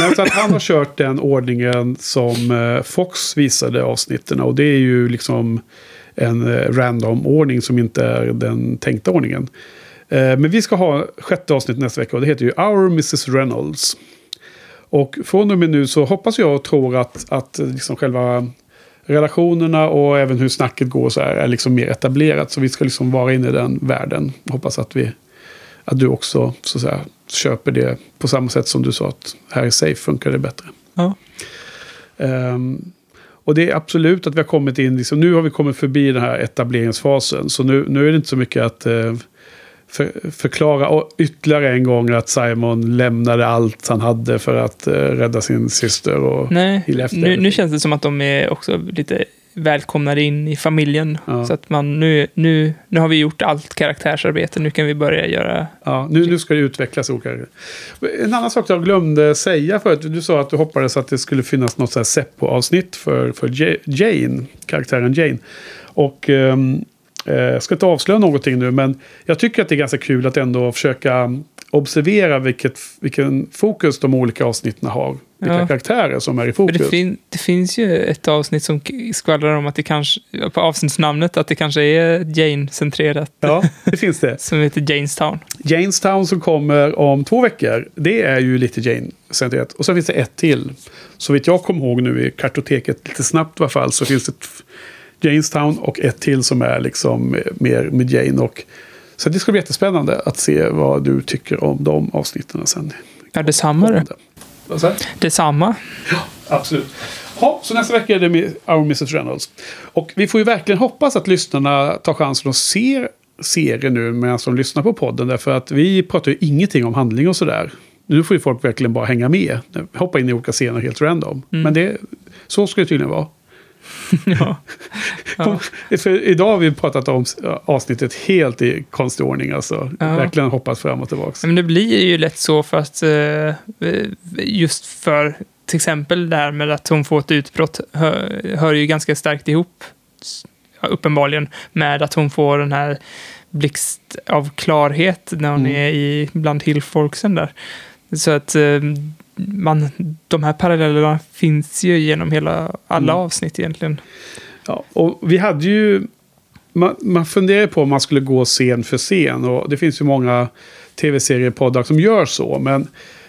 Men så att han har kört den ordningen som eh, Fox visade avsnitten. Och det är ju liksom en eh, random ordning som inte är den tänkta ordningen. Eh, Men vi ska ha sjätte avsnitt nästa vecka och det heter ju Our Mrs Reynolds. Och från och med nu så hoppas jag och tror att, att liksom själva relationerna och även hur snacket går så här är liksom mer etablerat. Så vi ska liksom vara inne i den världen. Hoppas att, vi, att du också så att säga, köper det på samma sätt som du sa att här i Safe funkar det bättre. Ja. Ehm, och det är absolut att vi har kommit in, liksom, nu har vi kommit förbi den här etableringsfasen. Så nu, nu är det inte så mycket att eh, för, förklara och ytterligare en gång att Simon lämnade allt han hade för att eh, rädda sin syster. Och Nej, nu, nu känns det som att de är också lite välkomnade in i familjen. Ja. Så att man, nu, nu, nu har vi gjort allt karaktärsarbete, nu kan vi börja göra... Ja, nu, nu ska det utvecklas olika. En annan sak jag glömde säga förut. Du sa att du hoppades att det skulle finnas något så här Seppo-avsnitt för, för Ja- Jane, karaktären Jane. Och ehm, eh, jag ska inte avslöja någonting nu, men jag tycker att det är ganska kul att ändå försöka observera vilket, vilken fokus de olika avsnitten har. Vilka Ja. karaktärer som är i fokus. det, fin, det finns ju ett avsnitt som skvallrar om att det kanske, på avsnittsnamnet, att det kanske är Jane-centrerat. Ja, det finns det. Som heter Janestown. Janestown som kommer om två veckor. Det är ju lite Jane-centrerat. Och så finns det ett till. Så vitt jag kommer ihåg nu i kartoteket, lite snabbt i alla fall, så finns det Janestown och ett till som är liksom mer med Jane. Och, så det ska bli jättespännande att se vad du tycker om de avsnitten sen. Ja, detsamma du. Detsamma. Absolut. Ja, så nästa vecka är det med Our Mrs Reynolds. Och vi får ju verkligen hoppas att lyssnarna tar chansen och ser serien nu medan de lyssnar på podden. Därför att vi pratar ju ingenting om handling och sådär. Nu får ju folk verkligen bara hänga med. Hoppa in i olika scener helt random. Men det, så ska det tydligen vara. Ja. Kom, för idag har vi pratat om avsnittet helt i konstig ordning. Alltså. Ja. Verkligen hoppat fram och tillbaka. Men det blir ju lätt så för att eh, just för till exempel det här med att hon får ett utbrott hör, hör ju ganska starkt ihop ja, uppenbarligen med att hon får den här blixt av klarhet när hon Mm. är i bland hillfolksen där. Så att eh, man, de här parallellerna finns ju genom hela alla Mm. avsnitt egentligen. Ja, och vi hade ju... Man, man funderar på om man skulle gå scen för scen. Och det finns ju många tv-seriepoddar som gör så. Men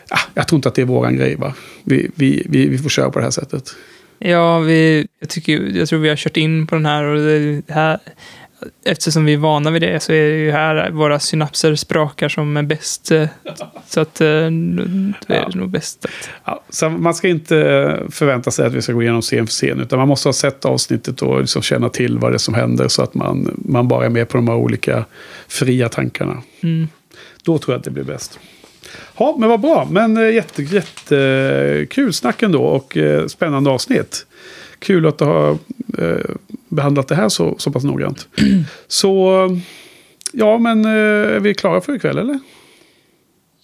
ah, jag tror inte att det är våran grej. Va? Vi, vi, vi, vi får köra på det här sättet. Ja, vi, jag, tycker, jag tror vi har kört in på den här och det här, eftersom vi är vana vid det så är det ju här våra synapser sprakar som är bäst. eh, Så att eh, då är det Ja. nog bäst att... Ja, så man ska inte förvänta sig att vi ska gå igenom scen för scen. Utan man måste ha sett avsnittet och liksom känna till vad det är som händer. Så att man, man bara är med på de här olika fria tankarna. Mm. Då tror jag att det blir bäst. Ja, men vad bra. Men eh, jätte, jätte kul snack ändå och eh, spännande avsnitt. Kul att du har eh, behandlat det här så, så pass noggrant. så, ja men eh, är vi klara för ikväll eller?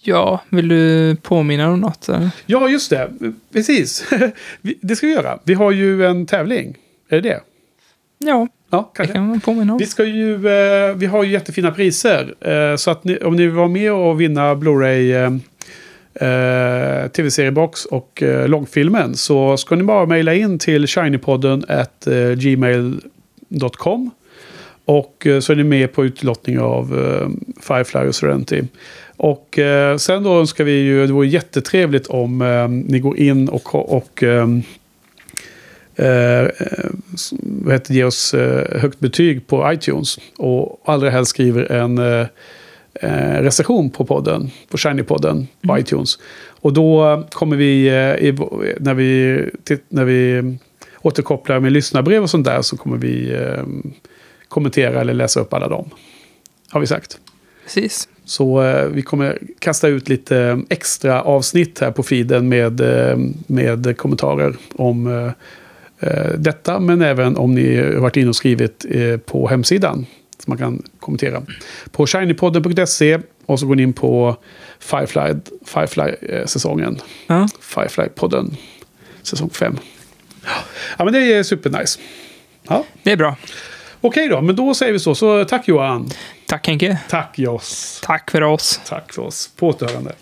Ja, vill du påminna om något? Eller? Ja, just det. Precis. Det ska vi göra. Vi har ju en tävling. Är det det? Ja, Ja, det kanske. kan man påminna om. Vi, ska ju, eh, vi har ju jättefina priser. Eh, så att ni, om ni vill vara med och vinna Blu-ray eh, tv-seriebox och eh, loggfilmen så ska ni bara mejla in till shinypodden at eh, gmail.com. Och eh, så är ni med på utlottning av eh, Firefly och Serenity. Och eh, sen då önskar vi ju, det vore jättetrevligt om eh, ni går in och, och ehm, eh, vad heter, ge oss eh, högt betyg på iTunes. Och allra helst skriver en eh, eh, eh, recension på podden, på Shiny-podden på iTunes. Och då kommer vi, eh, i, när vi, när vi återkopplar med lyssnarbrev och sånt där så kommer vi eh, kommentera eller läsa upp alla dem. Har vi sagt. Precis. Så eh, vi kommer kasta ut lite extra avsnitt här på feeden med, eh, med kommentarer om eh, eh, detta. Men även om ni har varit inne och skrivit eh, på hemsidan. Så man kan kommentera. På shinypodden.se och så går ni in på Firefly, Firefly-säsongen. Ja. Firefly-podden, säsong 5. Ja, men det är supernice. Ja. Det är bra. Okej då, men då säger vi så. Så tack Johan. Tack Henke. Tack Joss. Tack för oss. Tack för oss. På återhörande.